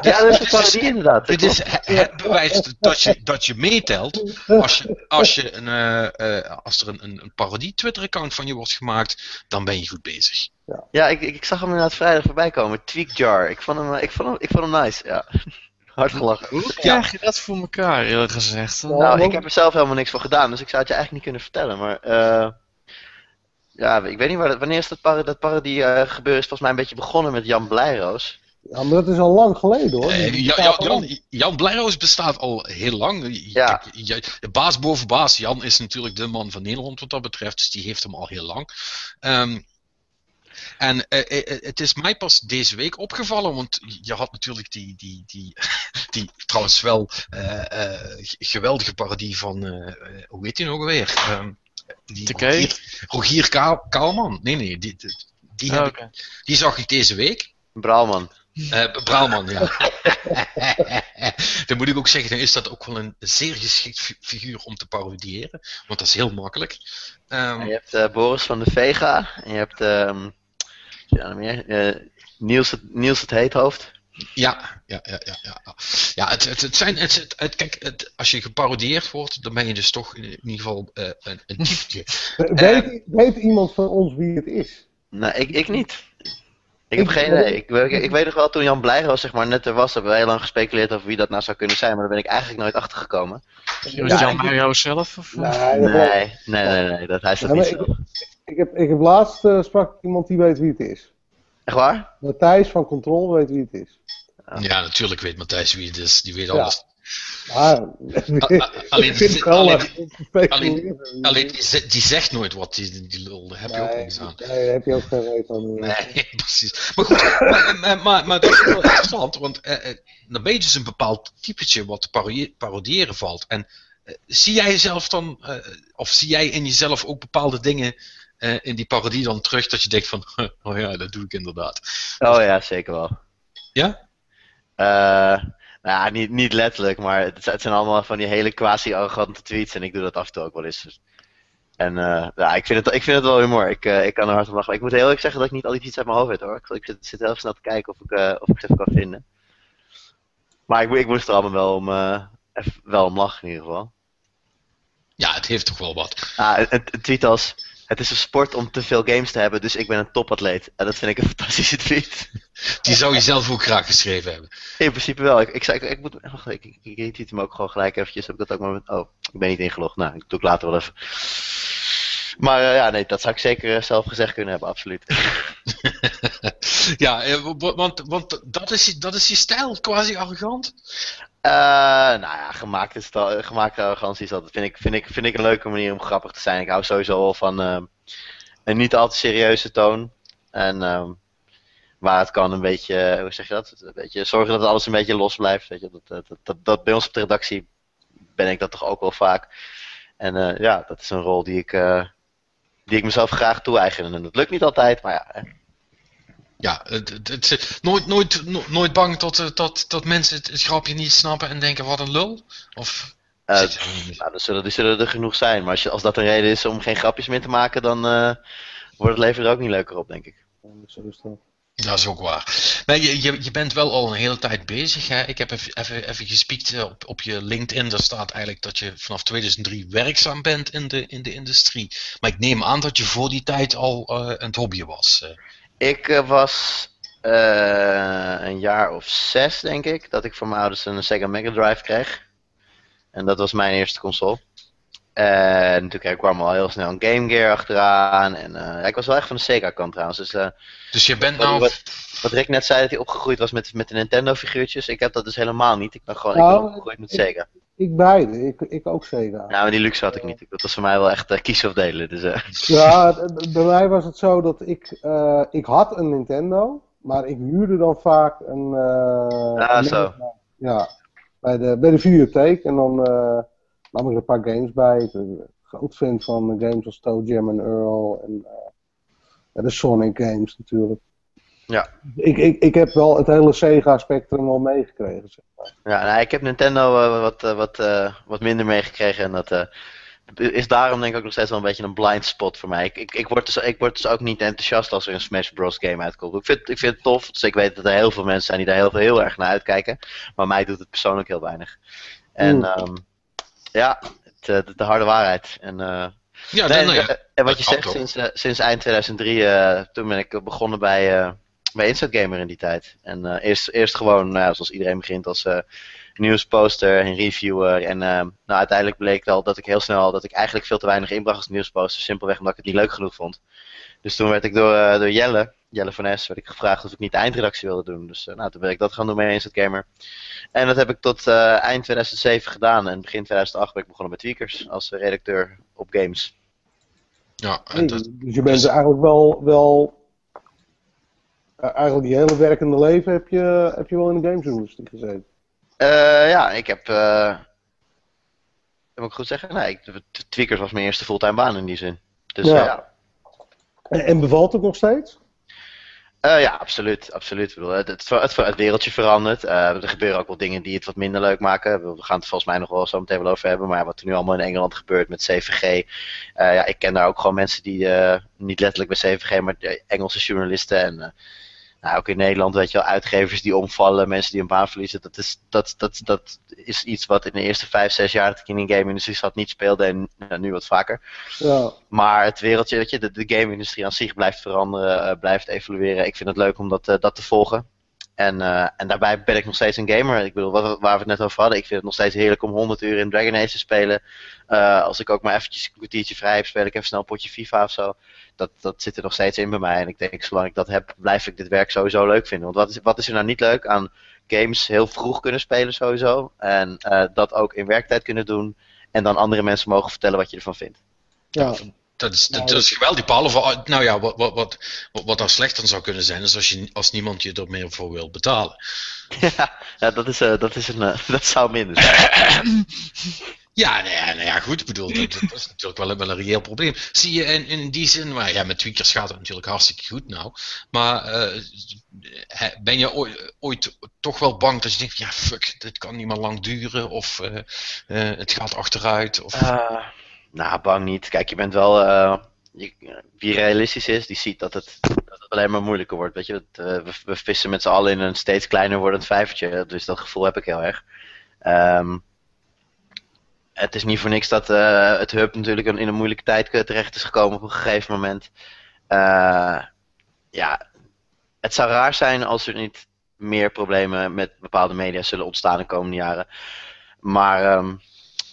Ja, dat is een parodie inderdaad. dit is het bewijs dat je, dat je meetelt. Als, je, als, je een, eh, eh, als er een, een, een parodie Twitter-account van je wordt gemaakt, dan ben je goed bezig. Ja, ik, ik ik zag hem inderdaad vrijdag voorbij komen. Tweakjar. Ik vond hem, ik vond hem, ik vond hem nice. Ja. Hard gelachen. Hoe krijg je dat voor elkaar, eerlijk gezegd? Ja. Nou, ik heb er zelf helemaal niks voor gedaan, dus ik zou het je eigenlijk niet kunnen vertellen. Maar eh, ja, ik weet niet waar, wanneer is dat, par dat parodie eh, gebeuren. Is volgens mij een beetje begonnen met Jan Blijroos. Ja, maar dat is al lang geleden hoor. Jan, Jan, Blijroos bestaat al heel lang. Ja. De baas boven baas. Jan is natuurlijk de man van Nederland wat dat betreft, dus die heeft hem al heel lang. Ehm, en eh, eh, het is mij pas deze week opgevallen, want je had natuurlijk die, die, die, die trouwens wel eh, eh, geweldige parodie van, hoe heet die nog alweer? Ehm, die? Rogier, Rogier Ka- Kaalman. Nee, nee, die, die, die, ik- die zag ik deze week. Braalman. Eh Braalman, ja. dan moet ik ook zeggen, dan is dat ook wel een zeer geschikt fi- figuur om te parodiëren. Want dat is heel makkelijk. Ehm, je hebt eh, Boris van de Vega. En je hebt ehm, ja, meer, eh, Niels, het, Niels het Heethoofd. Ja, ja, ja, ja. Ja, ja het, het, het zijn, het, het, het- kijk, het, als je geparodieerd wordt, dan ben je dus toch in ieder geval eh, een, een typetje. Weet, weet iemand van ons wie het is? Nee, ik, ik niet. Ik heb geen idee. Ik, ik, ik weet nog wel, toen Jan Blijroos zeg maar, net er was, hebben we heel lang gespeculeerd over wie dat nou zou kunnen zijn. Maar daar ben ik eigenlijk nooit achter gekomen. Was Ja, Jan Mario zelf? Of, Nee, Nee, dat- nee, nee, nee, dat, hij staat Ja, niet zo. Ik heb, ik heb laatst eh, sprak iemand die weet wie het is. Echt waar? Matthijs van Control weet wie het is. Ja, natuurlijk weet Matthijs wie het is. Die weet Ja. alles. Maar, a- alleen- alleen- die, ze- die zegt nooit wat, die, die lul. Daar heb je ook Nee, niks aan. nee, daar heb je ook geen weet van. Nee, precies. Maar goed, maar, maar, maar, maar dat is wel interessant, want eh, eh, dan ben je dus een bepaald typetje wat te parodie- parodiëren valt. En eh, zie jij jezelf dan, eh, of zie jij in jezelf ook bepaalde dingen eh, in die parodie dan terug dat je denkt van, oh ja, dat doe ik inderdaad. Oh ja, zeker wel. Ja? Eh, nou ja, niet, niet letterlijk, maar het, het zijn allemaal van die hele quasi-arrogante tweets en ik doe dat af en toe ook wel eens. En eh, ja, ik vind, het, ik vind het wel humor. Ik, eh, ik kan er hard om lachen. Ik moet heel eerlijk zeggen dat ik niet al die tweets uit mijn hoofd weet hoor. Ik, zit, zit heel snel te kijken of ik, eh, of ik ze even kan vinden. Maar ik, ik moest er allemaal wel om, even, wel om lachen in ieder geval. Ja, het heeft toch wel wat. Ah, een, een tweet als Het is een sport om te veel games te hebben, dus ik ben een topatleet. En dat vind ik een fantastische tweet. Die zou je zelf ook graag geschreven hebben. In principe wel. Ik, ik, ik, ik moet, wacht, ik, ik, ik retweet hem ook gewoon gelijk eventjes. Heb ik dat ook maar met, oh, ik ben niet ingelogd. Nou, ik doe ik later wel even. Maar eh, ja, nee, dat zou ik zeker eh, zelf gezegd kunnen hebben, absoluut. ja, eh, wa- want, want dat, is, dat is je stijl, quasi arrogant. Eh, nou ja, gemaakte, sta- gemaakte arrogantie is altijd, vind ik, vind, ik, vind ik een leuke manier om grappig te zijn. Ik hou sowieso wel van eh, een niet al te serieuze toon. En ehm, waar het kan een beetje, hoe zeg je dat? Een beetje zorgen dat alles een beetje los blijft. Weet je? Dat, dat, dat, dat, dat bij ons op de redactie ben ik dat toch ook wel vaak. En eh, ja, dat is een rol die ik, eh, die ik mezelf graag toe-eigen. En dat lukt niet altijd, maar ja. Ja, het, het, het- nooit, nooit, no- nooit bang tot, eh, tot, tot mensen het, grapje niet snappen en denken wat een lul? Of je er? Nou, er zullen, er zullen er genoeg zijn. Maar als, je, als dat een reden is om geen grapjes meer te maken, dan eh, wordt het leven er ook niet leuker op, denk ik. Dat. Dat is ook waar. Maar je, je, je bent wel al een hele tijd bezig. Hè? Ik heb even, even, even gespiekt op, op je LinkedIn. Daar staat eigenlijk dat je vanaf 2003 werkzaam bent in de, in de industrie. Maar ik neem aan dat je voor die tijd al aan het hobbyen was. Ik eh, was eh, een jaar of zes, denk ik, dat ik van mijn ouders een Sega Mega Drive kreeg. En dat was mijn eerste console. En toen kreeg- kwam al heel snel een Game Gear achteraan. En eh, ja, ik was wel echt van de Sega kant trouwens. Dus eh, Dus je bent nou... wat- wat Rick net zei, dat hij opgegroeid was met, met de Nintendo figuurtjes. Ik heb dat dus helemaal niet. Ik ben gewoon ik ben Nou, opgegroeid met ik- Sega. Ik beide, ik, ik ook Sega. Nou, maar die luxe had ik niet. Dat was voor mij wel echt eh, kiezen of delen. Dus, eh, Ja, bij mij was het zo dat ik, eh, ik had een Nintendo, maar ik huurde dan vaak een. Ah, een zo. Ja, bij de, bij de videotheek en dan nam ik er een paar games bij. Ik ben groot fan van games als Toe Jam Earl en de Sonic games natuurlijk. Ja. Ik, ik, ik heb wel het hele Sega-spectrum wel meegekregen. Zeg maar. ja, nou, ik heb Nintendo eh, wat, eh, wat, eh, wat minder meegekregen. En dat eh, is daarom denk ik ook nog steeds wel een beetje een blind spot voor mij. Ik, ik, ik, word, dus, ik word dus ook niet enthousiast als er een Smash Bros. game uitkomt. Ik vind, ik vind het tof, dus ik weet dat er heel veel mensen zijn die daar heel, veel- heel erg naar uitkijken. Maar mij doet het persoonlijk heel weinig. En Mm. ehm, ja, het, de, de harde waarheid. En eh, Ja, Nee, dan, nou ja. en- wat je zegt, sinds, sinds eind 2003, eh, toen ben ik begonnen bij, bij Instant Gamer in die tijd. En eh, eerst, eerst gewoon, nou, ja, zoals iedereen begint, als eh, nieuwsposter en reviewer. En eh, nou, uiteindelijk bleek al dat ik heel snel, dat ik eigenlijk veel te weinig inbracht als nieuwsposter. Simpelweg omdat ik het niet leuk genoeg vond. Dus toen werd ik door, door Jelle, Jelle van S, werd ik gevraagd of ik niet de eindredactie wilde doen. Dus eh, nou, toen ben ik dat gaan doen bij Instant Gamer. En dat heb ik tot eh, eind 2007 gedaan. En begin 2008 ben ik begonnen met Tweakers als redacteur op games. Ja, en Hey, dat, dus je bent er eigenlijk wel, wel eigenlijk je hele werkende leven heb je, heb je wel in de gamesindustrie gezeten. Eh, ja, ik heb. eh moet ik goed zeggen? Nee, ik, Tweakers was mijn eerste fulltime baan in die zin. Dus Ja. En, en bevalt het nog steeds? Eh, ja absoluut. absoluut. Ik bedoel, het, het, het, het wereldje verandert. Eh, er gebeuren ook wel dingen die het wat minder leuk maken. We gaan het volgens mij nog wel zo meteen wel over hebben. Maar wat er nu allemaal in Engeland gebeurt met CVG. eh, ja, ik ken daar ook gewoon mensen die eh, niet letterlijk bij CVG, maar Engelse journalisten. En eh, nou, ook in Nederland, weet je wel, uitgevers die omvallen, mensen die een baan verliezen. Dat is, dat, dat, dat is iets wat in de eerste vijf, zes jaar dat ik in de game-industrie zat niet speelde. En eh, nu wat vaker. Ja. Maar het wereldje, weet je, de, de game-industrie aan zich blijft veranderen, eh, blijft evolueren. Ik vind het leuk om dat, eh, dat te volgen. En, eh, en daarbij ben ik nog steeds een gamer. Ik bedoel, wat, waar we het net over hadden, ik vind het nog steeds heerlijk om 100 uur in Dragon Age te spelen. Eh, als ik ook maar eventjes een kwartiertje vrij heb, speel ik even snel een potje FIFA of zo. Dat, dat zit er nog steeds in bij mij. En ik denk, zolang ik dat heb, blijf ik dit werk sowieso leuk vinden. Want wat is, wat is er nou niet leuk aan games heel vroeg kunnen spelen sowieso. En eh, dat ook in werktijd kunnen doen. En dan andere mensen mogen vertellen wat je ervan vindt. Ja. Dat, is, dat, Nou, dat is geweldig, behalve, nou ja, wat, wat, wat, wat, daar slechter zou kunnen zijn, is als, je, als niemand je er meer voor wil betalen. Ja, ja dat, is, eh, dat, is een, eh, dat zou minder zijn. Ja, nou ja, nou ja goed, ik bedoel, dat, dat is natuurlijk wel, een- wel een reëel probleem. Zie je in, in die zin, maar ja, met tweakers gaat het natuurlijk hartstikke goed nou. Maar eh, ben je ooit, ooit toch wel bang dat je denkt, ja fuck, dit kan niet meer lang duren, of het gaat achteruit, of... Nou, bang niet. Kijk, je bent wel. eh, wie realistisch is, die ziet dat het, dat alleen maar moeilijker wordt. Weet je, Het, eh, we, vissen met z'n allen in een steeds kleiner wordend vijvertje. Dus dat gevoel heb ik heel erg. Ehm, het is niet voor niks dat eh, het hub natuurlijk in een moeilijke tijd terecht is gekomen op een gegeven moment. Ja, het zou raar zijn als er niet meer problemen met bepaalde media zullen ontstaan de komende jaren. Maar um,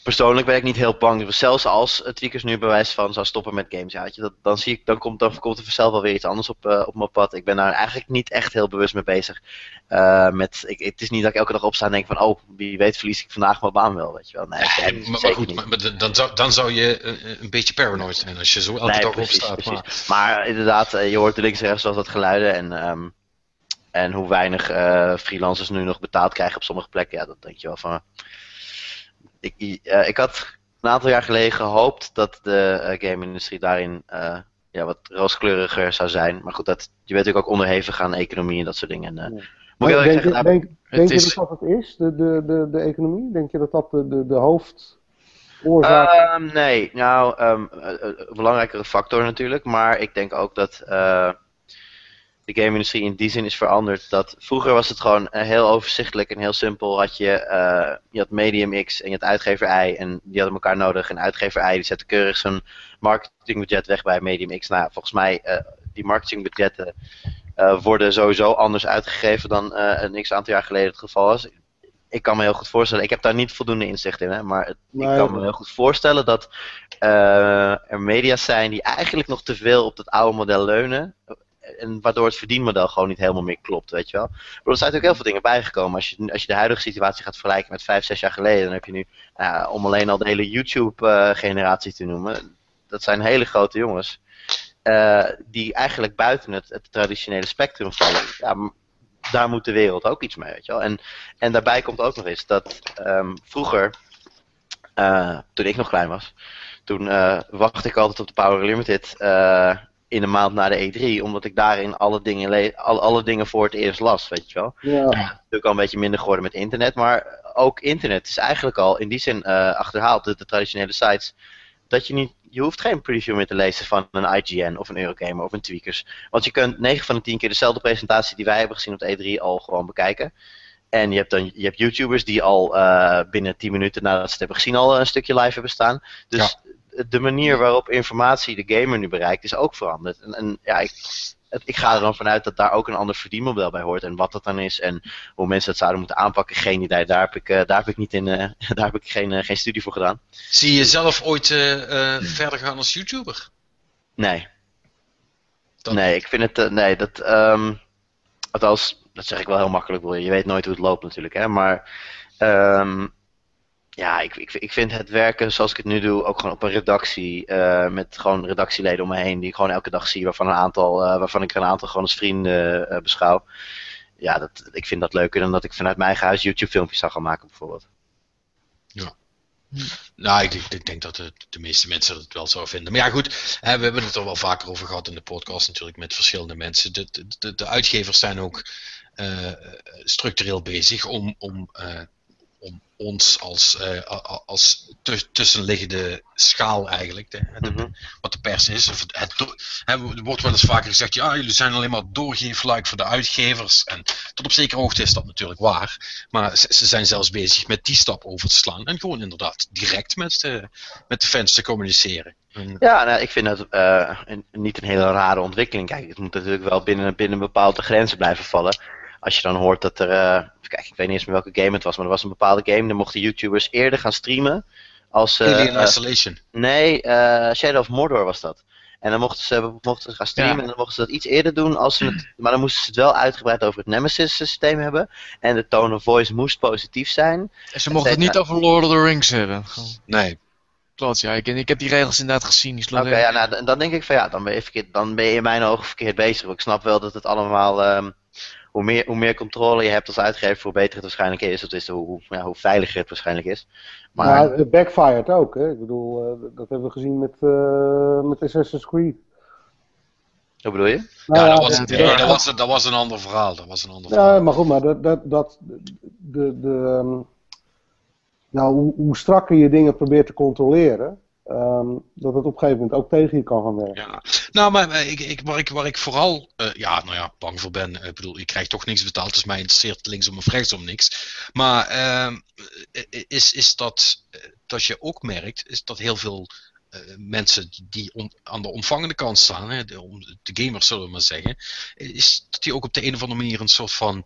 persoonlijk ben ik niet heel bang. Dus zelfs als Tweakers nu bewijs van zou stoppen met games, ja, je, dat, dan, zie ik, dan, komt, dan komt er vanzelf wel weer iets anders op, uh, op mijn pad. Ik ben daar eigenlijk niet echt heel bewust mee bezig. Uh, met, ik, het is niet dat ik elke dag opsta en denk van, oh, wie weet verlies ik vandaag mijn baan wel, weet je wel. Nee, nee maar, maar, goed, maar, maar, dan, zou, dan zou je een, een beetje paranoid zijn als je zo elke nee, dag precies, opstaat. Precies. Maar. maar inderdaad, je hoort links en rechts wel wat geluiden en... Um, en hoe weinig uh, freelancers nu nog betaald krijgen op sommige plekken, ja, dat denk je wel van ik, uh, ik had een aantal jaar geleden gehoopt dat de uh, game-industrie daarin uh, ja, wat rooskleuriger zou zijn. Maar goed, dat, je bent natuurlijk ook onderhevig aan economie en dat soort dingen. En, ja. Moet denk, zeggen, je, nou, denk, denk is... je dat dat het is, de, de, de, de economie? Denk je dat dat de, de, de hoofdoorzaak um, nee, nou, um, een belangrijkere factor natuurlijk. Maar ik denk ook dat de game-industrie in die zin is veranderd. Dat vroeger was het gewoon uh, heel overzichtelijk en heel simpel. Had je, uh, je had Medium X en je had uitgever Y en die hadden elkaar nodig. En uitgever Y die zette keurig zijn marketingbudget weg bij Medium X. Nou, volgens mij, uh, die marketingbudgetten worden sowieso anders uitgegeven dan een x aantal jaar geleden het geval was. Ik kan me heel goed voorstellen, ik heb daar niet voldoende inzicht in, hè, maar het, nee, ik kan me heel goed voorstellen dat er media's zijn die eigenlijk nog te veel op dat oude model leunen en waardoor het verdienmodel gewoon niet helemaal meer klopt, weet je wel. Maar er zijn natuurlijk heel veel dingen bijgekomen. Als je, als je de huidige situatie gaat vergelijken met vijf, zes jaar geleden, dan heb je nu, uh, om alleen al de hele YouTube-generatie te noemen, dat zijn hele grote jongens. Uh, die eigenlijk buiten het, het, traditionele spectrum vallen. Ja, daar moet de wereld ook iets mee, weet je wel. En, en daarbij komt ook nog eens dat um, vroeger, uh, toen ik nog klein was, toen wachtte ik altijd op de Power Limited in een maand na de E3, omdat ik daarin alle dingen, alle, alle dingen voor het eerst las, weet je wel. Ja. Natuurlijk al een beetje minder geworden met internet, maar ook internet is eigenlijk al in die zin uh, achterhaald, de, de, traditionele sites, dat je niet, je hoeft geen preview meer te lezen van een IGN of een Eurogamer of een Tweakers. Want je kunt 9 van de 10 keer dezelfde presentatie die wij hebben gezien op de E3 al gewoon bekijken. En je hebt dan je hebt YouTubers die al uh, binnen 10 minuten nadat ze het hebben gezien al een stukje live hebben staan. Dus ja de manier waarop informatie de gamer nu bereikt is ook veranderd. En, en ja, ik, ik ga er dan vanuit dat daar ook een ander verdienmodel bij hoort. En wat dat dan is en hoe mensen dat zouden moeten aanpakken, geen idee. Daar heb ik, uh, daar heb ik, niet in, uh, daar heb ik geen, uh, geen studie voor gedaan. Zie je zelf ooit verder gaan als YouTuber? Nee. Dat nee, ik vind het. nee, dat. Um, althans, dat zeg ik wel heel makkelijk. Je weet nooit hoe het loopt natuurlijk. Hè, maar. Um, ja, ik, ik, ik vind het werken zoals ik het nu doe ook gewoon op een redactie. Uh, met gewoon redactieleden om me heen die ik gewoon elke dag zie. Waarvan, een aantal, uh, waarvan ik een aantal gewoon als vrienden uh, beschouw. Ja, dat, ik vind dat leuker dan dat ik vanuit mijn eigen huis YouTube filmpjes zou gaan maken bijvoorbeeld. Ja. Nou, ik, ik, denk dat de, de, meeste mensen het wel zouden vinden. Maar ja, goed, hè, we hebben het er wel vaker over gehad in de podcast natuurlijk met verschillende mensen. De, de, de uitgevers zijn ook structureel bezig om om ons als, uh, als tussenliggende schaal eigenlijk, de, mm -hmm. wat de pers is. Het, het, er wordt wel eens vaker gezegd, ja, jullie zijn alleen maar doorgeefluik voor de uitgevers. En tot op zekere hoogte is dat natuurlijk waar. Maar ze, ze, zijn zelfs bezig met die stap over te slaan. En gewoon inderdaad direct met de, met de fans te communiceren. Ja, nou, ik vind dat uh, een, niet een hele rare ontwikkeling. Kijk, het moet natuurlijk wel binnen, binnen bepaalde grenzen blijven vallen als je dan hoort dat er. Uh, kijk, ik weet niet eens meer welke game het was, maar er was een bepaalde game. Dan mochten YouTubers eerder gaan streamen. Als, uh, Alien Isolation. Nee, uh, Shadow of Mordor was dat. En dan mochten ze, mochten ze gaan streamen en dan mochten ze dat iets eerder doen. Als ze het, maar dan moesten ze het wel uitgebreid over het Nemesis systeem hebben. En de tone of voice moest positief zijn. En ze mochten het niet over Lord of the Rings hebben. Nee. Klopt, ja. Ik, ik heb die regels inderdaad gezien. Oké, okay, ja, nou, dan denk ik van ja, dan ben, je verkeerd, dan ben je in mijn ogen verkeerd bezig. Ik snap wel dat het allemaal... Um, hoe meer, hoe meer controle je hebt als uitgever, hoe beter het waarschijnlijk is. Dat is hoe, ja, hoe veiliger het waarschijnlijk is. Maar ja, het backfired ook. Hè? Ik bedoel, uh, dat hebben we gezien met, uh, met Assassin's Creed. Hoe bedoel je? Nou, ja, dat, was, ja, dat, was, dat was een ander verhaal. Dat was een ander verhaal. Ja, maar goed, maar dat, dat, dat de, de, um, nou, hoe, hoe strakker je dingen probeert te controleren, Um, dat het op een gegeven moment ook tegen je kan gaan werken. Ja. Nou, maar ik, ik, waar, ik, waar ik vooral uh, ja, nou ja, bang voor ben, ik bedoel, ik krijg toch niks betaald, dus mij interesseert linksom of rechtsom niks. Maar uh, is, is dat dat je ook merkt, is dat heel veel eh, mensen die aan de ontvangende kant staan, hè, de, de gamers zullen we maar zeggen, is dat die ook op de een of andere manier een soort van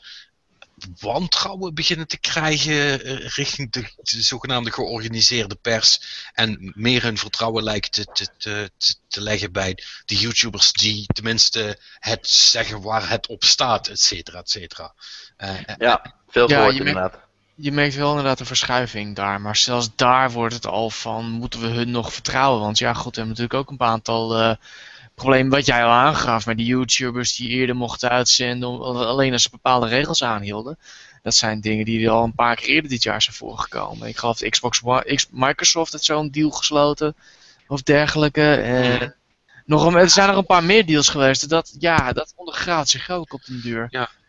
wantrouwen beginnen te krijgen eh, richting de, de zogenaamde georganiseerde pers en meer hun vertrouwen lijken te, te, te, te- leggen bij de YouTubers die tenminste het zeggen waar het op staat, et cetera, et cetera. Eh, eh, Ja, veel Ja, gehoord inderdaad. Je merkt wel inderdaad een verschuiving daar, maar zelfs daar wordt het al van, moeten we hun nog vertrouwen? Want ja, goed, we hebben natuurlijk ook een aantal eh, problemen wat jij al aangaf met die YouTubers die eerder mochten uitzenden, om- alleen als ze bepaalde regels aanhielden. Dat zijn dingen die er al een paar keer eerder dit jaar zijn voorgekomen. Ik geloof dat Xbox One, Microsoft heeft zo'n deal gesloten of dergelijke. Eh, nog een, er zijn er een paar meer deals geweest. Dat, ja, dat ondergraaft zich ook op den duur.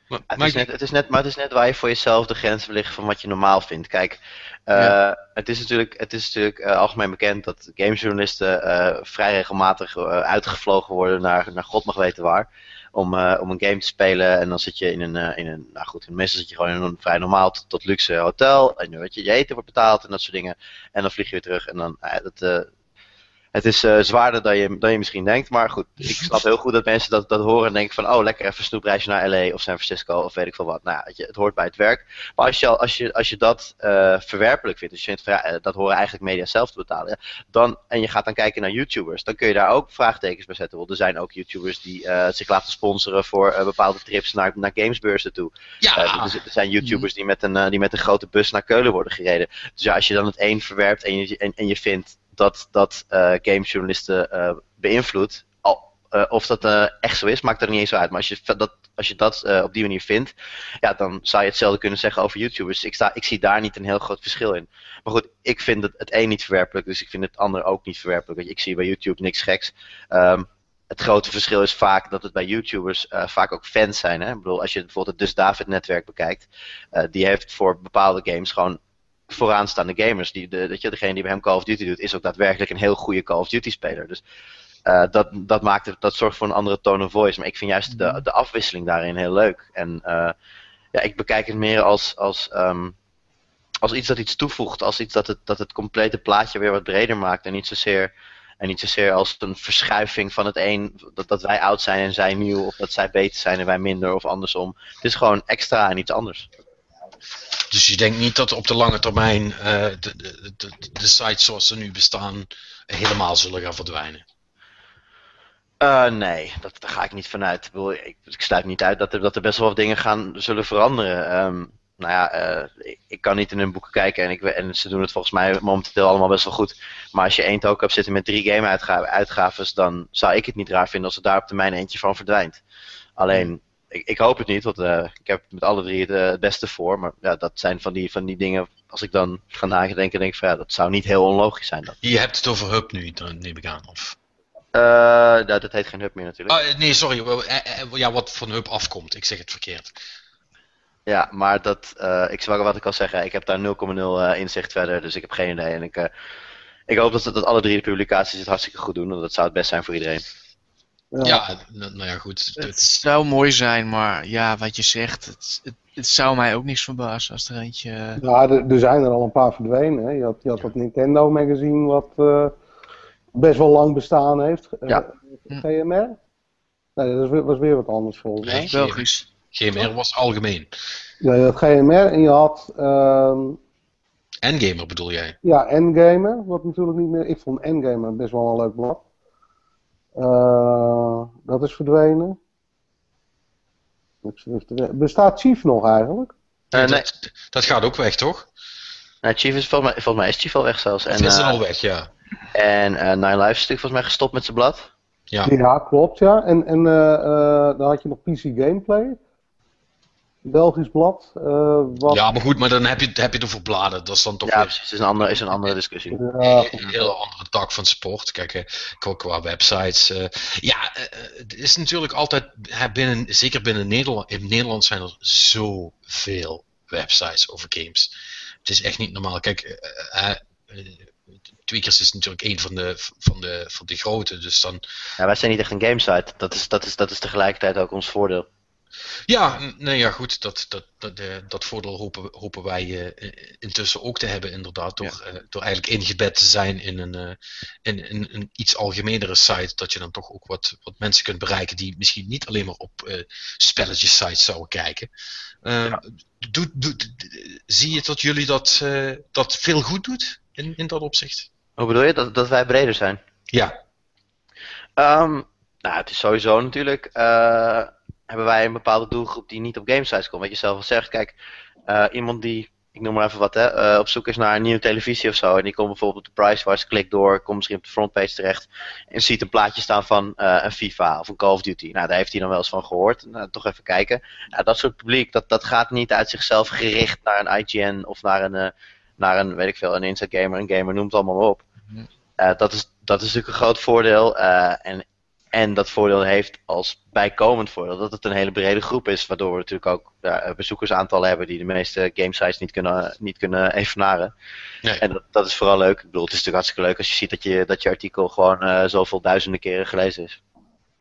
Maar, Het maar is, net, het is net, maar het is net waar je voor jezelf de grenzen ligt van wat je normaal vindt. Kijk, eh, Ja. het is natuurlijk, het is natuurlijk eh, algemeen bekend dat gamejournalisten eh, vrij regelmatig uitgevlogen worden naar, naar god mag weten waar. Om, om een game te spelen en dan zit je in een, in een nou goed, meestal zit je gewoon in een vrij normaal tot, tot luxe hotel. En weet je, je eten wordt betaald en dat soort dingen. En dan vlieg je weer terug en dan, dat, het is eh, zwaarder dan je, dan je misschien denkt, maar goed, ik snap heel goed dat mensen dat, dat horen en denken van, oh lekker even snoepreisje naar LA of San Francisco of weet ik veel wat. Nou, het hoort bij het werk. Maar als je, al- als je, als je dat eh, verwerpelijk vindt, dus je vindt van, ja, eh, dat horen eigenlijk media zelf te betalen, dan, en je gaat dan kijken naar YouTubers, dan kun je daar ook vraagtekens bij zetten. Want er zijn ook YouTubers die zich laten sponsoren voor bepaalde trips naar, naar gamesbeurzen toe. ja, dus er zijn YouTubers die met, een, die met een grote bus naar Keulen worden gereden. Dus ja, als je dan het een verwerpt en je, en, en je vindt dat dat eh gamejournalisten eh beïnvloedt, eh, of dat echt zo is, maakt er niet eens uit. Maar als je dat, als je dat op die manier vindt, ja, dan zou je hetzelfde kunnen zeggen over YouTubers. Ik, sta, ik zie daar niet een heel groot verschil in. Maar goed, ik vind het, het een niet verwerpelijk, dus ik vind het ander ook niet verwerpelijk. Ik zie bij YouTube niks geks. Ehm, het grote verschil is vaak dat het bij YouTubers vaak ook fans zijn. Hè? Ik bedoel, als je bijvoorbeeld het Dus David netwerk bekijkt, die heeft voor bepaalde games gewoon vooraanstaande gamers. Die, de, dat je, degene die bij hem Call of Duty doet, is ook daadwerkelijk een heel goede Call of Duty speler. Dus eh, dat, dat, maakt het, dat zorgt voor een andere tone of voice. Maar ik vind juist de, de afwisseling daarin heel leuk. En eh, ja, ik bekijk het meer als, als, ehm, als iets dat iets toevoegt. Als iets dat het, dat het complete plaatje weer wat breder maakt. En niet zozeer, en niet zozeer als een verschuiving van het een. Dat, dat wij oud zijn en zij nieuw. Of dat zij beter zijn en wij minder. Of andersom. Het is gewoon extra en iets anders. Dus je denkt niet dat op de lange termijn eh, de, de, de, de sites zoals ze nu bestaan helemaal zullen gaan verdwijnen. Eh, nee, dat, daar ga ik niet vanuit. Ik, ik, ik sluit niet uit dat er, dat er best wel wat dingen gaan, zullen veranderen. Ehm, nou ja, eh, ik, kan niet in hun boeken kijken en, ik, en ze doen het volgens mij momenteel allemaal best wel goed. Maar als je één token hebt zitten met drie game-uitgaves, dan zou ik het niet raar vinden als er daar op termijn eentje van verdwijnt. Alleen, ik, ik hoop het niet, want eh, ik heb met alle drie het, eh, het beste voor. Maar ja, dat zijn van die, van die dingen, als ik dan ga nadenken, denk ik van ja, dat zou niet heel onlogisch zijn dan. Je hebt het over Hub nu, dan neem ik aan. Of... Eh, nou, dat heet geen hub meer natuurlijk. Ah, nee, sorry. Ja, wat van Hub afkomt. Ik zeg het verkeerd. Ja, maar dat, eh, ik zou wat ik al zeggen, ik heb daar 0,0 eh, inzicht verder, dus ik heb geen idee. En ik, ik hoop dat, dat alle drie de publicaties het hartstikke goed doen, want dat zou het best zijn voor iedereen. Ja, n- nou ja, goed. Het Het- zou mooi zijn, maar ja, wat je zegt, het, het, het zou mij ook niks verbazen als er eentje... eh, Ja, er, er zijn er al een paar verdwenen. Hè. Je had, je had dat Nintendo magazine wat eh, best wel lang bestaan heeft. Eh, Ja. GMR? Nee, dat was weer, was weer wat anders volgens mij. Nee. Belgisch. GMR was algemeen. Ja, je had GMR en je had ehm, Endgamer bedoel jij? ja, Endgamer, wat natuurlijk niet meer... Ik vond Endgamer best wel een leuk blad. Eh, dat is verdwenen. Bestaat Chief nog eigenlijk? Eh, nee. dat, dat gaat ook weg, toch? Chief is volgens mij, volgens mij is Chief al weg zelfs. En, is eh, al weg, ja. en eh, Nine Lives is natuurlijk volgens mij gestopt met zijn blad. Ja. Ja, klopt, ja. En, en dan had je nog PC Gameplay. Belgisch blad. eh, wat, ja, maar goed, maar dan heb je, heb je over bladen. Dat is dan toch Ja, weer precies, is een andere, is een andere discussie. Ja, een hele andere tak van sport. Kijk, eh, qua, qua websites. eh, ja, het is natuurlijk altijd, hè, binnen, zeker binnen Nederland, in Nederland zijn er zoveel websites over games. Het is echt niet normaal. Kijk, Tweakers is natuurlijk een van de, van de, van de grote, dus dan Ja, wij zijn niet echt een gamesite. Dat is, dat, is, dat is tegelijkertijd ook ons voordeel. Ja, nee, ja, goed. Dat, dat, dat, dat voordeel hopen, hopen wij eh, intussen ook te hebben, inderdaad. Door, eh, door eigenlijk ingebed te zijn in een, eh, in, in een iets algemenere site. Dat je dan toch ook wat, wat mensen kunt bereiken die misschien niet alleen maar op spelletjes sites zouden kijken. Eh, doet, doet, zie je dat jullie dat, dat veel goed doet in, in dat opzicht? Hoe bedoel je? Dat, dat wij breder zijn? Ja, Ehm, nou, het is sowieso natuurlijk. Hebben wij een bepaalde doelgroep die niet op gamesites komt. Wat je zelf al zegt. Kijk, eh, iemand die, ik noem maar even wat, hè, eh, op zoek is naar een nieuwe televisie of zo. En die komt bijvoorbeeld op de Pricewise, klikt door, komt misschien op de frontpage terecht. En ziet een plaatje staan van eh, een FIFA of een Call of Duty. Nou, daar heeft hij dan wel eens van gehoord. Nou, toch even kijken. Nou, dat soort publiek, dat, dat gaat niet uit zichzelf gericht naar een IGN of naar een, naar een weet ik veel, een Inside Gamer, een gamer, noem het allemaal maar op. Dat, is, dat is natuurlijk een groot voordeel. en, en dat voordeel heeft als bijkomend voordeel dat het een hele brede groep is. Waardoor we natuurlijk ook ja, bezoekersaantallen hebben die de meeste gamesites niet kunnen, niet kunnen evenaren. Nee. En dat, dat is vooral leuk. Ik bedoel, het is natuurlijk hartstikke leuk als je ziet dat je, dat je artikel gewoon eh, zoveel duizenden keren gelezen is.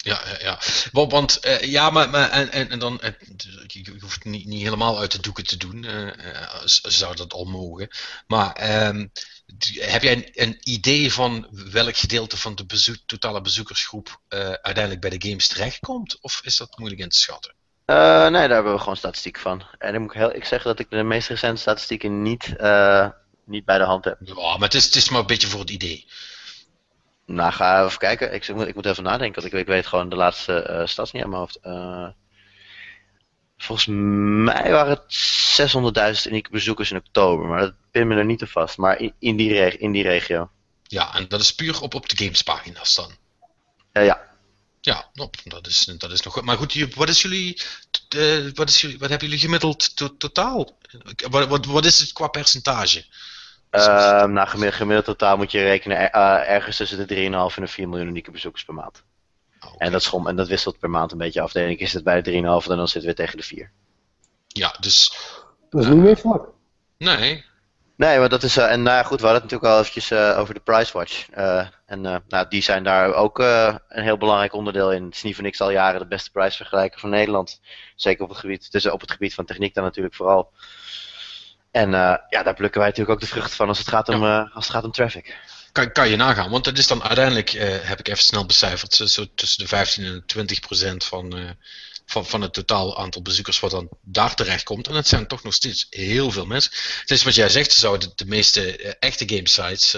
Ja, ja, ja. Want, want eh, ja, maar, maar en, en, en dan, eh, je je hoeft het niet, niet helemaal uit de doeken te doen, eh, eh, zou dat al mogen. Maar ehm, heb jij een, een idee van welk gedeelte van de bezoek, totale bezoekersgroep eh, uiteindelijk bij de games terechtkomt? Of is dat moeilijk in te schatten? Eh, nee, daar hebben we gewoon statistiek van. En dan moet ik, heel, ik zeggen dat ik de meest recente statistieken niet, eh, niet bij de hand heb. Ja, maar het is, het is maar een beetje voor het idee. Nou, ga even kijken. Ik, ik moet, ik moet even nadenken, want ik, ik weet gewoon de laatste stats niet uit mijn hoofd. Volgens mij waren het 600.000 unieke bezoekers in oktober, maar dat pin me er niet te vast. Maar in, in, die, reg- in die regio. Ja, en dat is puur op, op de gamespagina's dan. Eh, ja. Ja, nou, dat, is, dat is nog goed. Maar goed, wat, is jullie, eh, wat, is jullie, wat hebben jullie gemiddeld to- totaal? Wat, wat, wat is het qua percentage? Ehm nou, gemiddeld, gemiddeld totaal moet je rekenen eh, ergens tussen de 3,5 en de 4 miljoen unieke bezoekers per maand. Oké. En dat, schom, en dat wisselt per maand een beetje af. De ene keer is het bij de 3,5 en dan zitten we tegen de 4. Ja, dus Dat is niet meer vlak. nee. Nee, maar dat is. eh, en nou ja, goed, we hadden het natuurlijk al eventjes eh, over de Pricewatch. Eh en eh, nou, die zijn daar ook eh, een heel belangrijk onderdeel in. Het is niet voor niks al jaren de beste prijsvergelijker van Nederland. Zeker op het gebied, dus op het gebied van techniek dan natuurlijk vooral. En eh, ja, daar plukken wij natuurlijk ook de vruchten van als het gaat om, eh, als het gaat om traffic. Kan, kan je nagaan, want dat is dan uiteindelijk, eh, heb ik even snel becijferd, zo, zo tussen de 15 en 20 procent van, eh, van, van het totaal aantal bezoekers wat dan daar terecht komt. En het zijn toch nog steeds heel veel mensen. Het is wat jij zegt, ze zouden de, meeste eh, echte gamesites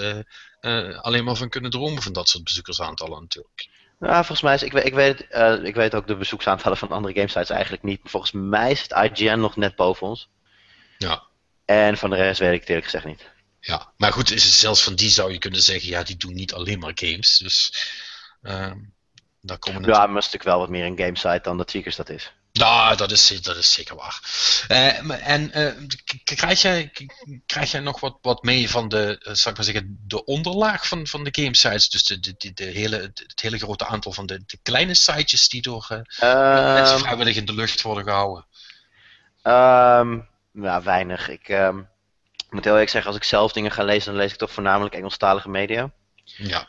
alleen maar van kunnen dromen van dat soort bezoekersaantallen natuurlijk. Ja, volgens mij is, ik, weet- ik, weet, ik weet ook de bezoeksaantallen van andere gamesites eigenlijk niet. Maar volgens mij is het IGN nog net boven ons. Ja. En van de rest weet ik het eerlijk gezegd niet. Ja, maar goed, is het zelfs van die zou je kunnen zeggen, ja, die doen niet alleen maar games. Dus ehm daar komen Ja, maar natuurlijk wel wat meer een gamesite dan dat Seekers dat is. Nou, dat is, dat is zeker waar. Eh, en eh, krijg, jij, krijg jij nog wat, wat mee van de, zal ik maar zeggen, de onderlaag van, van de gamesites? Dus de, de, de, hele, het hele grote aantal van de, de kleine sitejes die door eh, mensen Ehm, vrijwillig in de lucht worden gehouden. Ehm nou, weinig. Ik ehm, moet heel eerlijk zeggen, als ik zelf dingen ga lezen, dan lees ik toch voornamelijk Engelstalige media. Ja,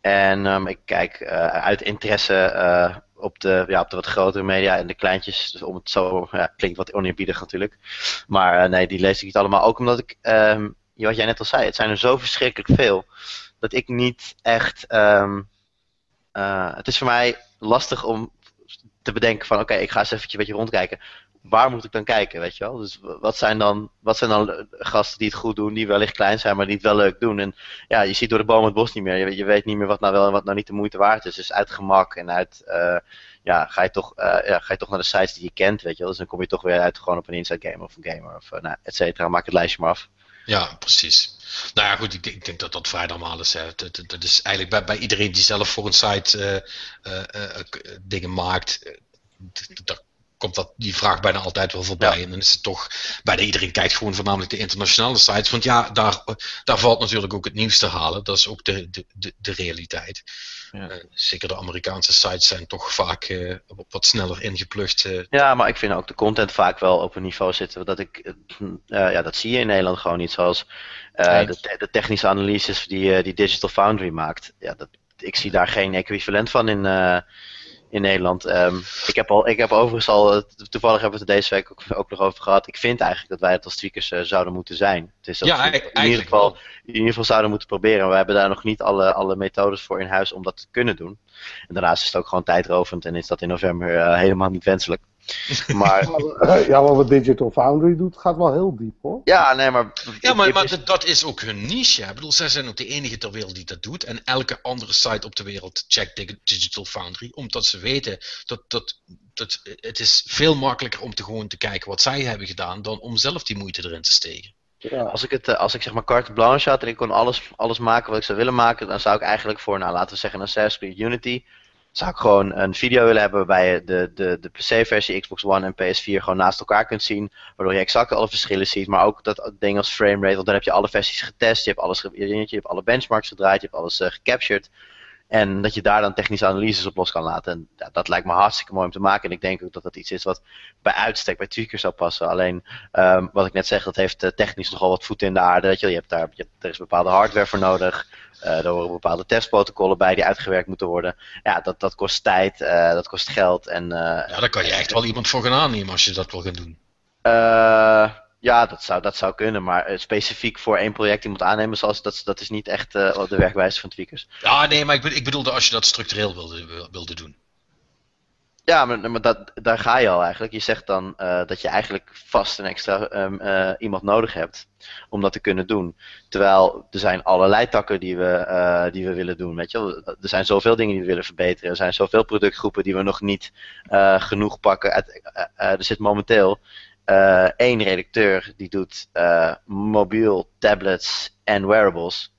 En ehm, ik kijk eh, uit interesse eh, op, de, ja, op de wat grotere media en de kleintjes. Dus om het zo, ja, klinkt wat oneerbiedig natuurlijk. Maar eh, nee, die lees ik niet allemaal. Ook omdat ik, ehm, wat jij net al zei, het zijn er zo verschrikkelijk veel. Dat ik niet echt. ehm, eh, het is voor mij lastig om te bedenken van oké, ik ga eens eventjes een beetje rondkijken. Waar moet ik dan kijken, weet je wel? Dus wat zijn dan, wat zijn dan eh, gasten die het goed doen, die wellicht klein zijn, maar die het wel leuk doen? En ja, je ziet door de boom het bos niet meer. Je, je weet niet meer wat nou wel en wat nou niet de moeite waard is. Dus uit gemak en uit, eh, ja, ga je, toch, eh, ja, ga je toch naar de sites die je kent, weet je wel. Dus dan kom je toch weer uit gewoon op een inside game of een gamer of, nou, et cetera. Maak het lijstje maar af. ja, precies. Nou ja, goed, ik, denk- ik denk dat dat vrij normaal is. Dat, dat, dat is eigenlijk bij, bij iedereen die zelf voor een site dingen maakt, d- d- daar komt dat, die vraag bijna altijd wel voorbij. Ja. En dan is het toch, bijna iedereen kijkt gewoon voornamelijk de internationale sites. Want ja, daar, daar valt natuurlijk ook het nieuws te halen. Dat is ook de, de, de, de realiteit. Ja. Eh, zeker de Amerikaanse sites zijn toch vaak eh, wat- sneller ingeplucht. eh. Ja, maar ik vind ook de content vaak wel op een niveau zitten. Dat, ik, ja, dat zie je in Nederland gewoon niet. Zoals de, de technische analyses die, die Digital Foundry maakt. Ja, dat, ik zie daar geen equivalent van in, in Nederland. Ehm, ik, heb al, ik heb overigens al, eh, toevallig hebben we het deze week ook, ook nog over gehad. Ik vind eigenlijk dat wij het als tweakers uh, zouden moeten zijn. Het is dat Ja, we in, ieder geval, in ieder geval zouden moeten proberen. We hebben daar nog niet alle, alle methodes voor in huis om dat te kunnen doen. En daarnaast is het ook gewoon tijdrovend en is dat in november eh, helemaal niet wenselijk. Maar Ja, maar wat Digital Foundry doet, gaat wel heel diep hoor. ja, nee, maar. Ja, maar, dat- is ook hun niche. hè. Ik bedoel, zij zijn ook de enige ter wereld die dat doet. En elke andere site op de wereld checkt Dig- Digital Foundry. Omdat ze weten dat, dat, dat het is veel makkelijker om te gewoon te kijken wat zij hebben gedaan. Dan om zelf die moeite erin te steken. Ja. Als ik, het, eh, als ik zeg maar carte blanche had en ik kon alles, alles maken wat ik zou willen maken, dan zou ik eigenlijk voor, nou laten we zeggen, een Assassin's Creed Unity, zou ik gewoon een video willen hebben waarbij je de, de, de PC-versie, Xbox One en PS4 gewoon naast elkaar kunt zien, waardoor je exact alle verschillen ziet, maar ook dat ding als framerate, want dan heb je alle versies getest, je hebt alles je hebt alle benchmarks gedraaid, je hebt alles eh, gecaptured. En dat je daar dan technische analyses op los kan laten. En ja, dat lijkt me hartstikke mooi om te maken. En ik denk ook dat dat iets is wat bij uitstek bij tweakers zou passen. Alleen Ehm, wat ik net zeg, dat heeft eh, technisch nogal wat voeten in de aarde. Weet je, je hebt daar, je er is bepaalde hardware voor nodig. Eh, er horen bepaalde testprotocollen bij die uitgewerkt moeten worden. Ja, dat, dat kost tijd, eh, dat kost geld. En Ja, daar kan je echt wel iemand voor gaan aannemen als je dat wil gaan doen. eh, ja, dat zou, dat zou kunnen. Maar eh, specifiek voor één project iemand aannemen, zoals, dat, dat is niet echt eh, de werkwijze van tweakers. Ja, nee, maar ik, ik bedoelde als je dat structureel wilde, wilde doen. Ja, maar, maar dat, daar ga je al eigenlijk. Je zegt dan eh, dat je eigenlijk vast een extra ehm, eh, iemand nodig hebt om dat te kunnen doen. Terwijl er zijn allerlei takken die we, die we willen doen. Weet je? wel. Er zijn zoveel dingen die we willen verbeteren. Er zijn zoveel productgroepen die we nog niet genoeg pakken. Er zit momenteel één redacteur die doet eh, mobiel, tablets en wearables.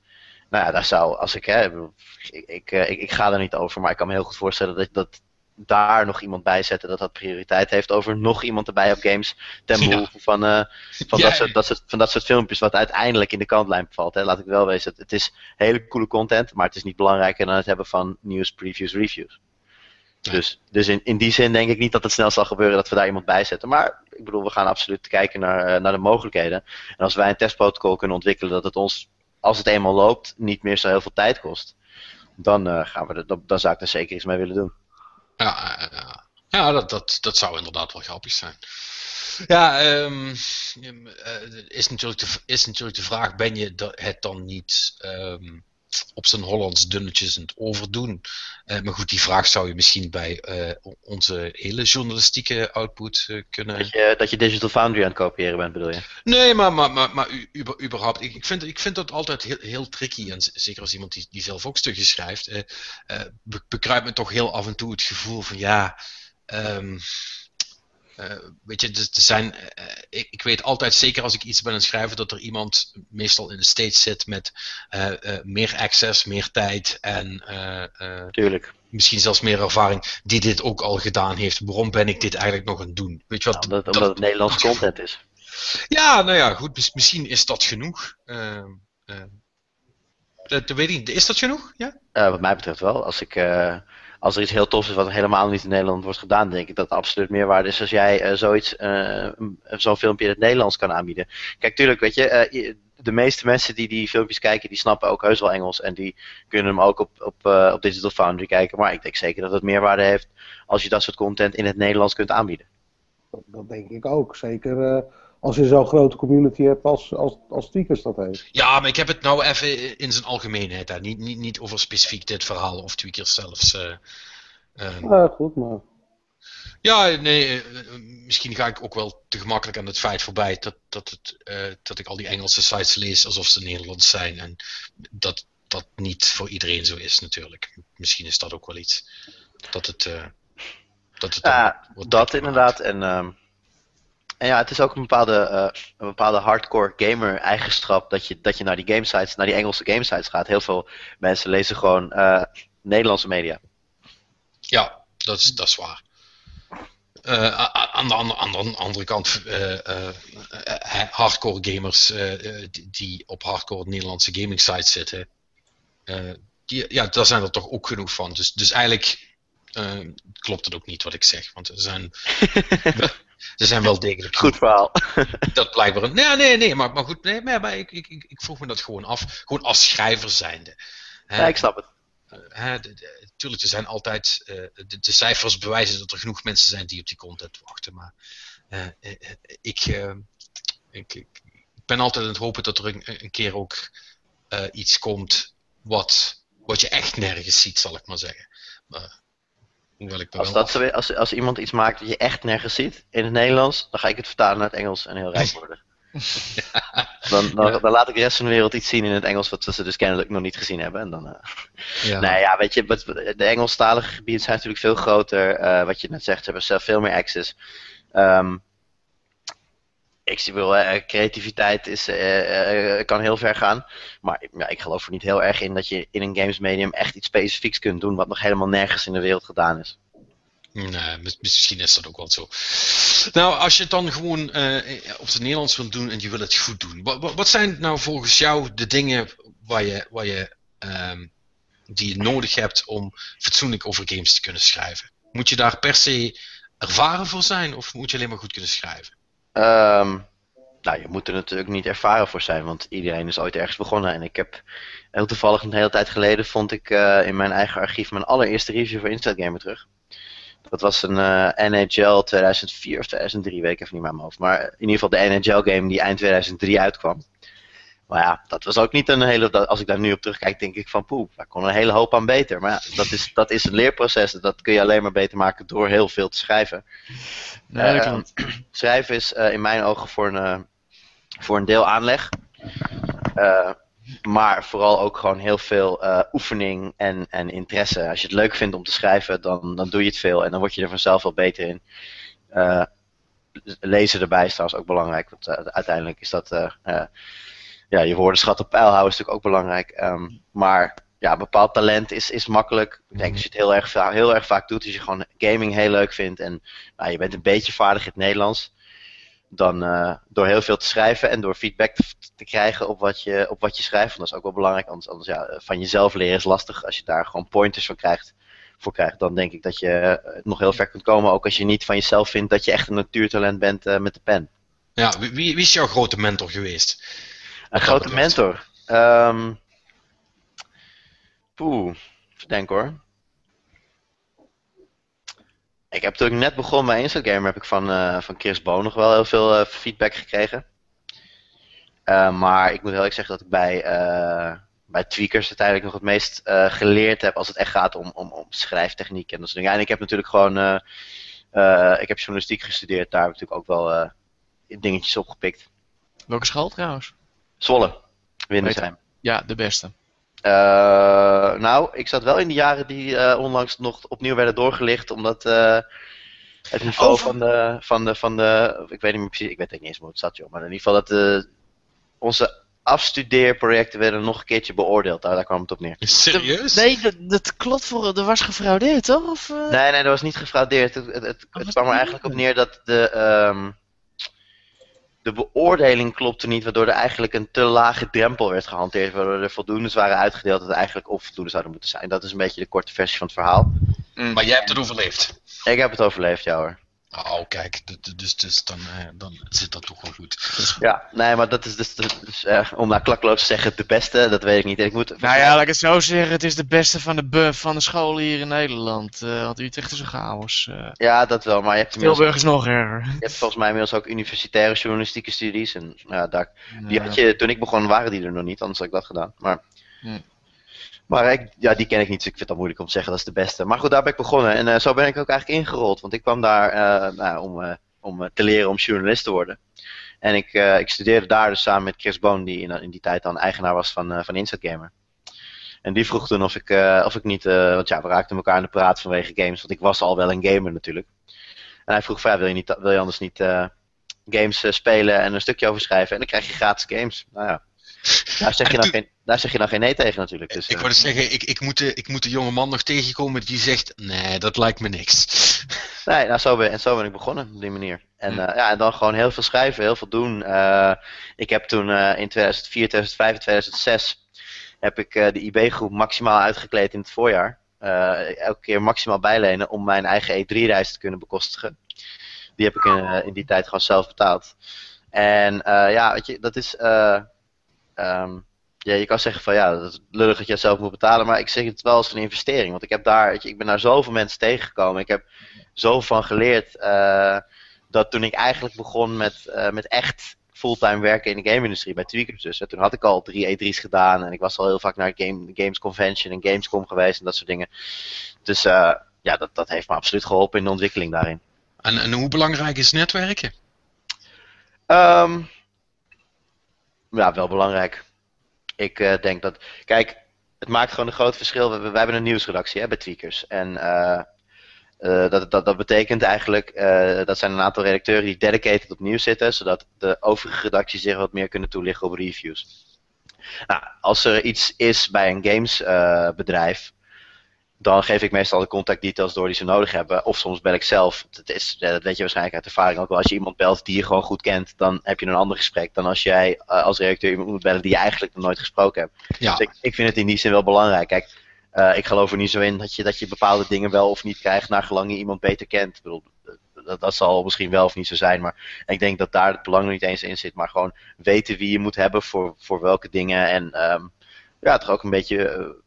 Nou ja, daar zou, als ik, hè, ik, bedoel, ik, ik, eh, ik, ik ga er niet over, maar ik kan me heel goed voorstellen dat, dat daar nog iemand bij zetten dat dat prioriteit heeft over nog iemand erbij op games ten Ja. behoeve van, eh, van, Ja. dat soort, dat soort, van dat soort filmpjes wat uiteindelijk in de kantlijn valt. Hè. Laat ik wel wezen, het, het is hele coole content, maar het is niet belangrijker dan het hebben van nieuws, previews, reviews. Ja. Dus, dus in, in die zin denk ik niet dat het snel zal gebeuren dat we daar iemand bij zetten. Maar ik bedoel, we gaan absoluut kijken naar, eh, naar de mogelijkheden. En als wij een testprotocol kunnen ontwikkelen dat het ons, als het eenmaal loopt, niet meer zo heel veel tijd kost. Dan, eh, gaan we er, dan, dan zou ik er zeker iets mee willen doen. Ja, eh, ja. ja dat, dat, dat zou inderdaad wel grappig zijn. Ja, ehm, ehm, eh, is, natuurlijk de, is natuurlijk de vraag: ben je het dan niet ehm, op zijn Hollands dunnetjes aan het overdoen? Eh, maar goed, die vraag zou je misschien bij eh, onze hele journalistieke output eh, kunnen. Dat je, dat je Digital Foundry aan het kopiëren bent, bedoel je? Nee, maar, maar, maar, maar uber- überhaupt, ik, ik, vind, ik vind dat altijd heel, heel tricky. En zeker als iemand die, die zelf ook stukjes schrijft, be- bekruipt me toch heel af en toe het gevoel van ja. ehm, eh, weet je, er zijn, eh, ik, ik weet altijd zeker als ik iets ben aan het schrijven dat er iemand meestal in de States zit met eh, eh, meer access, meer tijd en eh, eh, Tuurlijk. misschien zelfs meer ervaring, die dit ook al gedaan heeft. Waarom ben ik dit eigenlijk nog aan het doen? Weet je wat? omdat, dat- omdat het Nederlands content is. ja, nou ja, goed. mis- misschien is dat genoeg. Ehm, dat, dat weet ik niet. Is dat genoeg? Ja? Eh, wat mij betreft wel. Als, ik, eh, als er iets heel tofs is wat helemaal niet in Nederland wordt gedaan, denk ik dat het absoluut meerwaarde is als jij eh, zoiets, eh, zo'n filmpje in het Nederlands kan aanbieden. Kijk, tuurlijk, weet je, eh, je- de meeste mensen die die filmpjes kijken, die snappen ook heus wel Engels en die kunnen hem ook op, op, op Digital Foundry kijken. Maar ik denk zeker dat het meerwaarde heeft als je dat soort content in het Nederlands kunt aanbieden. Dat, dat denk ik ook. Zeker als je zo'n grote community hebt als, als, als Tweakers dat heeft. ja, maar ik heb het nou even in zijn algemeenheid. Hè. Niet, niet, niet over specifiek dit verhaal of tweakers zelfs. eh. Ehm, Ja, goed, maar... ja, nee, eh, eh, misschien ga ik ook wel te gemakkelijk aan het feit voorbij dat, dat, het, eh, dat ik al die Engelse sites lees alsof ze Nederlands zijn. En dat dat niet voor iedereen zo is natuurlijk. Misschien is dat ook wel iets. Dat het... eh, dat het Ja, dat inderdaad. En, ehm, en ja, het is ook een bepaalde, eh, een bepaalde hardcore gamer eigenschap dat je, dat je naar die gamesites, naar die Engelse gamesites gaat. Heel veel mensen lezen gewoon eh, Nederlandse media. Ja, dat is, dat is waar. Eh, aan, de andere, aan de andere kant, hardcore gamers die, op hardcore Nederlandse gaming sites zitten, die, ja, daar zijn er toch ook genoeg van. Dus, dus eigenlijk klopt het ook niet wat ik zeg, want er zijn, er zijn wel degelijk Goed verhaal. dat blijkbaar. Nee, nee, nee, maar, maar goed, nee, maar, maar ik, ik, ik, ik vroeg me dat gewoon af, gewoon als schrijver zijnde. Hè? Ja, ik snap het. natuurlijk, er zijn altijd. De, de, cijfers bewijzen dat er genoeg mensen zijn die op die content wachten. Maar ik, ik, ik, ben altijd aan het hopen dat er een, een keer ook iets komt wat, wat je echt nergens ziet, zal ik maar zeggen. Maar, als, dat zo, als, als iemand iets maakt dat je echt nergens ziet in het Nederlands, dan ga ik het vertalen naar het Engels en heel rijk worden. dan, dan, dan, laat ik de rest van de wereld iets zien in het Engels wat ze dus kennelijk nog niet gezien hebben. En dan, uh... ja. Nee, ja, weet je, de Engelstalige gebieden zijn natuurlijk veel groter. Uh, wat je net zegt, hebben zelf veel meer access. Um, ik wel, uh, creativiteit is, kan heel ver gaan. Maar ja, ik geloof er niet heel erg in dat je in een games medium echt iets specifieks kunt doen wat nog helemaal nergens in de wereld gedaan is. Nee, misschien is dat ook wel zo. Nou, als je het dan gewoon op het Nederlands wilt doen en je wil het goed doen. Wat, wat zijn nou volgens jou de dingen waar je, waar je, um, die je nodig hebt om fatsoenlijk over games te kunnen schrijven? Moet je daar per se ervaren voor zijn of moet je alleen maar goed kunnen schrijven? Um, nou, je moet er natuurlijk niet ervaren voor zijn, want iedereen is ooit ergens begonnen. En ik heb heel toevallig een hele tijd geleden vond ik uh, in mijn eigen archief mijn allereerste review voor Instant Gamer terug. Dat was een uh, NHL 2004 of 2003, weet ik even niet meer mijn hoofd. Maar in ieder geval de NHL game die eind 2003 uitkwam. Maar ja, dat was ook niet een hele. Als ik daar nu op terugkijk, denk ik van poep, daar kon een hele hoop aan beter. Maar ja, dat is, dat is een leerproces. Dat kun je alleen maar beter maken door heel veel te schrijven. Nee, uh, schrijven is uh, in mijn ogen voor een, voor een deel aanleg. Maar vooral ook gewoon heel veel oefening en, en interesse. Als je het leuk vindt om te schrijven, dan, dan doe je het veel en dan word je er vanzelf wel beter in. Lezen erbij is trouwens ook belangrijk, want uh, uiteindelijk is dat, ja, je woordenschat op peil houden is natuurlijk ook belangrijk. Um, maar ja, bepaald talent is, is makkelijk. Ik denk als je het heel erg, heel erg vaak doet, als je gewoon gaming heel leuk vindt en nou, je bent een beetje vaardig in het Nederlands, dan uh, door heel veel te schrijven en door feedback te, te, krijgen op wat, je, op wat je schrijft. Want dat is ook wel belangrijk, anders, anders ja, van jezelf leren is lastig. Als je daar gewoon pointers van krijgt, voor krijgt, dan denk ik dat je uh, nog heel ver kunt komen. Ook als je niet van jezelf vindt dat je echt een natuurtalent bent uh, met de pen. Ja, wie, wie is jouw grote mentor geweest? Een grote mentor? Um, poeh, denk hoor. Ik heb toen ik net begon bij Instagram heb ik van, uh, van Chris Bo nog wel heel veel uh, feedback gekregen. Uh, maar ik moet heel erg zeggen dat ik bij, bij tweakers uiteindelijk nog het meest geleerd heb als het echt gaat om, om, om schrijftechniek en dat soort dingen. En ik heb natuurlijk gewoon, ik heb journalistiek gestudeerd, daar heb ik natuurlijk ook wel dingetjes opgepikt. Welke school trouwens? Zwolle, Windersheim. Ja, de beste. Uh, nou, ik zat wel in de jaren die uh, onlangs nog opnieuw werden doorgelicht, omdat uh, het niveau van, de, van, de, van de, ik weet niet meer precies, ik weet niet eens hoe het zat joh, maar in ieder geval dat de, onze afstudeerprojecten werden nog een keertje beoordeeld, daar, daar kwam het op neer. Serieus? Nee, dat, dat klopt voor, er was gefraudeerd toch? Of, Nee, nee, er was niet gefraudeerd. Het, het, het, het kwam er eigenlijk op neer dat de, um, de beoordeling klopte niet, waardoor er eigenlijk een te lage drempel werd gehanteerd, waardoor er voldoendes waren uitgedeeld dat er eigenlijk onvoldoende zouden moeten zijn. Dat is een beetje de korte versie van het verhaal. Mm, maar jij hebt het overleefd? Ik heb het overleefd, ja hoor. Oh, kijk, dus, dus dan, eh, dan zit dat toch wel goed. Ja, nee, maar dat is dus, dus uh, om nou klakloos te zeggen, de beste, dat weet ik niet. Ik moet, nou ja, laat ik het zo zeggen, het is de beste van de, van de scholen hier in Nederland. Uh, want Utrecht is een chaos. Uh. Ja, dat wel, maar je hebt Tilburg is nog erger. Je hebt volgens mij inmiddels ook universitaire journalistieke studies. En ja, daar, die had je, toen ik begon waren die er nog niet, anders had ik dat gedaan. Maar... Hm. Maar ik, ja, die ken ik niet, dus ik vind het moeilijk om te zeggen dat is de beste. Maar goed, daar ben ik begonnen. En uh, zo ben ik ook eigenlijk ingerold. Want ik kwam daar uh, nou, om, uh, om te leren om journalist te worden. En ik, ik studeerde daar dus samen met Chris Boon, die in, in die tijd dan eigenaar was van, van Gamer. En die vroeg toen of ik, of ik niet, want ja, we raakten elkaar in de praat vanwege games. Want ik was al wel een gamer natuurlijk. En hij vroeg van, wil, je niet, wil je anders niet games spelen en een stukje over schrijven? En dan krijg je gratis games. Nou ja, daar zeg je dan geen, daar zeg je dan geen nee tegen natuurlijk. Dus, ik uh, zeggen, ik, ik, moet de, ik moet de jonge man nog tegenkomen die zegt, nee, dat lijkt me niks. Nee, nou, zo ben, en zo ben ik begonnen op die manier. En, uh, ja, en dan gewoon heel veel schrijven, heel veel doen. Uh, ik heb toen in 2004, 2005 2006 heb ik de IB-groep maximaal uitgekleed in het voorjaar. elke keer maximaal bijlenen om mijn eigen E3-reis te kunnen bekostigen. Die heb ik in, in die tijd gewoon zelf betaald. En ja, weet je, dat is... Um, ja, je kan zeggen van ja, dat is lullig dat je het zelf moet betalen, maar ik zeg het wel als een investering. Want ik, heb daar, ik ben daar zoveel mensen tegengekomen. Ik heb zoveel van geleerd eh, dat toen ik eigenlijk begon met, eh, met echt fulltime werken in de game-industrie bij Tweakers dus. Toen had ik al drie E3's gedaan en ik was al heel vaak naar game, Games Convention en Gamescom geweest en dat soort dingen. Dus eh, ja, dat, dat heeft me absoluut geholpen in de ontwikkeling daarin. En, en hoe belangrijk is netwerken? Ehm, ja, wel belangrijk. Ik eh, denk dat. Kijk, het maakt gewoon een groot verschil. We, we hebben een nieuwsredactie hè, bij Tweakers. En eh, eh, dat, dat, dat betekent eigenlijk. dat zijn een aantal redacteuren die dedicated op nieuws zitten. Zodat de overige redacties zich wat meer kunnen toelichten op reviews. Nou, als er iets is bij een gamesbedrijf dan geef ik meestal de contact details door die ze nodig hebben. Of soms bel ik zelf. Dat, is, dat weet je waarschijnlijk uit ervaring ook wel. Als je iemand belt die je gewoon goed kent, dan heb je een ander gesprek dan als jij uh, als redacteur iemand moet bellen die je eigenlijk nog nooit gesproken hebt. Ja. Dus ik, ik, vind het in die zin wel belangrijk. Kijk, uh, ik geloof er niet zo in dat je, dat je bepaalde dingen wel of niet krijgt naar gelang je iemand beter kent. Ik bedoel, dat, dat, zal misschien wel of niet zo zijn, maar ik denk dat daar het belang nog niet eens in zit. Maar gewoon weten wie je moet hebben voor, voor welke dingen en um, ja, toch ook een beetje...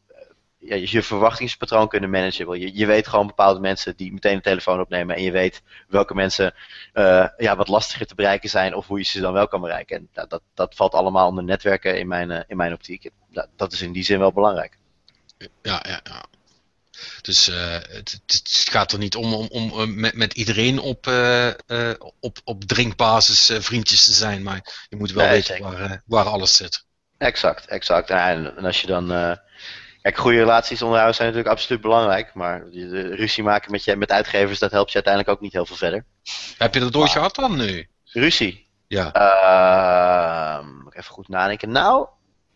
Ja, je verwachtingspatroon kunnen managen. Je, je weet gewoon bepaalde mensen die meteen de telefoon opnemen en je weet welke mensen uh, ja, wat lastiger te bereiken zijn of hoe je ze dan wel kan bereiken. En dat, dat, dat valt allemaal onder netwerken in mijn, uh, in mijn optiek. Dat, dat is in die zin wel belangrijk. Ja, ja, ja. Dus uh, het, het, gaat er niet om om, om met, met iedereen op, op, op drinkbasis vriendjes te zijn, maar je moet wel nee, weten waar, waar alles zit. Exact, exact. En, en als je dan Kijk, goede relaties onderhouden zijn natuurlijk absoluut belangrijk. Maar de ruzie maken met, je, met uitgevers, dat helpt je uiteindelijk ook niet heel veel verder. Heb je dat ooit gehad dan nu? Ruzie? Ja. Uh, even goed nadenken. Nou,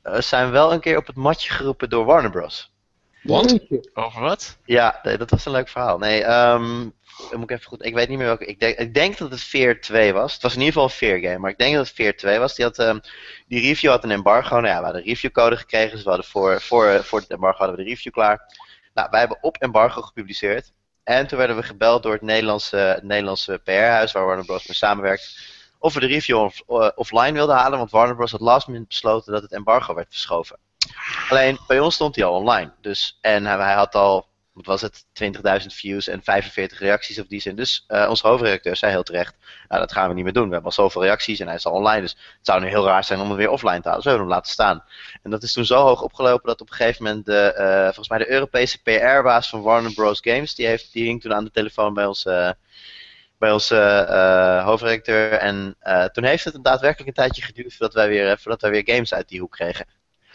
we zijn wel een keer op het matje geroepen door Warner Bros. Wat? Over wat? Ja, nee, dat was een leuk verhaal. Nee, um, moet ik even goed. Ik weet niet meer welke. Ik denk, ik denk dat het Veer 2 was. Het was in ieder geval een Veer game, maar ik denk dat het Veer 2 was. Die, had, um, die review had een embargo. Nou ja, we hadden een reviewcode gekregen. Dus we hadden voor, voor, voor het embargo hadden we de review klaar. Nou, wij hebben op embargo gepubliceerd. En toen werden we gebeld door het Nederlandse, het Nederlandse PR-huis waar Warner Bros. mee samenwerkt. Of we de review off, uh, offline wilden halen, want Warner Bros. had last minute besloten dat het embargo werd verschoven. Alleen bij ons stond hij al online. Dus, en hij had al wat was het, 20.000 views en 45 reacties of die zin. Dus uh, onze hoofdredacteur zei heel terecht, nou dat gaan we niet meer doen. We hebben al zoveel reacties en hij is al online, dus het zou nu heel raar zijn om hem weer offline te halen. Hebben we hem laten staan. En dat is toen zo hoog opgelopen dat op een gegeven moment de, uh, volgens mij de Europese PR-baas van Warner Bros. Games, die, heeft, die hing toen aan de telefoon bij ons... Uh, bij onze uh, hoofdredacteur. En toen heeft het een daadwerkelijk een tijdje geduurd voordat wij weer, voordat wij weer games uit die hoek kregen.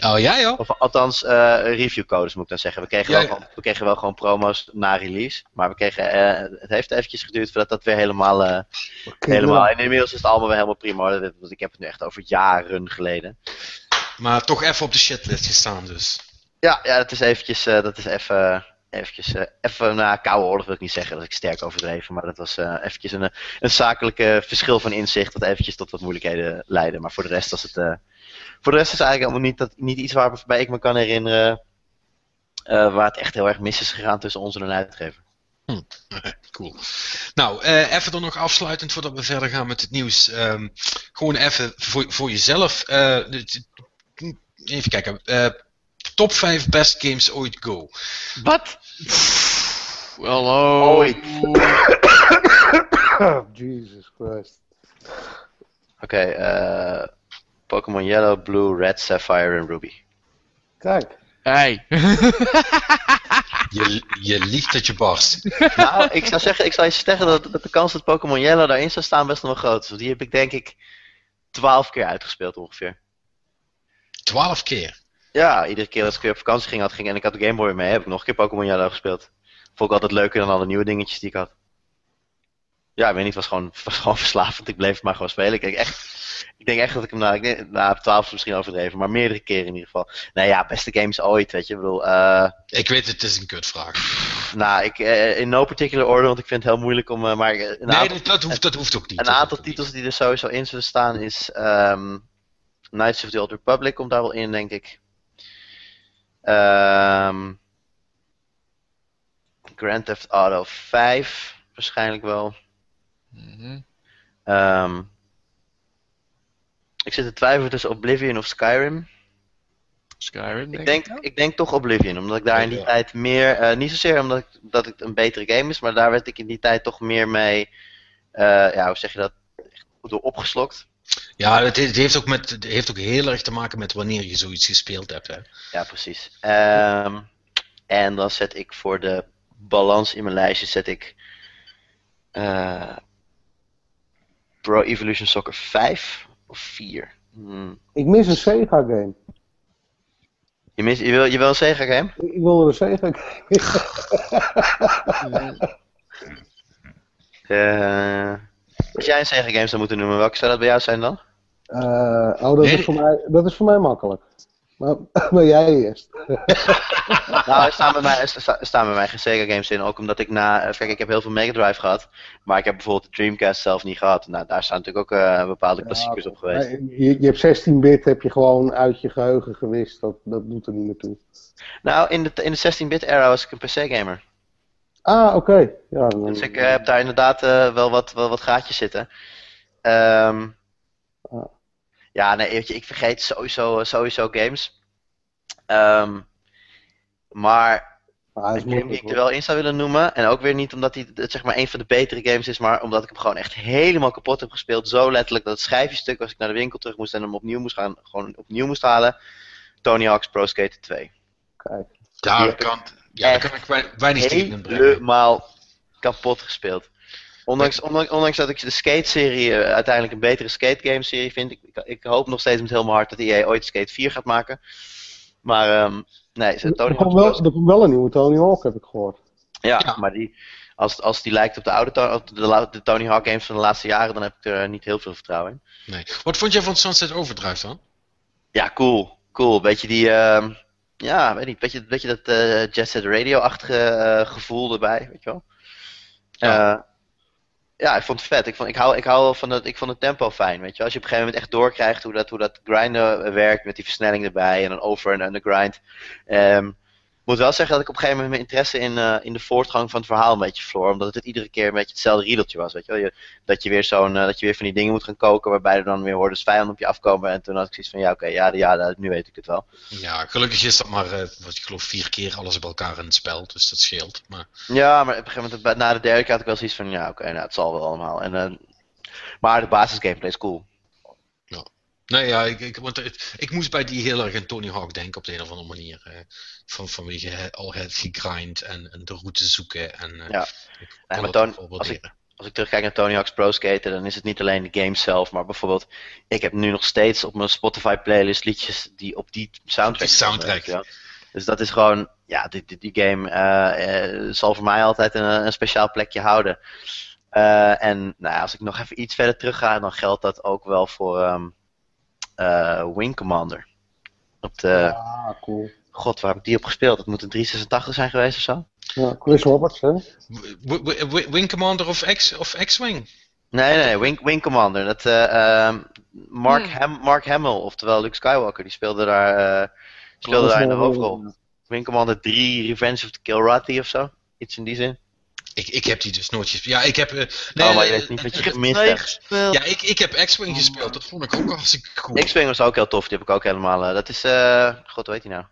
Oh ja joh? Of althans uh, reviewcodes moet ik dan zeggen. We kregen, ja, wel, Gewoon, we kregen wel gewoon promo's na release. Maar we kregen, uh, het heeft eventjes geduurd voordat dat weer helemaal... Uh, okay, helemaal en inmiddels is het allemaal weer helemaal prima. Want ik heb het nu echt over jaren geleden. Maar toch even op de shitlist gestaan dus. Ja, ja dat is eventjes, dat is even... Eventjes, even, nou, koude oorlog wil ik niet zeggen, dat ik sterk overdreven, maar dat was eventjes een, een zakelijke verschil van inzicht dat eventjes tot wat moeilijkheden leidde. Maar voor de rest was het, voor de rest is het eigenlijk allemaal niet, dat, niet iets waarbij ik me kan herinneren uh, waar het echt heel erg mis is gegaan tussen ons en een uitgever. Hm. Cool. Nou, uh, even dan nog afsluitend voordat we verder gaan met het nieuws. Um, gewoon even voor, voor jezelf. Uh, even kijken. top 5 best games ooit go. Wat? Hallo. Ooit. Jesus Christ. Oké, okay, uh, Pokémon Yellow, Blue, Red, Sapphire en Ruby. Kijk. Hey. je, je liegt dat je barst. nou, ik zou zeggen, ik zou je zeggen dat, dat de kans dat Pokémon Yellow daarin zou staan best nog wel groot is. Want die heb ik denk ik twaalf keer uitgespeeld ongeveer. Twaalf keer? Ja, iedere keer als ik weer op vakantie ging, had, ging en ik had de Game Boy mee, heb ik nog een keer Pokémon Yellow gespeeld. Vond ik altijd leuker dan alle nieuwe dingetjes die ik had. Ja, ik weet niet, het was gewoon, was gewoon verslavend. Ik bleef het maar gewoon spelen. Ik echt ik denk echt dat ik hem na, ik na 12 misschien overdreven, maar meerdere keren in ieder geval. Nou ja, beste games ooit, weet je. Ik bedoel, uh, Ik weet het, is een kutvraag. Nou, ik, uh, in no particular order, want ik vind het heel moeilijk om. Uh, maar een nee, aantal, dat, hoeft, dat hoeft ook niet. Een aantal titels die er sowieso in zullen staan is um, Knights of the Old Republic komt daar wel in, denk ik. Um, Grand Theft Auto 5, waarschijnlijk wel. Mm -hmm. um, ik zit te twijfelen tussen Oblivion of Skyrim. Skyrim, Ik denk denk, ik. ik denk toch Oblivion, omdat ik daar in die Ja. tijd meer, eh, niet zozeer omdat ik, dat het een betere game is, maar daar werd ik in die tijd toch meer mee, eh, ja, hoe zeg je dat, door opgeslokt. Ja, het, het heeft, ook met, het heeft ook heel erg te maken met wanneer je zoiets gespeeld hebt. Hè. Ja, precies. Ehm, en dan zet ik voor de balans in mijn lijstje, zet ik eh, Pro Evolution Soccer 5 of 4. Hmm. Ik mis een Sega game. Je, mis, je, wil, je wil een Sega game? Ik wil een Sega game. Eh, als jij een Sega game zou moeten noemen, welke zou dat bij jou zijn dan? Eh, oh, dat, Nee. is voor mij, dat is voor mij makkelijk. Maar, maar jij eerst. Nou, er staan bij mij, sta- staan bij mij geen Sega games in, ook omdat ik na... eh, Kijk, ik heb heel veel Mega Drive gehad, maar ik heb bijvoorbeeld de Dreamcast zelf niet gehad. Nou, daar staan natuurlijk ook eh, bepaalde klassiekers op geweest. Je, je hebt 16-bit heb je gewoon uit je geheugen gewist. Dat, dat doet er niet meer toe. Nou, in de, in de 16-bit era was ik een PC-gamer. Ah, oké. Ja, dan- Dus ik eh, heb daar inderdaad wel, wat, wel wat gaatjes zitten. Ehm, Ah. Ja, nee, weet je, ik vergeet sowieso, sowieso games. Ehm, maar Ah, is een game die ik er wel in zou willen noemen, en ook weer niet omdat hij het zeg maar een van de betere games is, maar omdat ik hem gewoon echt helemaal kapot heb gespeeld. Zo letterlijk dat het schijfjestuk als ik naar de winkel terug moest en hem opnieuw moest gaan, gewoon opnieuw moest halen. Tony Hawk's Pro Skater 2. Kijk. Daar kan, ja, daar kan ik wei- weinig tegen in brengen. helemaal kapot gespeeld. Ondanks, ondanks, ondanks dat ik de skate-serie eh, uiteindelijk een betere skate-game-serie vind. Ik, ik, ik hoop nog steeds met heel mijn hart dat EA ooit Skate 4 gaat maken. Maar ehm, nee, ze- Tony Er komt, wel, er komt wel een nieuwe Tony Hawk, heb ik gehoord. Ja, Ja. maar die, als, als die lijkt op de oude op de, Tony Hawk games van de laatste jaren, dan heb ik er niet heel veel vertrouwen in. Nee. Wat vond jij van Sunset Overdrive dan? Ja, cool. Cool. Beetje die, ehm, ja, weet niet, beetje, beetje dat eh Jet Set Radio-achtige eh, gevoel erbij, weet je wel. Ja. Ja. ik vond het vet. Ik vond, ik hou, ik hou van het, ik vond het tempo fijn, weet je. Als je op een gegeven moment echt doorkrijgt hoe dat, hoe dat grinden werkt met die versnelling erbij en dan over en under grind. Ehm, moet wel zeggen dat ik op een gegeven moment mijn interesse in, eh, in de voortgang van het verhaal een beetje verloor. Omdat het iedere keer een beetje hetzelfde riedeltje was. Weet je wel? Je, dat, je weer zo'n, eh, dat je weer van die dingen moet gaan koken waarbij er dan weer hordes vijanden op je afkomen. En toen had ik zoiets van, ja oké, ja, ja, ja, nu weet ik het wel. Ja, gelukkig is dat maar, eh, wat ik geloof, vier keer alles op elkaar in het spel. Dus dat scheelt. Maar Ja, maar op een gegeven moment, bij- na de derde keer had ik wel zoiets van, ja oké, nou het zal wel allemaal. En, maar de basis gameplay is cool. Nee, ja, ik, ik, want het- ik moest bij die heel erg aan Tony Hawk denken op de een of andere manier. eh, van, vanwege he- al het gegrind en, en de route zoeken. En, eh, Ja. Nee, maar Tony- als ik- waarderen. Als ik terugkijk naar Tony Hawk's Pro Skater, dan is het niet alleen de game zelf, maar bijvoorbeeld, ik heb nu nog steeds op mijn Spotify playlist liedjes die op die soundtrack Die soundtrack. Dus dat is gewoon, ja, die, die, die game eh, eh, zal voor mij altijd een, een speciaal plekje houden. En nou ja, als ik nog even iets verder terug ga, dan geldt dat ook wel voor ehm eh, Wing Commander. Op de, Ah, cool. god, waar heb ik die op gespeeld? Dat moet een 386 zijn geweest of zo? Ja, Chris Roberts, hè? W- w- w- Wing Commander of X- of X-Wing? Nee, nee, nee, Wing, Wing Commander. Dat, eh, ehm, Mark, Hmm. Ham, Mark Hamill, oftewel Luke Skywalker, die speelde daar, eh, speelde daar in de hoofdrol. Wing Commander 3, Revenge of the Kilrathi of zo. Iets in die zin. Ik, ik heb die dus nooit gespeeld. Ja, ik heb. eh, oh, maar je eh, weet niet wat je gemist hebt. gespeeld. Ja, ik, ik heb X-Wing gespeeld. Dat vond ik ook hartstikke cool. X-Wing was ook heel tof, die heb ik ook helemaal. eh, dat is, eh, god, hoe heet die nou?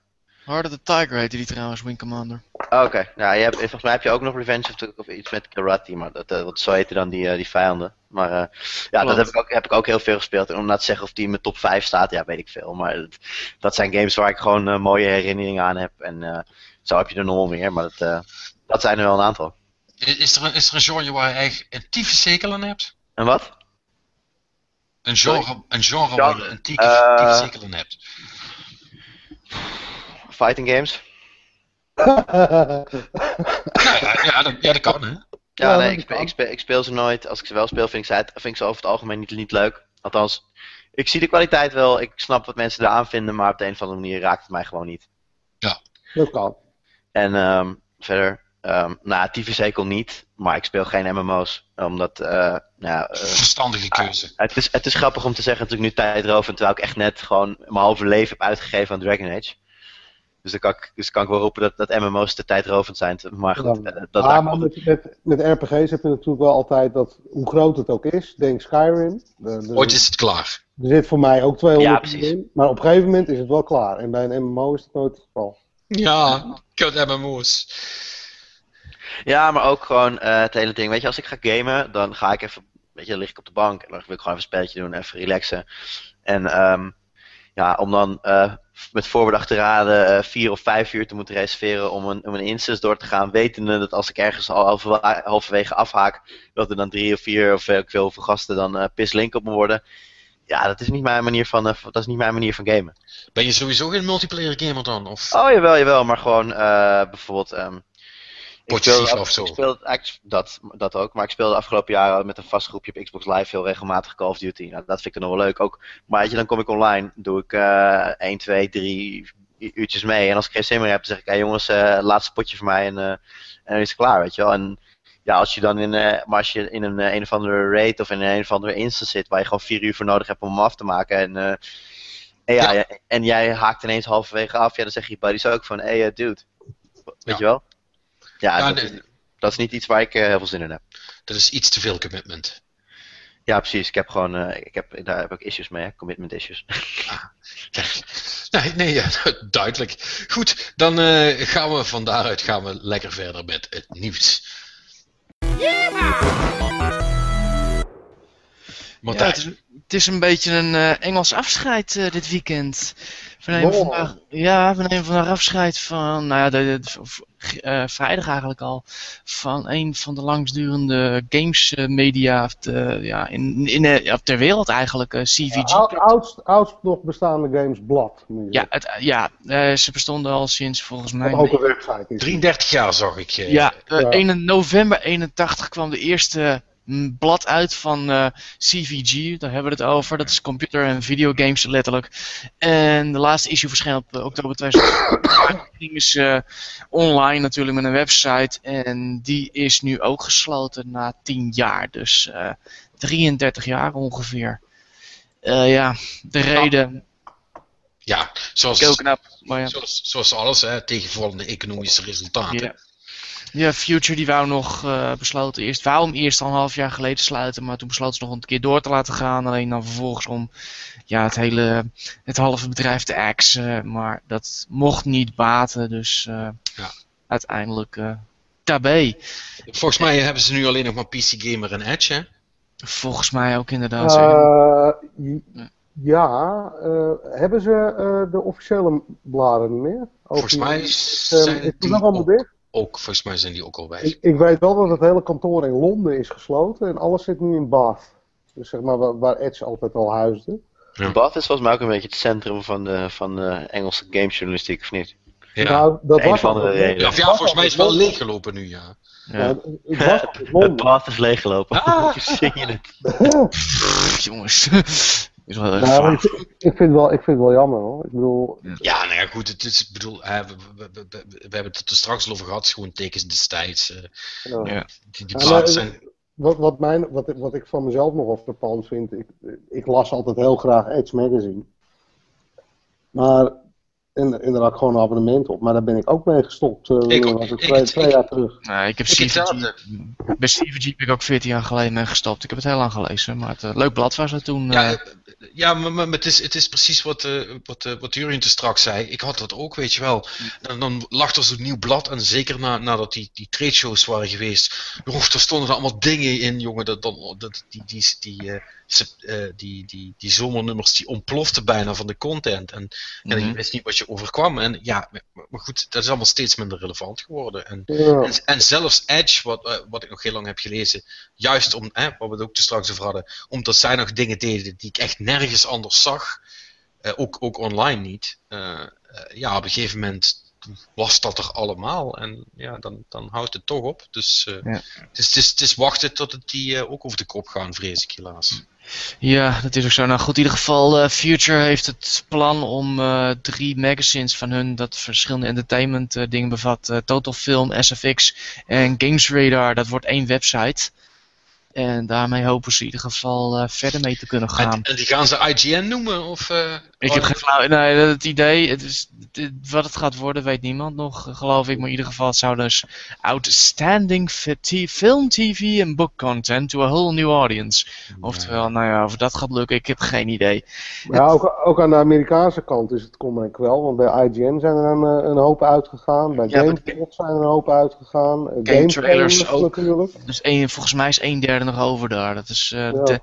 Heart of the Tiger heette die trouwens, Wing Commander. Oh, Oké, ja, je hebt, volgens mij heb je ook nog Revenge of, the, of iets met Karate, maar dat, eh, wat zo heette dan die, eh, die vijanden. Maar eh, ja, dat heb ik, ook, heb ik ook heel veel gespeeld. En om nou te zeggen of die in mijn top 5 staat, ja, weet ik veel. Maar dat, dat zijn games waar ik gewoon eh, mooie herinneringen aan heb. En eh, zo heb je er nog wel meer, maar dat, eh, dat zijn er wel een aantal. Is er, een, is er een genre waar je echt een tyfus zekel aan hebt? En wat? Een genre, een genre waar je een tyfus Eh, aan hebt? Fighting games? Ja, ja, ja, dat, ja, dat kan hè. Ja, Ja, nee, ik ik, speel, ik speel ze nooit. Als ik ze wel speel, vind ik ze, uit- vind ik ze over het algemeen niet, niet leuk. Althans, ik zie de kwaliteit wel. Ik snap wat mensen eraan vinden, maar op de een of andere manier raakt het mij gewoon niet. Dat kan. En ehm, verder, ehm nou, TV Zekel niet, maar ik speel geen MMO's. Omdat, eh, nou, eh, Verstandige keuze. het, is, het is grappig om te zeggen dat ik nu tijd erover, terwijl ik echt net gewoon mijn halve leven heb uitgegeven aan Dragon Age. Dus dan kan ik, dus kan ik wel roepen dat, dat MMO's te tijdrovend zijn. Maar goed, Ja. eh, dat ah, maar me met, met, met RPG's heb je natuurlijk wel altijd dat, hoe groot het ook is, denk Skyrim. Er- Ooit is het klaar. er zit voor mij ook 200 Ja, in, maar op een gegeven moment is het wel klaar. En bij een MMO is dat nooit het geval. Ja, kut MMO's. Ja, maar ook gewoon eh, het hele ding. Weet je, als ik ga gamen, dan ga ik even, weet je, dan lig ik op de bank en dan wil ik gewoon even een spelletje doen, even relaxen. En ehm, ja, om dan eh, met voorbedachte te raden eh, vier of vijf uur te moeten reserveren om een, om een instance door te gaan, wetende dat als ik ergens al halve- halverwege afhaak, dat er dan drie of vier of ik veel hoeveel gasten dan pislink op me worden. Ja, dat is niet mijn manier van, dat is niet mijn manier van gamen. Ben je sowieso geen multiplayer gamer dan? Of? Oh, jawel, jawel, maar gewoon bijvoorbeeld. ehm of zo. ik eigenlijk dat, dat ook, maar ik speelde de afgelopen jaren met een vast groepje op Xbox Live heel regelmatig Call of Duty. Nou, dat vind ik dan nog wel leuk. Ook, maar weet je, dan kom ik online, doe ik eh 1, 2, 3 u- uurtjes mee. En als ik geen zin meer heb, dan zeg ik, hey, jongens, eh, laatste potje voor mij en, eh, en dan is het klaar, weet je wel. En ja, als je dan in, eh, maar als je in een, een of andere raid of in een of andere instance zit, waar je gewoon vier uur voor nodig hebt om hem af te maken. En, en, ja, ja, en jij haakt ineens halverwege af, ja, dan zeg je buddies ook van, hey dude, weet Ja. je wel? Ja, Ja, dat, nee, is, dat is niet iets waar ik eh, heel veel zin in heb. dat is iets te veel commitment. Ja, precies. Ik heb gewoon, eh, ik heb, daar heb ik issues mee, hè? commitment issues. Nee, nee ja, duidelijk. Goed, dan eh, gaan we van daaruit gaan we lekker verder met het nieuws. Ja, het, is, het is een beetje een eh, Engels afscheid eh, dit weekend. We nemen, Wow. vandaag, ja, we nemen vandaag afscheid van, nou ja, de, de- v- eh, vrijdag eigenlijk al, van een van de langstdurende games eh, media de, ja, in, in, ja, ter wereld eigenlijk, eh, CVG. Oud, oudst, oudst nog bestaande games Blad. moet je ja, het, ja eh, ze bestonden al sinds volgens mij... Ook een website. Is 33 jaar zag ik. Ja, eh, Ja. 1 november 81 kwam de eerste blad uit van eh, CVG, daar hebben we het over. Dat is computer en videogames letterlijk. En de laatste issue verscheen op eh, oktober 2000. gingen ze online natuurlijk met een website. En die is nu ook gesloten na 10 jaar. Dus eh 33 jaar ongeveer. Eh, ja, de reden. Ja, zoals, knap. Maar ja. zoals, zoals alles, hè, tegenvallende economische resultaten. Ja. Ja, Future die wou nog eh, besloten eerst, wou hem eerst al een half jaar geleden sluiten, maar toen besloot ze nog een keer door te laten gaan. Alleen dan vervolgens om ja, het hele, het halve bedrijf te axen, maar dat mocht niet baten, dus eh, Ja. uiteindelijk eh tabé. Volgens mij hebben ze nu alleen nog maar PC Gamer en Edge, hè? Volgens mij ook inderdaad. Eh, ja, eh, hebben ze eh, de officiële bladen niet meer? Volgens mij zijn is het die nog allemaal dicht? Ook, volgens mij zijn die ook al weg. Ik, ik weet wel dat het hele kantoor in Londen is gesloten en alles zit nu in Bath. Dus zeg maar waar, waar Edge altijd al huisde. Ja. Bath is volgens mij ook een beetje het centrum van de, van de Engelse gamejournalistiek, of niet? Ja. Nou, dat was andere altijd- reden. Ja, volgens mij is het wel leeggelopen nu, ja. Ja. Het- was. Bath is leeggelopen. Ah. Hoe zing je het? Pff, jongens, is wel Nou, ik, ik, vind het wel, ik vind het wel jammer hoor. Ik bedoel, Ja, nou ja, goed, het is, ik bedoel, hè, we, we, we, we- we hebben het er straks al over gehad, het is gewoon tekens destijds. eh, ja. Ja. die die Ja, maar- zijn, wat, wat, mijn, wat, ik- wat ik van mezelf nog verpand vind, ik, ik las altijd heel graag Edge Magazine. Maar, en, en daar had ik gewoon een abonnement op, maar daar ben ik ook mee gestopt. eh, Ik was Ik- twee, ik- twee ik- jaar terug. Nou, ik heb Ik CVG, bij CVG heb ik ook 14 jaar geleden mee gestopt. Ik heb het heel lang gelezen, maar het eh, leuk blad was het toen. Ja, eh, ja maar, maar het, is, het is precies wat, eh wat, wat Jurien te straks zei. Ik had dat ook, weet je wel. En dan lag er zo'n nieuw blad. En zeker na, nadat die, die trade shows waren geweest. Joh, er stonden er allemaal dingen in, jongen. Dat, dan, dat, die, die, die, eh, sep- eh, die, die, die zomernummers die ontploften bijna van de content. En, en Mhm. je wist niet wat je overkwam. En ja, maar, goed, dat is allemaal steeds minder relevant geworden. En, Ja. en, en zelfs Edge, wat, eh, wat ik nog heel lang heb gelezen, juist om, waar we het ook te straks over hadden, omdat zij nog dingen deden die ik echt nergens anders zag, eh, ook, ook online niet. eh, ja, op een gegeven moment was dat er allemaal en ja, dan, dan houdt het toch op. Dus Ja. het, is, het, is, het is wachten tot het die ook over de kop gaan, vrees ik helaas. Ja, dat is ook zo. Nou goed, in ieder geval, eh, Future heeft het plan om eh, drie magazines van hun, dat verschillende entertainment eh, dingen bevat. Total Film, SFX en Games Radar, dat wordt één website. En daarmee hopen ze in ieder geval verder mee te kunnen gaan. En, en die gaan ze IGN noemen? Of, Ik heb geen flauw... Nee, het idee, het is, het- wat het gaat worden weet niemand nog, geloof ik. Maar in ieder geval, het zou dus outstanding fi- film, tv en book content to a whole new audience. Oftewel, nou ja, of dat gaat lukken, ik heb geen idee. Ja, ook, ook aan de Amerikaanse kant is het kom en kwel. Want bij IGN zijn er een, eh, een hoop uitgegaan. Bij Ja, GameSpot zijn er een hoop uitgegaan. Game Game trailers ook. natuurlijk. Dus één, volgens mij is een derde nog over daar. Dat is, eh, Ja. de-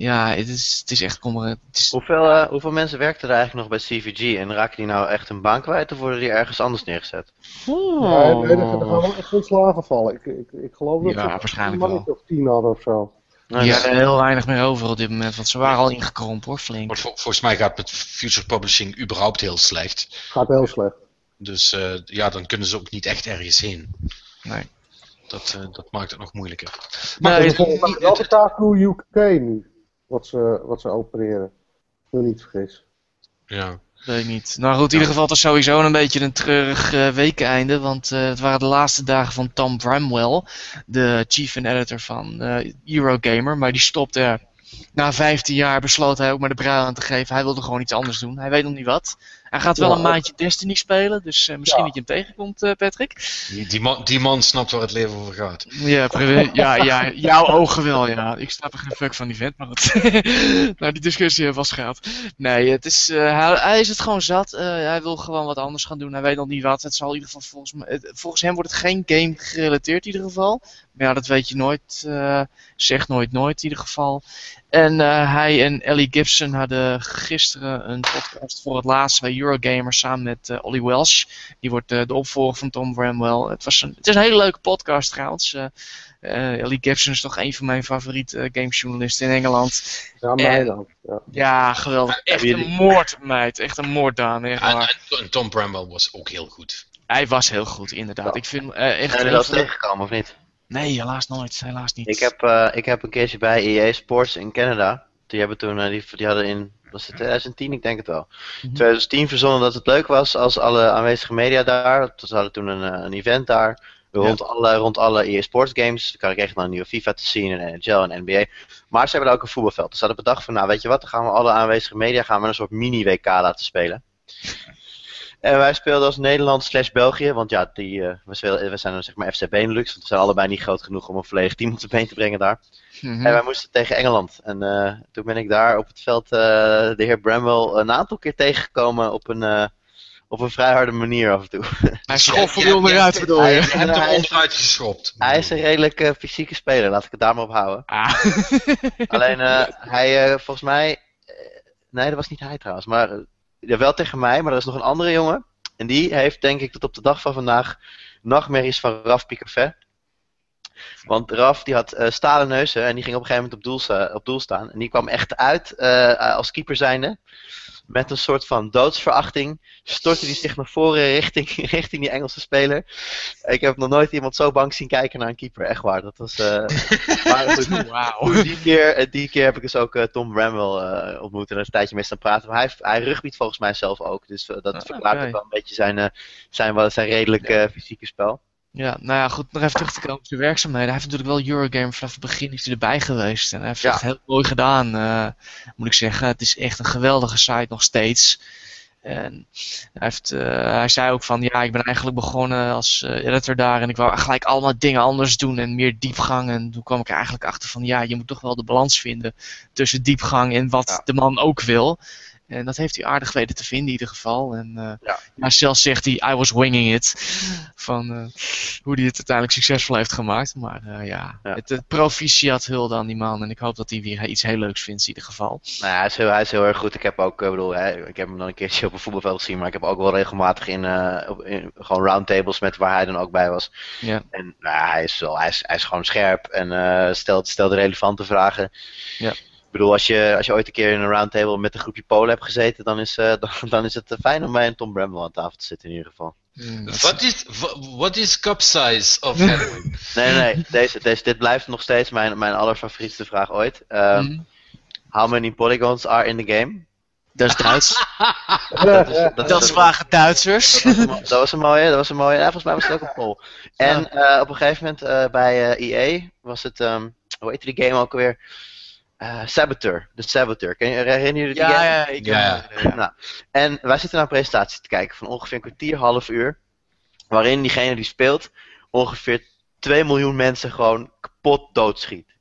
ja, het is, het is echt kommer. Het is, Hoeveel, eh, hoeveel mensen werkten er eigenlijk nog bij CVG en raken die nou echt een baan kwijt of worden die ergens anders neergezet? Oh. Ja, nee, er er gaan wel echt ontslagen vallen. Ik, ik, ik geloof dat Ja, ze waarschijnlijk een mannetje of tien hadden of zo. Nou, Die ja. hebben heel weinig meer over op dit moment, want ze waren al ingekrompen hoor, flink. Vol- volgens mij gaat met Future Publishing überhaupt heel slecht. Gaat heel slecht. Dus eh, ja, dan kunnen ze ook niet echt ergens heen. Nee. Dat, eh, dat maakt het nog moeilijker. Nee, Maar het- is wel de Taku UK nu. Wat ze, wat ze opereren. Ik me niet vergis. Ja. Weet ik niet. Nou goed, in ieder geval het is sowieso een beetje een treurig eh, weekeinde. Want eh, het waren de laatste dagen van Tom Bramwell, de chief en editor van eh, Eurogamer. Maar die stopte er. Na 15 jaar besloot hij ook maar de brui aan te geven. Hij wilde gewoon iets anders doen. Hij weet nog niet wat. Hij gaat wel Ja, een maandje Destiny spelen. Dus eh, misschien Ja. dat je hem tegenkomt, eh, Patrick. Die, die, man, die man snapt waar het leven over gaat. Ja, ja, ja, jouw ogen wel, ja. Ik snap er geen fuck van die vent, maar nou, die discussie we vast gehad. Nee, het is, eh, hij, hij is het gewoon zat. Eh, hij wil gewoon wat anders gaan doen. Hij weet nog niet wat. Het zal in ieder geval volgens, me, volgens hem wordt het geen game gerelateerd in ieder geval. Maar ja, dat weet je nooit. eh zeg nooit nooit in ieder geval. En eh, hij en Ellie Gibson hadden gisteren een podcast voor het laatst bij Eurogamer samen met eh Ollie Welsh. Die wordt eh, de opvolger van Tom Bramwell. Het, was een, het is een hele leuke podcast trouwens. Ellie Gibson is toch een van mijn favoriete gamejournalisten in Engeland. Ja, mij En- dan. Ja. Ja, geweldig. Echt een moordmeid. Echt een moorddame. Echt En, Tom Bramwell was ook heel goed. Hij was heel goed, inderdaad. Ik vind eh, echt... Eens veel- tegengekomen of niet? Nee, helaas nooit. Helaas niet. Ik heb, eh, ik heb een keertje bij EA Sports in Canada. Die hebben toen, eh, die, die hadden in, was het 2010? Ik denk het wel. Mhm. 2010 verzonnen dat het leuk was als alle aanwezige media daar. Ze hadden toen een, eh, een event daar. Rond, alle, rond alle EA Sports games. Dan kreeg je dan een nieuwe FIFA te zien en NHL en NBA. Maar ze hebben daar ook een voetbalveld. Dus ze hadden bedacht van, nou weet je wat, dan gaan we alle aanwezige media gaan we een soort mini-WK laten spelen. En wij speelden als Nederland slash België, want ja, die, eh, we, spelen, we zijn dan zeg maar FC Benelux, want we zijn allebei niet groot genoeg om een volledig team op de been te brengen daar. Mhm. En wij moesten tegen Engeland. En eh, toen ben ik daar op het veld eh, de heer Bramwell een aantal keer tegengekomen op een, eh, op een vrij harde manier af en toe. Hij schoffelde Ja, ja, onderuit, ja, bedoel Je je? hebt hem Hij is- onderuit geschopt. Hij is een redelijk fysieke speler, laat ik het daar maar op houden. Ah. Alleen eh, hij, eh, volgens mij, nee dat was niet hij trouwens, maar eh, ja, wel tegen mij, maar er is nog een andere jongen. En die heeft denk ik tot op de dag van vandaag nachtmerries van Raf Picafet. Want Raf die had eh, stalen neuzen en die ging op een gegeven moment op doel, op doel staan. En die kwam echt uit eh, als keeper zijnde. Met een soort van doodsverachting stortte hij zich naar voren richting, richting die Engelse speler. Ik heb nog nooit iemand zo bang zien kijken naar een keeper, echt waar. Dat was, eh, maar goed, Wauw. die keer, eh, die keer heb ik dus ook eh, Tom Bramwell ontmoet en er een tijdje mee staan praten. Maar hij, hij rugbyt volgens mij zelf ook. Dus dat Ah, verklaart ook wel een beetje zijn, zijn, wel- zijn redelijk fysieke spel. Ja, nou ja, goed, nog even terug te komen op zijn werkzaamheden. Hij heeft natuurlijk wel Eurogamer vanaf het begin is hij erbij geweest. En hij heeft Ja. het echt heel mooi gedaan, eh, moet ik zeggen. Het is echt een geweldige site nog steeds. En hij, heeft, eh, hij zei ook van, ja, ik ben eigenlijk begonnen als eh, editor daar en ik wou gelijk allemaal dingen anders doen en meer diepgang. En toen kwam ik er eigenlijk achter van, ja, je moet toch wel de balans vinden tussen diepgang en wat Ja. de man ook wil. En dat heeft hij aardig weten te vinden in ieder geval. En Ja. ja, zelfs zegt hij, I was winging it. Van eh, hoe hij het uiteindelijk succesvol heeft gemaakt. Maar eh, ja, Ja. het, het proficiat hulde aan die man. En ik hoop dat hij weer iets heel leuks vindt in ieder geval. Nou ja, hij is, heel, hij is heel erg goed. Ik heb ook, ik bedoel, hè, ik heb hem dan een keertje op een voetbalveld gezien, maar ik heb ook wel regelmatig in, gewoon roundtables met waar hij dan ook bij was. Ja. En nou, hij, is wel, hij, is, hij is gewoon scherp en stelt, stelt relevante vragen. Ja. Ik bedoel, als je, als je ooit een keer in een roundtable met een groepje Polen hebt gezeten, dan is, eh, dan, dan is het eh, fijn om bij een Tom Bramwell aan tafel te zitten in ieder geval. Mm, dat is- What is, cup size of heroin? Nee, nee, nee. Deze, deze, dit blijft nog steeds mijn, mijn allerfavorietste vraag ooit. Ehm, Mm, How many polygons are in the game? dat is Duits. Dat is, dat dat is- vragen Duitsers. Dat was, een, mo- dat was een mooie, dat was een mooie. Ja, volgens mij was het ook een poll. En eh, op een gegeven moment eh, bij eh EA was het, ehm, hoe heette die game ook alweer? Eh, Saboteur. De Saboteur. Ken je, herinner jullie die Ja, game? ja, ik Ja, ja. Nou, en wij zitten naar een presentatie te kijken van ongeveer een kwartier, half uur. Waarin diegene die speelt ongeveer 2 miljoen mensen gewoon kapot doodschiet.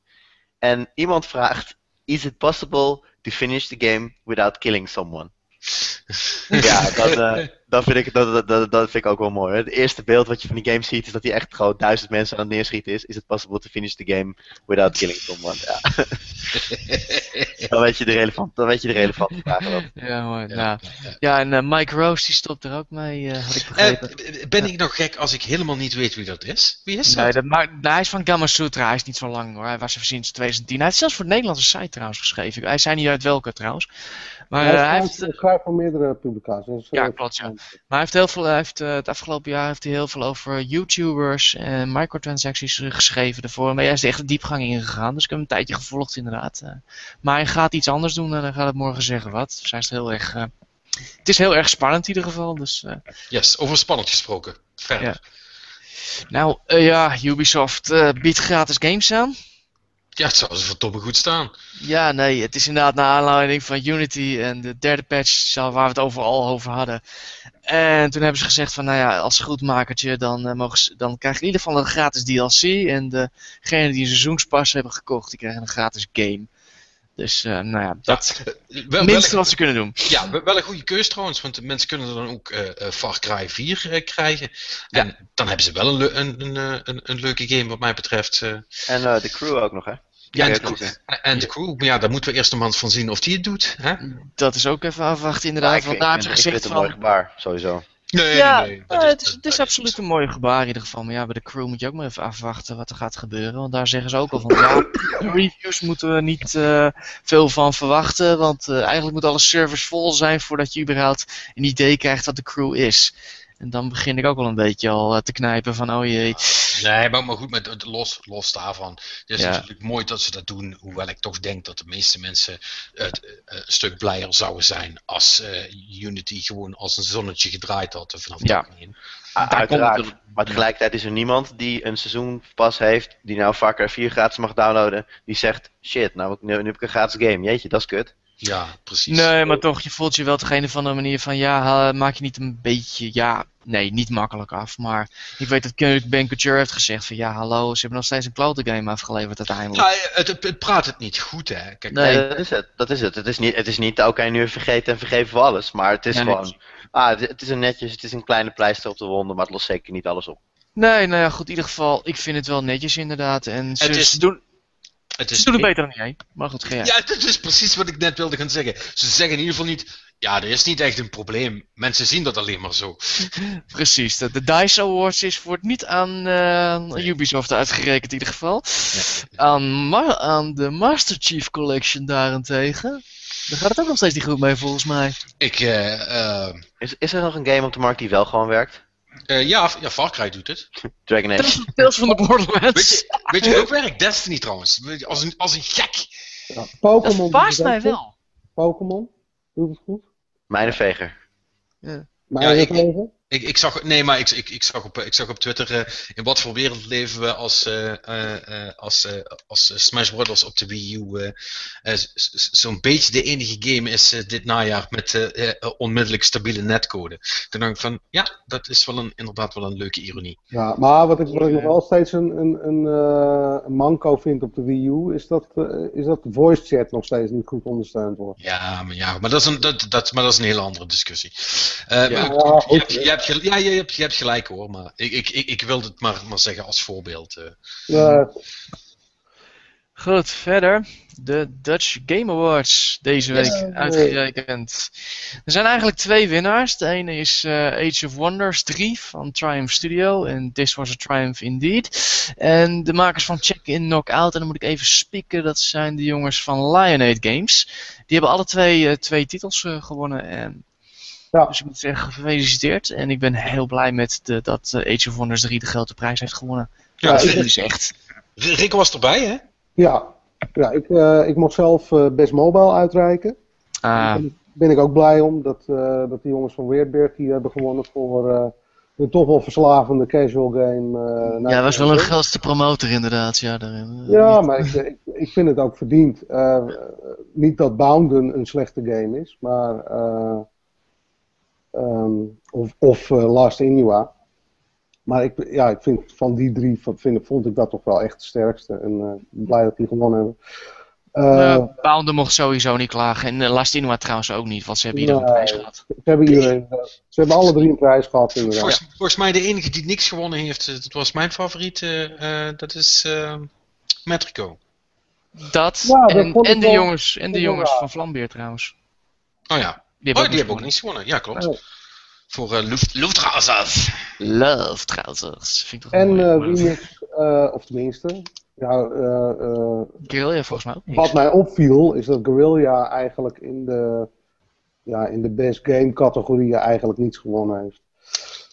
En iemand vraagt: Is it possible to finish the game without killing someone? Ja, dat, eh, dat, vind ik, dat, dat, dat, vind ik ook wel mooi. hè. Het eerste beeld wat je van die game ziet is dat hij echt gewoon duizend mensen aan het neerschieten is. Is it possible to finish the game without killing someone? Ja. dan, weet je de relevant, dan weet je de relevante vraag wel. Ja, mooi. Ja, nou. ja, en eh, Mike Rose die stopt er ook mee, eh, had ik begrepen. Ben ik nog gek als ik helemaal niet weet wie dat is? Wie is dat? Nee, dat maakt, nou, hij is van Gamma Sutra, hij is niet zo lang hoor. Hij was er sinds 2010. Hij heeft zelfs voor de Nederlandse site trouwens geschreven. Hij zei niet uit welke trouwens. Maar hij, eh, hij heeft, hij schrijft voor meerdere publicaties. Ja, Eh, klopt, ja. Maar hij heeft heel veel, hij heeft, eh, het afgelopen jaar heeft hij heel veel over YouTubers en microtransacties eh, geschreven ervoor. Maar hij is er echt de diepgang in gegaan, dus ik heb hem een tijdje gevolgd inderdaad. eh. maar hij gaat iets anders doen en hij gaat het morgen zeggen wat. Dus hij is heel erg, eh, het is heel erg spannend in ieder geval. Dus, eh. Yes, over spannend gesproken. Verder. Ja. Nou eh, ja, Ubisoft eh, biedt gratis games aan. Ja, het zou ze verdomme goed staan. Ja, nee, het is inderdaad naar aanleiding van Unity en de derde patch zal- waar we het overal over hadden. En toen hebben ze gezegd van, nou ja, als goedmakertje, dan, eh, mogen ze, dan krijg je in ieder geval een gratis DLC. En degenen die een seizoenspas hebben gekocht, die krijgen een gratis game. Dus, eh, nou ja, dat Ja, is wel, minste wat ze kunnen doen. ja, wel een goede keus trouwens, want de mensen kunnen dan ook eh, eh, Far Cry 4 eh, krijgen. En dan hebben ze wel een, le- een, een, eh, een, een leuke game wat mij betreft. eh. En eh, de crew ook nog, hè? Ja, en de, en de crew, maar ja, daar moeten we eerst een man van zien of die het doet. Hè? Dat is ook even afwachten inderdaad, ik want daar gezegd vind het een mooi van... gebaar, sowieso. Nee, ja, nee, eh, is- het is, het is absoluut een mooi gebaar in ieder geval. Maar ja, bij de crew moet je ook maar even afwachten wat er gaat gebeuren. Want daar zeggen ze ook al van, ja, reviews moeten we niet eh, veel van verwachten. Want eh, eigenlijk moet alle servers vol zijn voordat je überhaupt een idee krijgt wat de crew is. En dan begin ik ook wel een beetje al eh, te knijpen van, oh jee. Nee, maar, maar goed, met, het- los, los daarvan. Het is Ja. natuurlijk mooi dat ze dat doen. Hoewel ik toch denk dat de meeste mensen het, eh, een stuk blijer zouden zijn als eh, Unity gewoon als een zonnetje gedraaid had vanaf Ja. Ah, Daar komt Uiteraard. het- Maar tegelijkertijd is er niemand die een seizoenpas heeft, die nou vaker 4 gratis mag downloaden, die zegt, shit, nou, nu, nu heb ik een gratis game. Jeetje, dat is kut. Ja, precies. Nee, maar toch, je voelt je wel op een of andere manier van, ja, maak je niet een beetje, ja, nee, niet makkelijk af. Maar ik weet dat Ben Couture heeft gezegd van, ja, hallo, ze hebben nog steeds een klote game afgeleverd uiteindelijk. Ja, het, het, het praat het niet goed, hè. Kijk, Nee. Nee, dat is het. Dat is het. Het is niet, het is niet oké, nu vergeten en vergeven voor alles. Maar het is gewoon, ah, het, het is een netjes, het is een kleine pleister op de wonden, maar het lost zeker niet alles op. Nee, nou ja, goed, in ieder geval, ik vind het wel netjes inderdaad. En ze, is- doen, het ze doen het beter dan jij. Maar goed, ga jij. Ja, dat is precies wat ik net wilde gaan zeggen. Ze zeggen in ieder geval niet, ja, er is niet echt een probleem. Mensen zien dat alleen maar zo. Precies, de, de DICE Awards is wordt niet aan eh, Ubisoft uitgerekend in ieder geval. Aan, ma- aan de Master Chief Collection daarentegen, daar gaat het ook nog steeds niet goed mee volgens mij. Ik, eh, eh, Is, is er nog een game op de markt die wel gewoon werkt? Eh, ja, ja, Far Cry doet het. Dragon Age. Tales, van de Weet Borderlands. je, weet je ook werkt? Destiny trouwens. Als een, als een gek. Ja, Dat Pokémon doet verbaast mij wel. Pokémon doet het goed. Mijnenveger. Maar Ja, ik- even. Ik, ik zag, nee, maar ik, ik, ik, zag op, ik zag op Twitter eh, in wat voor wereld leven we als, eh, eh, als, als Smash Bros. op de Wii U zo'n beetje de enige game is dit najaar met onmiddellijk stabiele netcode. Toen dacht ik van, ja, dat is wel een, inderdaad wel een leuke ironie. Ja, maar wat ik, wat ik nog wel steeds een, een, een, een manco vind op de Wii U, is dat, is dat de voice chat nog steeds niet goed ondersteund wordt. Ja, maar, ja, maar, dat, is een, dat, dat, maar dat is een hele andere discussie. Ja. maar Ja, goed. je, hebt, ja, je, hebt, je hebt gelijk hoor, maar ik, ik, ik, ik wilde het maar, maar zeggen als voorbeeld. eh. Ja, Goed, verder. De Dutch Game Awards deze week Ja. uitgerekend. Er zijn eigenlijk twee winnaars. De ene is eh, Age of Wonders 3 van Triumph Studio. En This Was a Triumph Indeed. En de makers van Check-in Knockout. En dan moet ik even spieken. Dat zijn de jongens van Lionade Games. Die hebben alle twee, eh, twee titels eh, gewonnen. En Ja. Dus ik moet zeggen, gefeliciteerd. En ik ben heel blij met de, dat eh, Age of Wonders 3 de grote prijs heeft gewonnen. Ja, dat dus echt. Rick was erbij, hè? ja. ja ik, eh, ik mocht zelf eh, Best Mobile uitreiken. Ah, Daar ben ik ook blij om dat, eh, dat die jongens van Weerberg die hebben gewonnen voor eh, een toch wel verslavende casual game. eh, ja, nou, was wel een grootste promotor inderdaad. Ja, daarin. Ja, maar ik, ik, ik vind het ook verdiend. Eh, niet dat Bounden een slechte game is, maar. eh, ehm, of of eh, Last Inua. Maar ik, ja, ik vind van die drie van- vind, vond ik dat toch wel echt de sterkste. En eh, blij dat die gewonnen hebben. Eh, Uh, Bounder mocht sowieso niet klagen. En uh, Lastinua trouwens ook niet, want ze hebben ieder een prijs gehad. ze, hebben iedereen, ze hebben alle drie een prijs gehad, inderdaad. Volgens, volgens mij de enige die niks gewonnen heeft, dat was mijn favoriet, dat is eh, Metrico. Dat, Ja, dat en, en de jongens, en de jongens van Vlambeer trouwens. Oh ja, Die oh, hebben die hebben ook niks gewonnen. Ja, klopt. Oh. Voor eh Luft, trousers. Vind ik toch En mooi. eh Maar- remix, eh, of tenminste, ja, eh, eh, Guerrilla volgens mij ook niet. wat mij opviel is dat Guerrilla eigenlijk in de, ja, in de best game categorieën eigenlijk niets gewonnen heeft.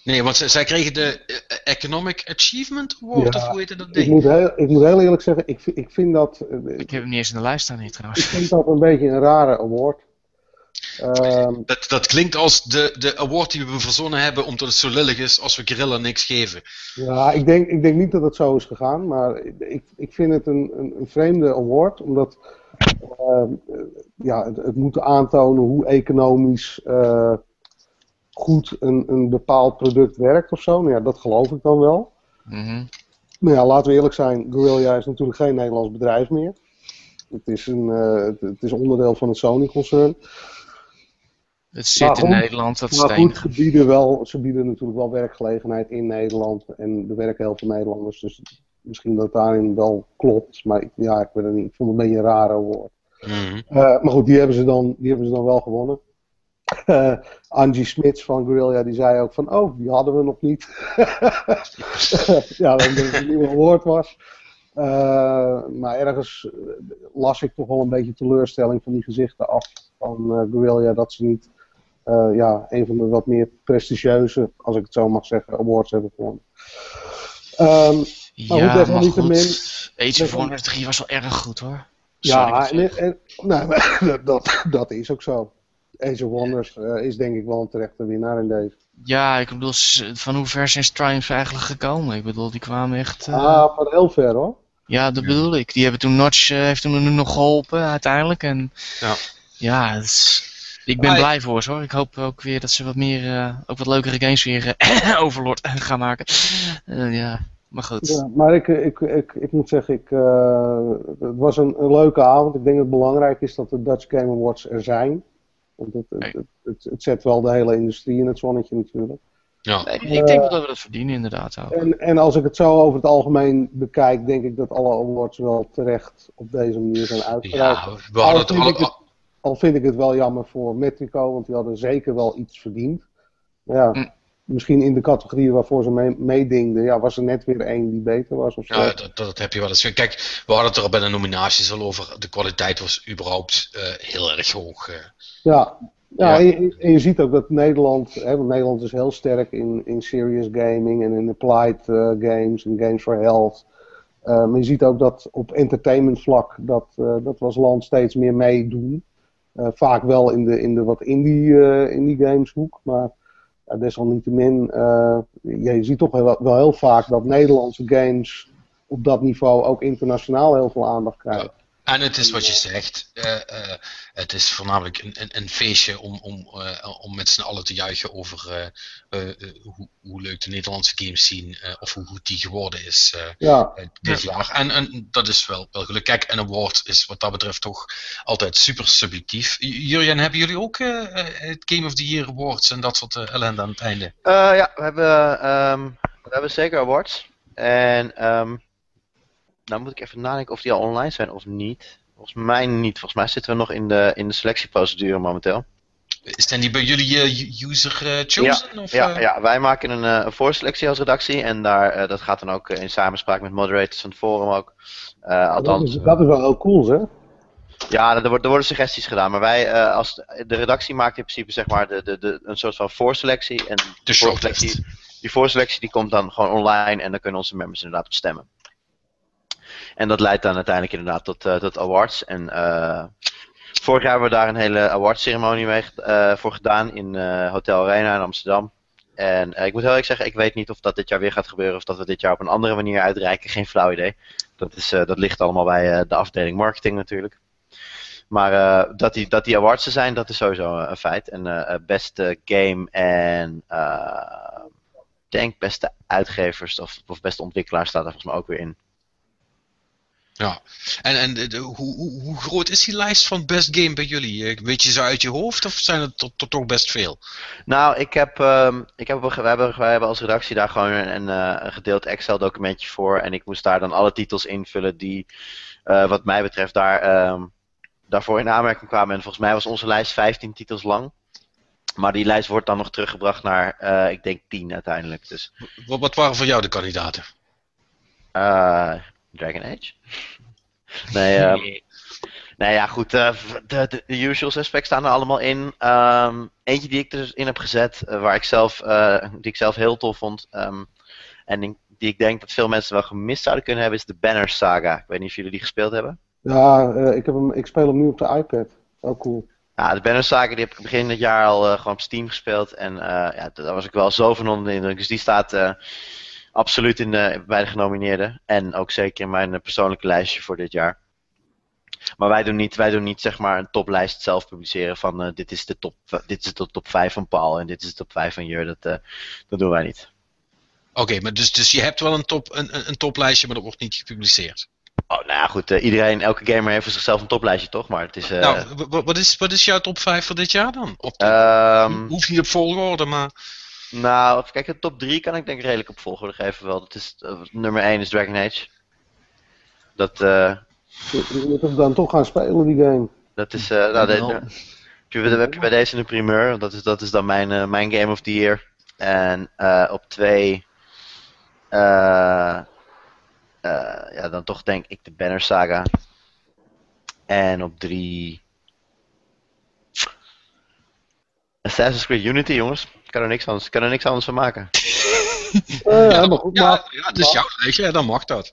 Nee, want zij, zij kregen de Economic Achievement Award, Ja, of hoe heette dat Ik ding? moet, heel, ik moet heel eerlijk zeggen, ik, vind- ik, vind dat, Ik ik heb hem niet eens in de lijst staan hier trouwens. vind dat een beetje een rare award. Ehm, Dat, dat klinkt als de, de award die we verzonnen hebben omdat het zo lullig is als we Guerrilla niks geven. ja, ik denk, ik denk niet dat het zo is gegaan, maar ik, ik vind het een, een, een vreemde award, omdat ehm, eh, ja, het, het moet aantonen hoe economisch eh, goed een, een bepaald product werkt of zo. Nou ja, dat geloof ik dan wel. Mhm. Maar ja, laten we eerlijk zijn, Guerrilla is natuurlijk geen Nederlands bedrijf meer. Het is, een, eh, het, het is onderdeel van het Sony-concern. Het zit Maar in goed, Nederland, dat Maar goed, ze bieden, wel, ze bieden natuurlijk wel werkgelegenheid in Nederland. En er werken heel veel Nederlanders. Dus misschien dat het daarin wel klopt. Maar ik, ja, ik weet het niet. Ik vond het een beetje een rare woord. Mhm. Eh, maar goed, die hebben ze dan, die hebben ze dan wel gewonnen. Eh, Angie Smits van Guerrilla die zei ook van, oh, die hadden we nog niet. ja, dat het een nieuwe woord was. Eh, maar ergens las ik toch wel een beetje teleurstelling van die gezichten af van eh Guerrilla dat ze niet eh, ja, een van de wat meer prestigieuze, als ik het zo mag zeggen, awards hebben gewonnen. Ehm, Maar Ja, goed, maar desalniettemin- goed. Age of Wonders 3 was wel erg goed hoor. ja, en, en, nou, maar dat, dat is ook zo. Age of Wonders eh, is denk ik wel een terechte winnaar in deze. Ja, ik bedoel, van hoe ver zijn Triumphs eigenlijk gekomen? Ik bedoel, die kwamen echt... eh, Ah, maar heel ver hoor. Ja, dat bedoel ik. Die hebben toen Notch heeft toen nu nog geholpen uiteindelijk. En Ja. ja, het is- ik ben Ah, blij voor ze hoor. Ik hoop ook weer dat ze wat meer, eh, ook wat leukere games weer eh, Overlord gaan maken. Eh, ja, maar goed. Ja, maar ik, ik, ik, ik moet zeggen, ik, eh, het was een, een leuke avond. Ik denk dat het belangrijk is dat de Dutch Game Awards er zijn. Want het, het, het, het, het zet wel de hele industrie in het zonnetje natuurlijk. Ja. Nee, ik denk wel dat we dat verdienen inderdaad ook. En, en als ik het zo over het algemeen bekijk, denk ik dat alle awards wel terecht op deze manier zijn uitgereikt. ja, we hadden ik het- Al vind ik het wel jammer voor Metrico, want die hadden zeker wel iets verdiend. Ja, Hm. misschien in de categorieën waarvoor ze mee, meedingden, ja, was er net weer één die beter was of zo. Ja, dat, dat heb je wel eens. Kijk, we hadden het er bij de nominaties al over. De kwaliteit was überhaupt eh, heel erg hoog. eh. Ja, ja, Ja. En, je, en je ziet ook dat Nederland, hè, want Nederland is heel sterk in, in serious gaming en in applied eh, games en games for health. Maar je ziet ook dat op entertainment vlak dat, dat we als land steeds meer meedoen. Eh, vaak wel in de, in de wat indie, eh, indie games hoek, maar desalniettemin, eh, ja, je ziet toch wel, wel heel vaak dat Nederlandse games op dat niveau ook internationaal heel veel aandacht krijgen. En het is wat je zegt. eh, eh, het is voornamelijk een, een, een feestje om, om, eh, om met z'n allen te juichen over eh, eh, eh, hoe, hoe leuk de Nederlandse games zien. eh, of hoe goed die geworden is Ja, dit jaar. En, en dat is wel, wel gelukkig. Kijk, een award is wat dat betreft toch altijd super subjectief. Jurjen, hebben jullie ook het Game of the Year awards en dat soort eh, ellende aan het einde? Eh, ja, we hebben, ehm, we hebben zeker awards. En ehm nou moet ik even nadenken of die al online zijn of niet. Volgens mij niet. Volgens mij zitten we nog in de, in de selectieprocedure momenteel. Zijn die bij jullie eh, user eh, chosen? of, Ja, eh? ja, wij maken een, eh, een voorselectie als redactie. En daar, dat gaat dan ook in samenspraak met moderators van het forum ook. Eh, dat is, dat is wel heel cool, hè? Ja, er, wordt- er worden suggesties gedaan, maar wij eh, als de redactie maakt in principe zeg maar de, de, de, een soort van voorselectie. En De voorselectie, die voorselectie die komt dan gewoon online en dan kunnen onze members inderdaad op stemmen. En dat leidt dan uiteindelijk inderdaad tot, eh, tot awards. En eh, vorig jaar hebben we daar een hele awardsceremonie mee eh, voor gedaan in Hotel Arena in Amsterdam. En ik moet heel eerlijk zeggen, ik weet niet of dat dit jaar weer gaat gebeuren of dat we dit jaar op een andere manier uitreiken. Geen flauw idee. Dat, is, dat ligt allemaal bij de afdeling marketing natuurlijk. Maar dat, die, dat die awards er zijn, dat is sowieso een feit. En beste game en denk beste uitgevers of, of beste ontwikkelaars staat er volgens mij ook weer in. Ja, en, en de, hoe, hoe, hoe, groot is die lijst van best game bij jullie? Eh, weet je ze uit je hoofd of zijn het tot, toch best veel? Nou, ik heb, um, ik heb, we, hebben, wij hebben als redactie daar gewoon een, een, een gedeeld Excel documentje voor. En ik moest daar dan alle titels invullen die, uh, wat mij betreft, daar, um, daarvoor in aanmerking kwamen. En volgens mij was onze lijst 15 titels lang. Maar die lijst wordt dan nog teruggebracht naar, uh, ik denk, 10 uiteindelijk. Dus. Wat, wat waren voor jou de kandidaten? Dragon Age? nee, um, nee, ja, goed. Uh, de, de, de, usual suspects staan er allemaal in. Um, eentje die ik erin heb gezet, uh, waar ik zelf, uh, die ik zelf heel tof vond. Um, en die, die, ik denk dat veel mensen wel gemist zouden kunnen hebben, is de Banner Saga. Ik weet niet of jullie die gespeeld hebben. Ja, ik, heb hem, ik speel hem nu op de iPad. Ook cool. Ja, de Banner Saga die heb ik begin dit jaar al gewoon op Steam gespeeld. En ja, daar was ik wel zo van onder de indruk. Dus die staat absoluut in de, bij de genomineerden. En ook zeker in mijn persoonlijke lijstje voor dit jaar. Maar wij doen niet, wij doen niet zeg maar een toplijst zelf publiceren van uh, dit, is de top, dit is de top 5 van Paul en dit is de top 5 van Jur. Dat, uh, dat doen wij niet. Oké, okay, maar dus, dus je hebt wel een, top, een, een toplijstje, maar dat wordt niet gepubliceerd. Oh, nou ja, goed. Uh, iedereen, elke gamer heeft voor zichzelf een toplijstje, toch? Maar het is. Nou, wat is, wat is jouw top 5 voor dit jaar dan? Op de, um, hoeft niet op volgorde, maar. Nou, kijk, de top 3 kan ik denk ik redelijk op volgorde geven wel. Dat is, uh, nummer 1 is Dragon Age. Dat, uh, je, moet hem dan toch gaan spelen, die game. Dat is, uh, nou, de, heb, je, heb je bij deze een primeur. Dat is, dat is dan mijn, uh, mijn Game of the Year. En uh, op 2, ja, dan toch denk ik de Banner Saga. En op 3, Assassin's Creed Unity, jongens. Ik kan er niks anders, kan er niks anders van maken. uh, ja, maar goed, ja, maar, ja, het is jouw lijstje, dan mag dat.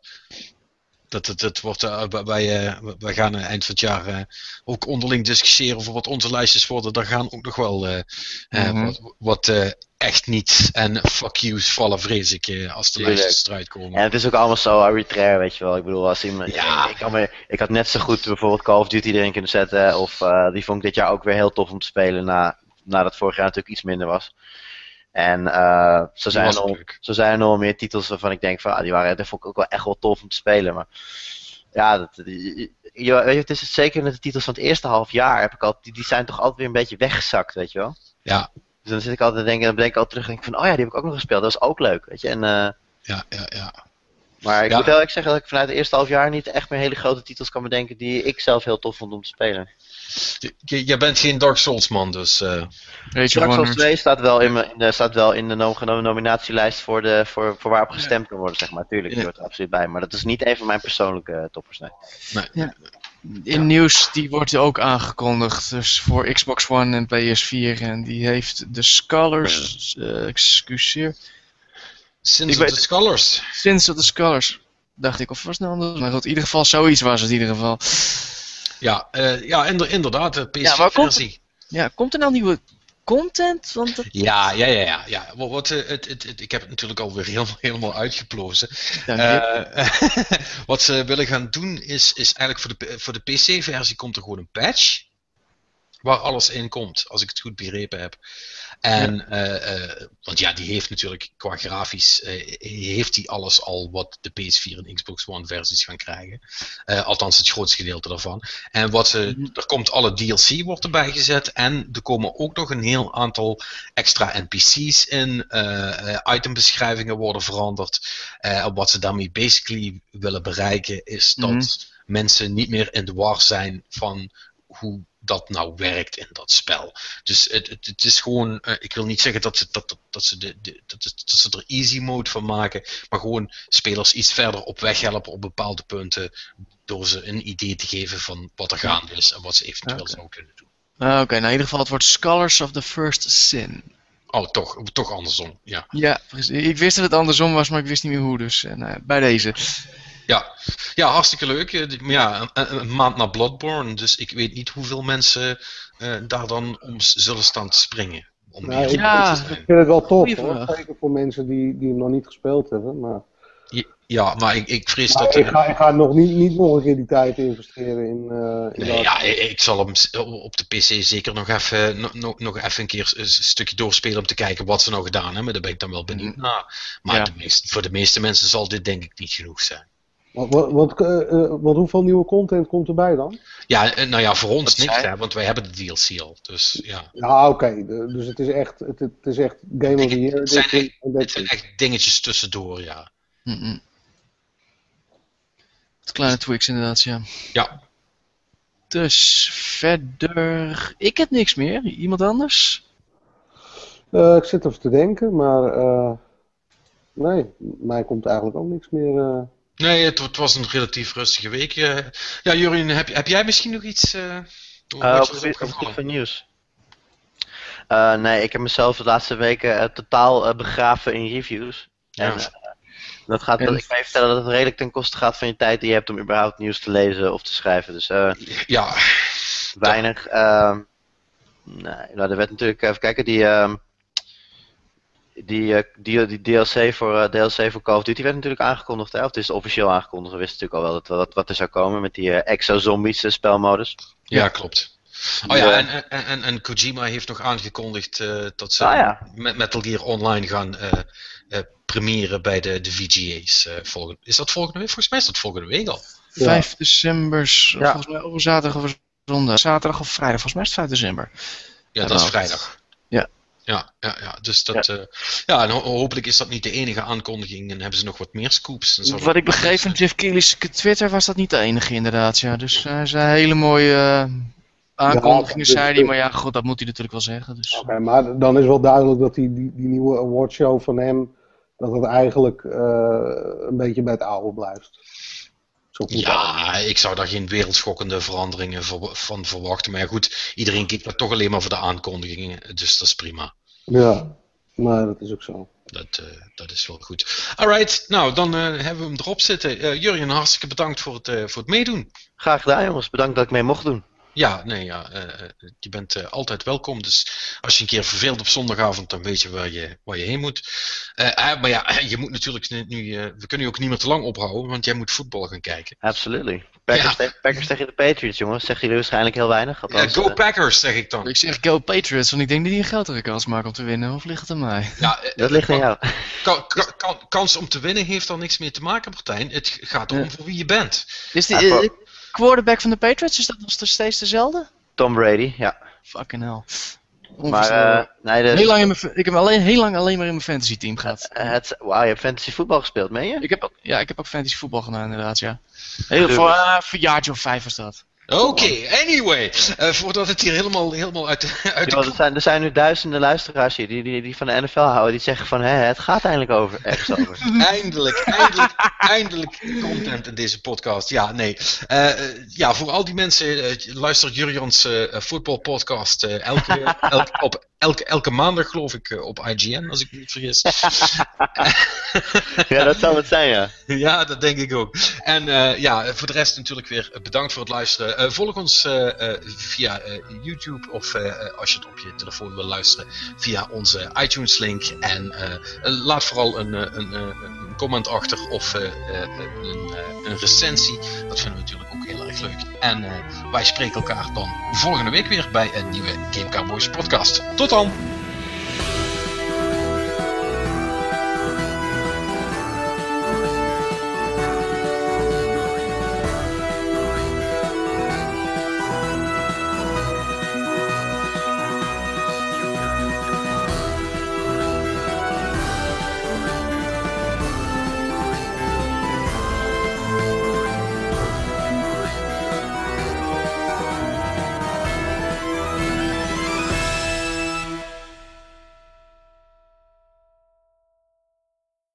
Dat, dat, dat wordt, uh, wij, uh, wij gaan eind van het jaar ook onderling discussiëren over wat onze lijstjes worden. Daar gaan ook nog wel mm -hmm. wat, wat echt niet en fuck yous vallen, vrees ik, als de Tuurlijk. lijstjes eruit komen. En het is ook allemaal zo arbitrair, weet je wel. Ik bedoel, als iemand, ja. ik, kan me, ik had net zo goed bijvoorbeeld Call of Duty erin kunnen zetten. Of die vond ik dit jaar ook weer heel tof om te spelen na nadat vorig jaar natuurlijk iets minder was. En uh, zo, zijn er nog, zo zijn er nog meer titels waarvan ik denk van, ah, die waren, dat vond ik ook wel echt wel tof om te spelen. Maar ja, dat, je, je, het is zeker met de titels van het eerste half jaar, heb ik al, die, die zijn toch altijd weer een beetje weggezakt, weet je wel. Ja. Dus dan zit ik altijd te denken, dan denk ik altijd terug en denk van, oh ja, die heb ik ook nog gespeeld, dat was ook leuk, weet je. En, uh, ja, ja, ja. Maar ik Ja. moet wel zeggen dat ik vanuit het eerste half jaar niet echt meer hele grote titels kan bedenken die ik zelf heel tof vond om te spelen. Je- je- Jij bent geen Dark Souls man, dus. eh, Dark Souls Wonders. 2 staat wel in, mijn- in de, staat wel in de nom- nominatielijst voor, de, voor, voor waarop gestemd kan worden, zeg maar. Tuurlijk, die Ja. hoort er absoluut bij. Maar dat is niet een van mijn persoonlijke toppers, nee. In nieuws, die wordt ook aangekondigd. Dus voor Xbox One en PS4. En die heeft de Scholars. eh excuseer. Sins Ik of weet- the Scholars. Sins of the Scholars. Dacht ik, of was het nou anders? Maar goed, in ieder geval, zoiets was het in ieder geval. Ja, eh, ja inder- inderdaad, de Ja, waar komt- PC-versie. Ja, komt er nou nieuwe content? Want. Ja, ja, ja, ja. ja. Wat, wat, eh, het, het, het- ik heb het natuurlijk alweer helemaal, helemaal uitgeplozen. Eh, wat ze willen gaan doen is, is eigenlijk voor de, voor de PC-versie komt er gewoon een patch. Waar alles in komt, als ik het goed begrepen heb. En, eh, eh, want ja, die heeft natuurlijk qua grafisch, eh, heeft die alles al wat de PS4 en Xbox One versies gaan krijgen. Althans het grootste gedeelte daarvan. En wat ze, Mhm. er komt alle DLC wordt erbij gezet en er komen ook nog een heel aantal extra NPC's in. itembeschrijvingen worden veranderd. Wat ze daarmee basically willen bereiken is dat Mhm. mensen niet meer in de war zijn van hoe dat nou werkt in dat spel. Dus het, het, het is gewoon, eh, ik wil niet zeggen dat ze, dat, dat, dat, ze de, de, dat, dat ze er easy mode van maken, maar gewoon spelers iets verder op weg helpen op bepaalde punten, door ze een idee te geven van wat er gaande is en wat ze eventueel zouden kunnen doen. Ah, Oké, nou in ieder geval, het wordt Scholars of the First Sin. Oh, toch, toch andersom, ja. Ja, precies. ik wist dat het andersom was, maar ik wist niet meer hoe. Dus eh, nou, bij deze. Ja, ja hartstikke leuk. Eh, ja, een, een maand na Bloodborne, dus ik weet niet hoeveel mensen eh, daar dan om zullen staan te springen. om Nou, Ja. ik vind het wel tof hoor. Zeker voor mensen die, die hem nog niet gespeeld hebben. Maar, Ja, maar ik, ik vrees maar dat... ik, ga, ik ga nog niet, niet nog een keer die tijd investeren in. eh in Nee, dat. ja, ik, ik zal hem op de PC zeker nog even, nog, nog, nog even een keer een stukje doorspelen om te kijken wat ze nou gedaan hebben. Daar ben ik dan wel benieuwd naar. Maar Ja. de meeste, voor de meeste mensen zal dit denk ik niet genoeg zijn. Want, eh, eh, want hoeveel nieuwe content komt erbij dan? Ja, eh, nou ja, voor ons Wat niks, hè, want wij hebben de DLC al. Dus ja, Ja, oké. Dus het is echt, het, het is echt Game of the Year. Het zijn het echt dingetjes tussendoor, ja. Wat kleine tweaks inderdaad, ja. Ja, Dus verder... Ik heb niks meer. Iemand anders? Eh, ik zit even te denken, maar. eh, nee, mij komt eigenlijk ook niks meer. Nee, het, het was een relatief rustige week. eh. ja, Jurien, heb, heb jij misschien nog iets? op gebied van nieuws. Nee, ik heb mezelf de laatste weken totaal begraven in reviews. Ja. En, dat gaat, En- ik kan je vertellen dat het redelijk ten koste gaat van je tijd die je hebt om überhaupt nieuws te lezen of te schrijven. Dus Ja, weinig. ehm, nee, nou, er werd natuurlijk, even kijken, die, ehm, die, eh, die, die DLC, voor, eh, DLC voor Call of Duty werd natuurlijk aangekondigd. Hè? Of het is officieel aangekondigd. We wisten natuurlijk al wel dat, wat, wat er zou komen met die eh, Exo-Zombies spelmodus. ja, klopt. Oh ja, Ja. en, en, en, en Kojima heeft nog aangekondigd eh, dat ze Ah, ja. met Metal Gear Online gaan eh eh, premieren bij de, de VGA's. eh, volgende, is dat volgende week? Volgens mij is dat volgende week al. Ja. 5 december, Ja. volgens mij over zaterdag of zondag. Zaterdag of vrijdag, volgens mij is het 5 december. Ja, dat is wel. vrijdag. Ja. Ja, ja, ja. Dus dat, ja. ja, en ho- hopelijk is dat niet de enige aankondiging en hebben ze nog wat meer scoops. Dan Wat dat- ik begreep van Jeff Keighley's Twitter was dat niet de enige inderdaad, ja. Dus hij zei hele mooie eh, aankondigingen, Ja, zei hij. dus- Maar ja, goed, dat moet hij natuurlijk wel zeggen. Dus. Oké, maar dan is wel duidelijk dat die, die, die nieuwe awardshow van hem. dat het eigenlijk eh, een beetje bij het oude blijft. Zo goed Ja, ik zou daar geen wereldschokkende veranderingen van verwachten. Maar ja, goed, iedereen kijkt daar toch alleen maar voor de aankondigingen. Dus dat is prima. Ja, maar dat is ook zo. Dat, eh, dat is wel goed. Alright, nou dan eh, hebben we hem erop zitten. Eh Jurjen, hartstikke bedankt voor het, eh, voor het meedoen. Graag gedaan jongens, bedankt dat ik mee mocht doen. Ja, nee, ja, eh, eh, je bent eh, altijd welkom. Dus als je een keer verveelt op zondagavond, dan weet je waar je, waar je heen moet. Maar ja, je moet natuurlijk nu, eh, we kunnen je ook niet meer te lang ophouden, want jij moet voetbal gaan kijken. Absolutely. Packers, Ja. tegen, Packers tegen de Patriots jongens, zeggen jullie waarschijnlijk heel weinig. Go Packers, zeg ik dan. Ik zeg go Patriots, want ik denk dat die een grotere kans maken om te winnen. Of ligt het aan mij? Ja, dat ligt aan jou. kan- kan- kan- kans om te winnen heeft daar niks mee te maken, Martijn. Het gaat erom Ja. voor wie je bent. Is die quarterback van de Patriots, is dat nog steeds dezelfde? Tom Brady, ja. Fucking hell. Maar eh, nee, dus, heel lang in mijn, ik heb alleen, heel lang alleen maar in mijn fantasy team gehad. eh, het, wauw, je hebt fantasy voetbal gespeeld, meen je? Ik heb ook, ja, ik heb ook fantasy voetbal gedaan inderdaad, ja. Heel, voor, voor een jaartje of vijf was dat. Oké, anyway. eh, voordat het hier helemaal, helemaal uit de, uit de er, zijn, er zijn nu duizenden luisteraars hier die, die, die van de NFL houden. Die zeggen van, hè, het gaat eindelijk over, ergens over. Eindelijk, eindelijk, eindelijk content in deze podcast. Ja, nee. Eh, eh, ja, voor al die mensen, eh, luister Jurjans voetbalpodcast elke, elke, op elke, elke maandag, geloof ik, eh, op IGN, als ik me niet vergis. ja, dat zou het zijn, ja. ja, dat denk ik ook. En eh, ja, voor de rest natuurlijk weer eh, bedankt voor het luisteren. Volg ons via YouTube of als je het op je telefoon wil luisteren via onze iTunes link. En laat vooral een, een, een comment achter of een, een recensie. Dat vinden we natuurlijk ook heel erg leuk. En wij spreken elkaar dan volgende week weer bij een nieuwe Game Cowboys podcast. Tot dan!